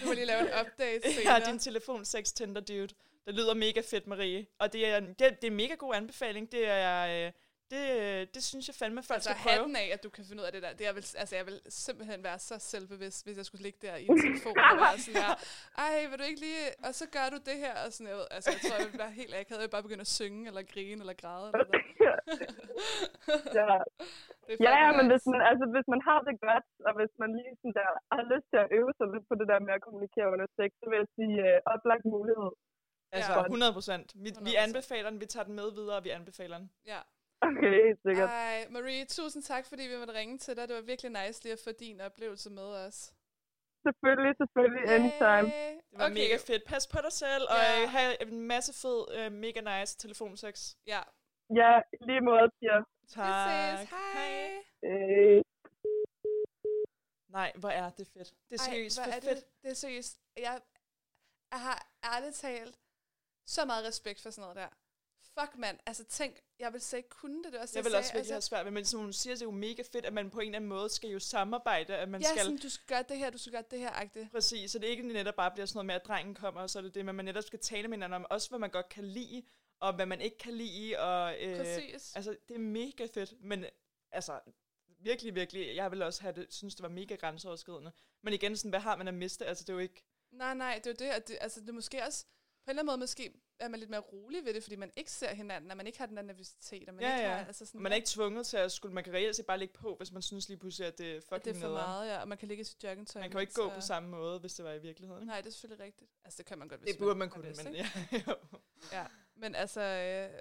Du må lige lave en update ja, senere. din telefon sex Tinder dude. Det lyder mega fedt, Marie. Og det er, det, det er en mega god anbefaling. Det er, øh, det, øh, det synes jeg fandme, folk Altså skal prøve. hatten af, at du kan finde ud af det der. Det er vel, altså, jeg vil simpelthen være så selvbevidst, hvis jeg skulle ligge der i en telefon og være sådan her. Ej, vil du ikke lige... Og så gør du det her. Og sådan, ved, altså, jeg tror, jeg ville være helt akavet. Jeg ville bare begynde at synge, eller grine, eller græde. Eller noget. Ja, Det ja, ja men hvis man, altså, hvis man har det godt, og hvis man lige sådan der, har lyst til at øve sig lidt på det der med at kommunikere under sex, så vil jeg sige uh, oplagt mulighed. Altså, Ja. 100 procent. Vi, vi 100%. anbefaler den, vi tager den med videre, og vi anbefaler den. Ja. Okay, helt sikkert. Ej, Marie, tusind tak, fordi vi måtte ringe til dig. Det var virkelig nice lige at få din oplevelse med os. Selvfølgelig, selvfølgelig, anytime. Yay. Det var okay. mega fedt. Pas på dig selv, og Ja. øh, have en masse fed, øh, mega nice telefonsex. Ja. Ja, lige måde, Pia. Tak. Vi ses. Hej. Øh, Nej, hvor er det fedt. Det er seriøst Ej, hvor er fedt. det, det er seriøst. Jeg, jeg har ærligt talt så meget respekt for sådan noget der. Fuck mand, altså tænk, jeg vil slet ikke kunne det. det også, Jeg det, vil også virkelig have svært ved, men som hun siger, det er jo mega fedt, at man på en eller anden måde skal jo samarbejde, at man ja, skal... sådan, du skal gøre det her, du skal gøre det her, agtigt. Præcis, så det er ikke netop bare bliver sådan noget med, at drengen kommer, og så er det det, men man netop skal tale med hinanden om, også hvad man godt kan lide, og hvad man ikke kan lide, og... Øh, Præcis. Altså, det er mega fedt, men altså, virkelig, virkelig, jeg vil også have det, synes, det var mega grænseoverskridende. Men igen, sådan, hvad har man at miste? Altså, det er jo ikke... Nej, nej, det er jo det, at det, altså det er måske også, på en eller anden måde måske er man lidt mere rolig ved det, fordi man ikke ser hinanden, og man ikke har den der nervøsitet, og man ja, ikke ja. har, altså sådan, man er ikke tvunget til at skulle, man kan reelt set bare ligge på, hvis man synes lige pludselig, at det er fucking at det er for nederen. meget, ja, og man kan ligge i sit joggingtøj. Man kan jo ikke gå på samme måde, hvis det var i virkeligheden. Nej, det er selvfølgelig rigtigt. Altså, det kan man godt, hvis Det burde man har kunne, lyst, men ja. jo. ja. Men altså, øh,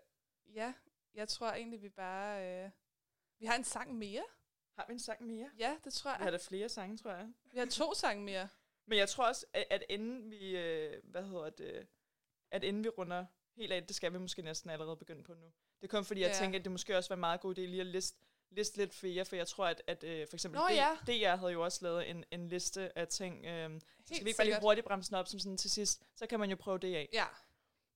ja, jeg tror egentlig, vi bare... Øh, vi har en sang mere. Har vi en sang mere? Ja, det tror jeg. Vi har da flere sange, tror jeg. Vi har to sange mere. Men jeg tror også, at, at inden vi, øh, hvad hedder det, at inden vi runder helt af, det skal vi måske næsten allerede begynde på nu. Det kom fordi, jeg Ja. tænker, at det måske også var en meget god idé lige at liste, liste lidt flere, for jeg tror, at, at øh, for eksempel Nå, D, ja. DR havde jo også lavet en, en liste af ting. Øh, så skal Helt vi ikke bare lige hurtigt bremse den op som sådan til sidst, så kan man jo prøve det af. Ja.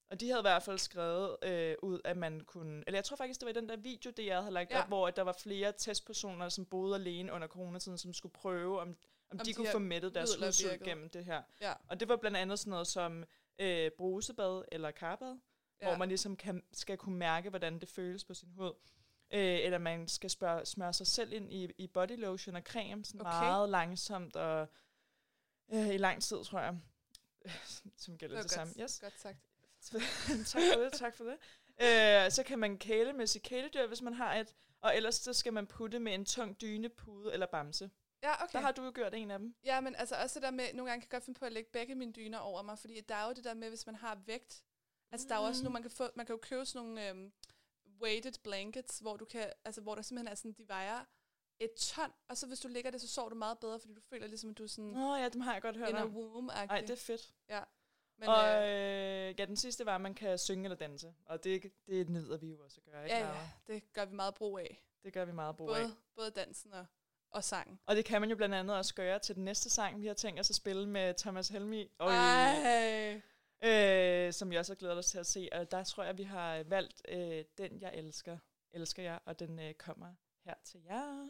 Og de havde i hvert fald skrevet øh, ud, at man kunne... Eller jeg tror faktisk, det var i den der video, DR havde lagt Ja. op, hvor at der var flere testpersoner, som boede alene under coronatiden, som skulle prøve, om, om, Om de, de kunne få mættet deres virkede. gennem det her. Ja. Og det var blandt andet sådan noget som øh, brusebad eller karbad, ja. Hvor man ligesom kan, skal kunne mærke, hvordan det føles på sin hud. Øh, eller man skal spørge, smøre sig selv ind i, i body lotion og creme, sådan Okay. meget langsomt og øh, i lang tid, tror jeg. Som Det gælder var det samme. Yes. godt sagt. tak for det, tak for det. Øh, så kan man kæle med sit kæledyr, hvis man har et. Og ellers så skal man putte med en tung dyne, pude eller bamse. Ja, okay. Der har du jo gjort en af dem. Ja, men altså også det der med, nogle gange kan jeg godt finde på at lægge begge mine dyner over mig, fordi der er jo det der med, hvis man har vægt. Altså der er jo også Mm. nogle, man kan få, man kan jo købe sådan nogle øhm, weighted blankets, hvor du kan, altså hvor der simpelthen er sådan, de vejer et ton, og så hvis du ligger det, så sover du meget bedre, fordi du føler ligesom, at du er sådan Nå ja, dem har jeg godt hørt in a om. womb Nej, det er fedt. Ja. Men, og øh, øh, ja, den sidste var, at man kan synge eller danse. Og det, det nyder vi jo også at gøre, ikke ja, ja, det gør vi meget brug af. Det gør vi meget brug af. Både, både dansen og, og sangen. Og det kan man jo blandt andet også gøre til den næste sang, vi har tænkt os at spille med Thomas Helmi. Og Ej. øh, som vi også har glædet os til at se. Og der tror jeg, vi har valgt øh, Den, jeg elsker, elsker jeg, og den øh, kommer her til jer.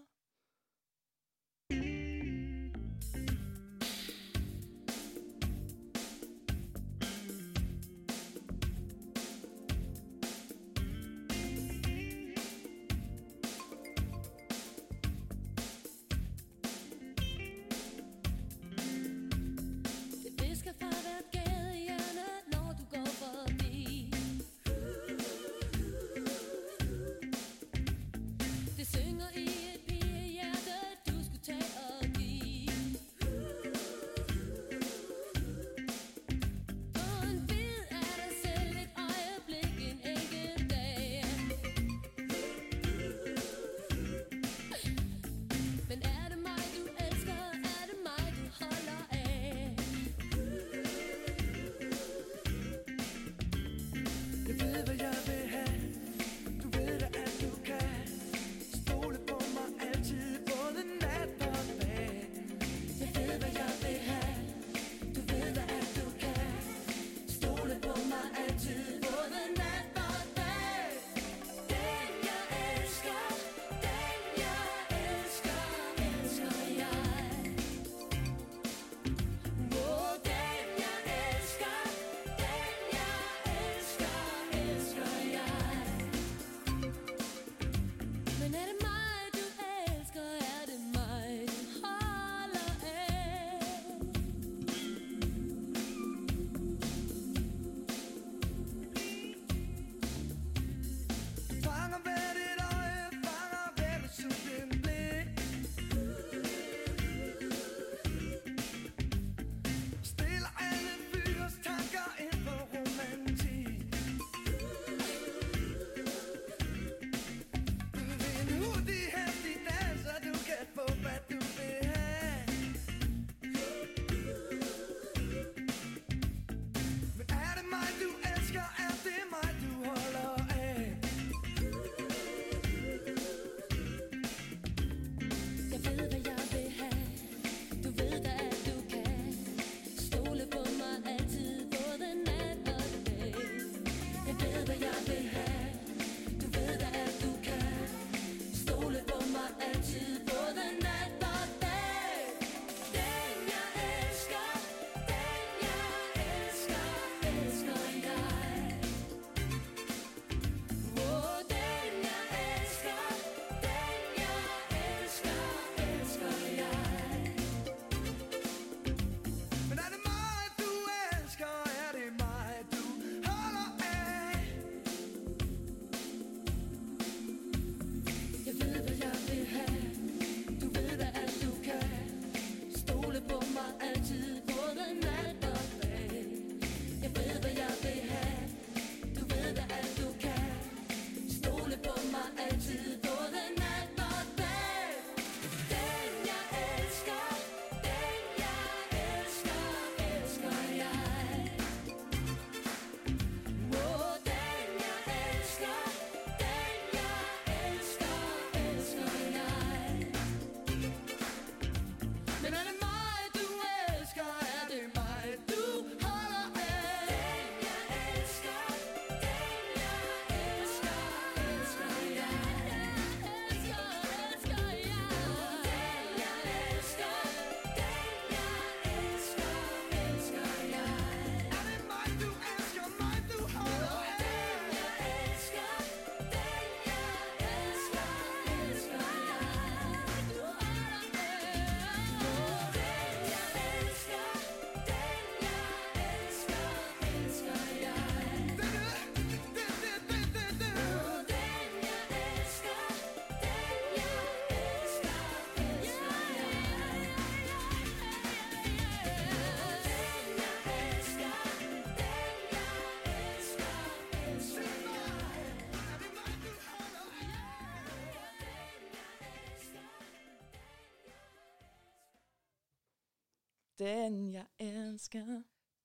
Den, jeg elsker.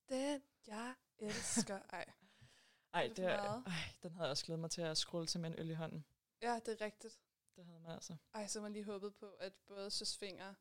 Den, jeg elsker. Ej. Ej, det det er, ej, den havde jeg også glædet mig til at scrolle til med en øl i hånden. Ja, det er rigtigt. Det havde man altså. Ej, så man lige håbet på, at både Søs Finger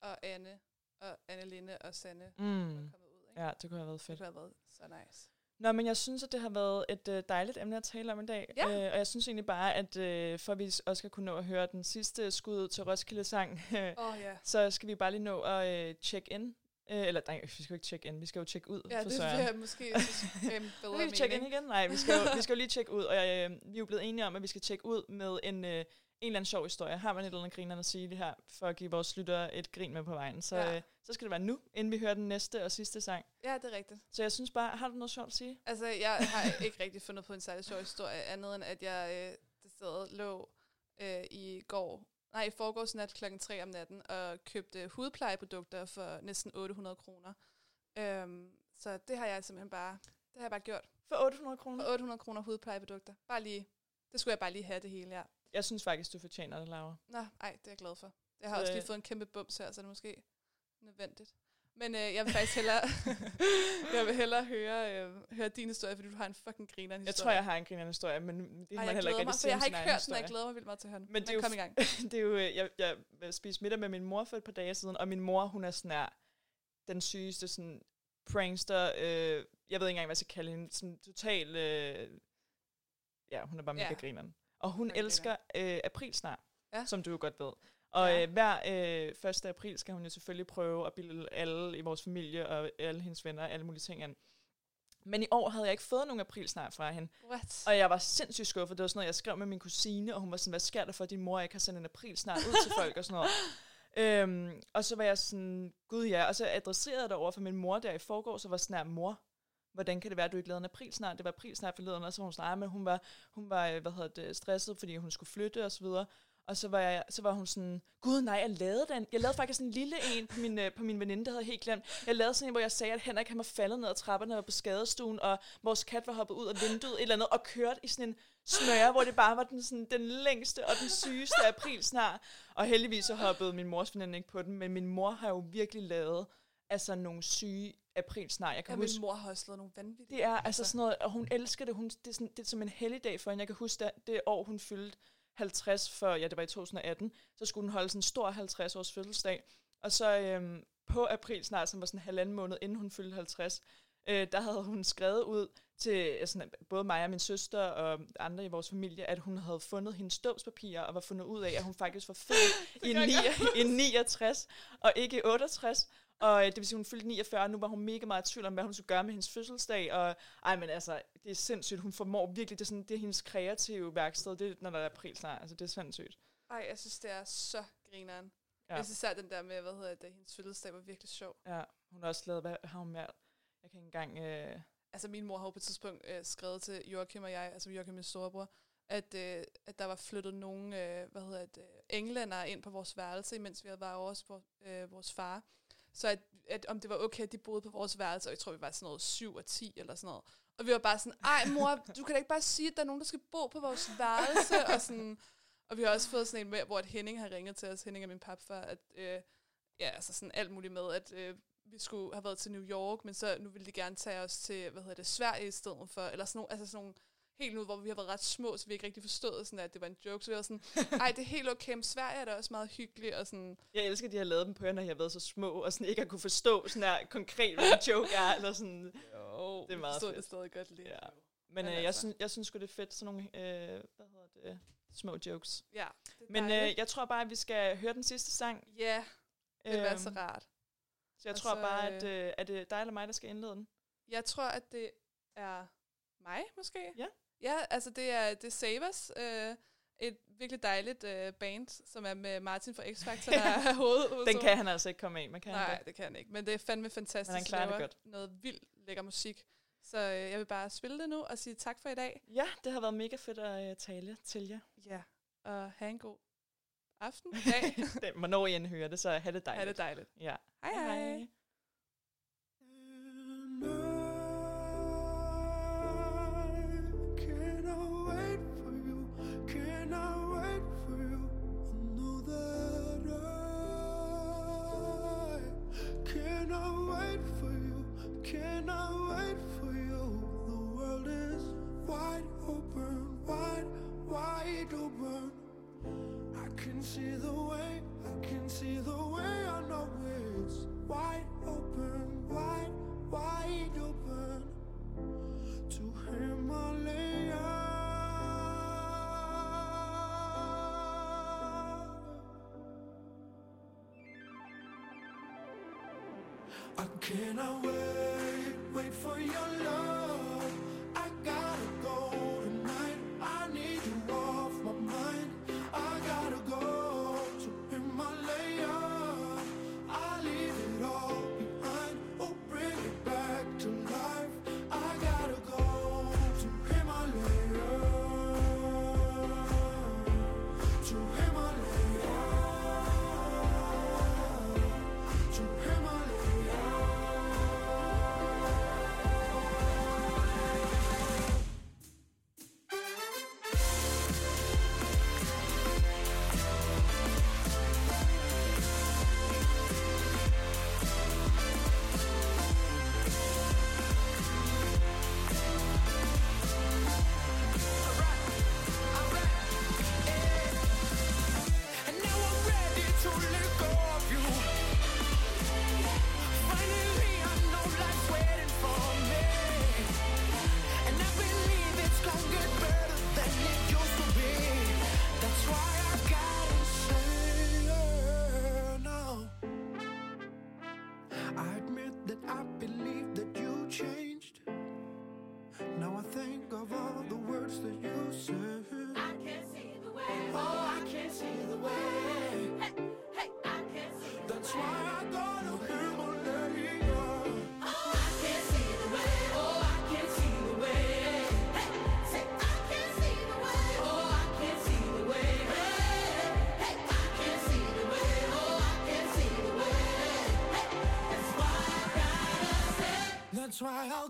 og Anne og Anne Linde og Sanne Mm. var kommet ud. Ikke? Ja, det kunne have været Det fedt. kunne have været så nice. Nå, men jeg synes, at det har været et øh, dejligt emne at tale om i dag. Ja. Øh, og jeg synes egentlig bare, at øh, for at vi også skal kunne nå at høre den sidste skud ud til Roskilde-sang, Åh ja. så skal vi bare lige nå at øh, check in. Øh, eller nej, vi skal jo ikke check in, vi skal jo check ud Ja, for det Søren. jeg måske en bedre vi tjekke ind mening. igen? Nej, vi skal, jo, vi skal jo lige tjekke ud, og øh, vi er jo blevet enige om, at vi skal tjekke ud med en, øh, en eller anden sjov historie. Har man et eller andet grinerne at sige det her, for at give vores lyttere et grin med på vejen, så, Ja. øh, så skal det være nu, inden vi hører den næste og sidste sang. Ja, det er rigtigt. Så jeg synes bare, har du noget sjovt at sige? Altså, jeg har ikke rigtig fundet på en særlig sjov historie, andet end at jeg øh, det sted lå øh, i går, nej, i forgårs nat klokken 3 om natten, og købte hudplejeprodukter for næsten 800 kroner. Øhm, så det har jeg simpelthen bare, det har jeg bare gjort. For 800 kroner? For 800 kroner hudplejeprodukter. Bare lige, det skulle jeg bare lige have det hele, ja. Jeg synes faktisk, du fortjener det, Laura. Nå, ej, det er jeg glad for. Jeg har Så, også lige øh, fået en kæmpe bums her, så det er måske nødvendigt. Men øh, jeg vil faktisk hellere, jeg vil hellere høre, øh, høre din historie, fordi du har en fucking grineren Jeg historie. tror, jeg har en grinerne historie, men det har man jeg heller ikke mig, rigtig for jeg har ikke hørt den, og jeg historie. glæder mig vildt meget til at høre den. Men det er jo, kom i gang. det er jo, øh, jeg, jeg, jeg spiste middag med min mor for et par dage siden, og min mor, hun er sådan er den sygeste sådan prankster, øh, jeg ved ikke engang, hvad jeg skal kalde hende, sådan total, øh, ja, hun er bare mega Ja. grineren. Og hun Mega elsker øh, april snart, Ja. som du jo godt ved. Og Ja. øh, hver øh, 1. april skal hun jo selvfølgelig prøve at bilde alle i vores familie og alle hendes venner alle mulige ting an. Men i år havde jeg ikke fået nogen april snart fra hende. What? Og jeg var sindssygt skuffet. Det var sådan noget, jeg skrev med min kusine, og hun var sådan, hvad sker der for, at din mor ikke har sendt en april snart ud til folk og sådan noget. Øhm, og så var jeg sådan, gud ja, og så adresserede jeg det over for min mor der i forgår, så var sådan her, mor, hvordan kan det være, at du ikke lavede en april snart? Det var april snart forleden, og så hun snakkede med, hun var, hun var øh, hvad hedder det, stresset, fordi hun skulle flytte og så videre. Og så var, jeg, så var hun sådan, gud nej, jeg lavede den. Jeg lavede faktisk en lille en på min, øh, på min veninde, der havde helt glemt. Jeg lavede sådan en, hvor jeg sagde, at Henrik han var faldet ned ad trapperne og var på skadestuen, og vores kat var hoppet ud af vinduet et eller andet, og kørt i sådan en smøre, hvor det bare var den, sådan, den længste og den sygeste april snart. Og heldigvis så hoppede min mors veninde ikke på den, men min mor har jo virkelig lavet altså nogle syge april snart. Jeg kan Ja, huske, min mor har også lavet nogle vanvittige. det er altså sådan noget, og hun elsker det. Hun, det, er sådan, det er som en helligdag for hende. Jeg kan huske, det, det år, hun fyldte 50 for, ja, det var i 2018, så skulle hun holde sådan en stor 50-års fødselsdag. Og så øhm, på april snart, som var sådan en halvanden måned, inden hun fyldte 50, øh, der havde hun skrevet ud til sådan, både mig og min søster og andre i vores familie, at hun havde fundet hendes dåbspapirer og var fundet ud af, at hun faktisk var født i, gør 9, jeg. i 69 og ikke i 68. Og øh, det vil sige, hun fyldte 49, og nu var hun mega meget i tvivl om, hvad hun skulle gøre med hendes fødselsdag. Og ej, men altså, det er sindssygt. Hun formår virkelig, det er, sådan, det er hendes kreative værksted, det er, når der er april snart. Altså, det er sindssygt. Ej, jeg synes, det er så grineren. Ja. Jeg synes især den der med, hvad hedder det, hendes fødselsdag var virkelig sjov. Ja, hun har også lavet, hvad har hun mere? Jeg kan ikke engang... Øh, Altså min mor har jo på et tidspunkt øh, skrevet til Joachim og jeg, altså Joachim min storebror, at, øh, at der var flyttet nogle, øh, hvad hedder det, englændere ind på vores værelse, imens vi havde været over hos vor- øh, vores far. Så at, at, om det var okay, at de boede på vores værelse, og jeg tror, vi var sådan noget 7 og 10 eller sådan noget. Og vi var bare sådan, ej mor, du kan da ikke bare sige, at der er nogen, der skal bo på vores værelse, og sådan... Og vi har også fået sådan en med, hvor at Henning har ringet til os, Henning er min papfar, at øh, ja, altså sådan alt muligt med, at øh, vi skulle have været til New York, men så nu ville de gerne tage os til, hvad hedder det, Sverige i stedet for, eller sådan nogle, altså sådan nogle helt nu, hvor vi har været ret små, så vi ikke rigtig forstået, sådan, at det var en joke. Så vi var sådan, ej, det er helt okay, men Sverige er da også meget hyggeligt, og sådan, jeg elsker, at de har lavet dem på jer, når jeg har været så små, og sådan ikke har kunne forstå sådan her konkret, hvad en joke er, eller sådan. jo, det er meget forstod fedt. det stadig godt lige. Ja. Men Men øh, jeg, altså. synes, jeg synes sgu, det er fedt, sådan nogle, øh, hvad hedder det, små jokes. Ja, det er Men øh, jeg tror bare, at vi skal høre den sidste sang. Ja, det vil være så Øhm, rart. Så jeg Og tror så, bare, at øh, øh, er det dig eller mig, der skal indlede den? Jeg tror, at det er mig, måske. Ja. Ja, altså det er, det er Savers, øh, et virkelig dejligt øh, band, som er med Martin fra X-Factor, der er hoved, Den kan han altså ikke komme af, man kan Nej, han det kan han ikke. Men det er fandme fantastisk. Men han klarer det godt. Noget vildt lækker musik. Så øh, jeg vil bare spille det nu og sige tak for i dag. Ja, det har været mega fedt at øh, tale til jer. Ja, og have en god aften, dag. det, hvornår I end hører det, så have det dejligt. Ha' det dejligt. Ja. Hej hej. Can wide open. I can see the way, I can see the way. I know it's wide open, wide, wide open to Himalaya. I cannot wait, wait for your love. Why I'll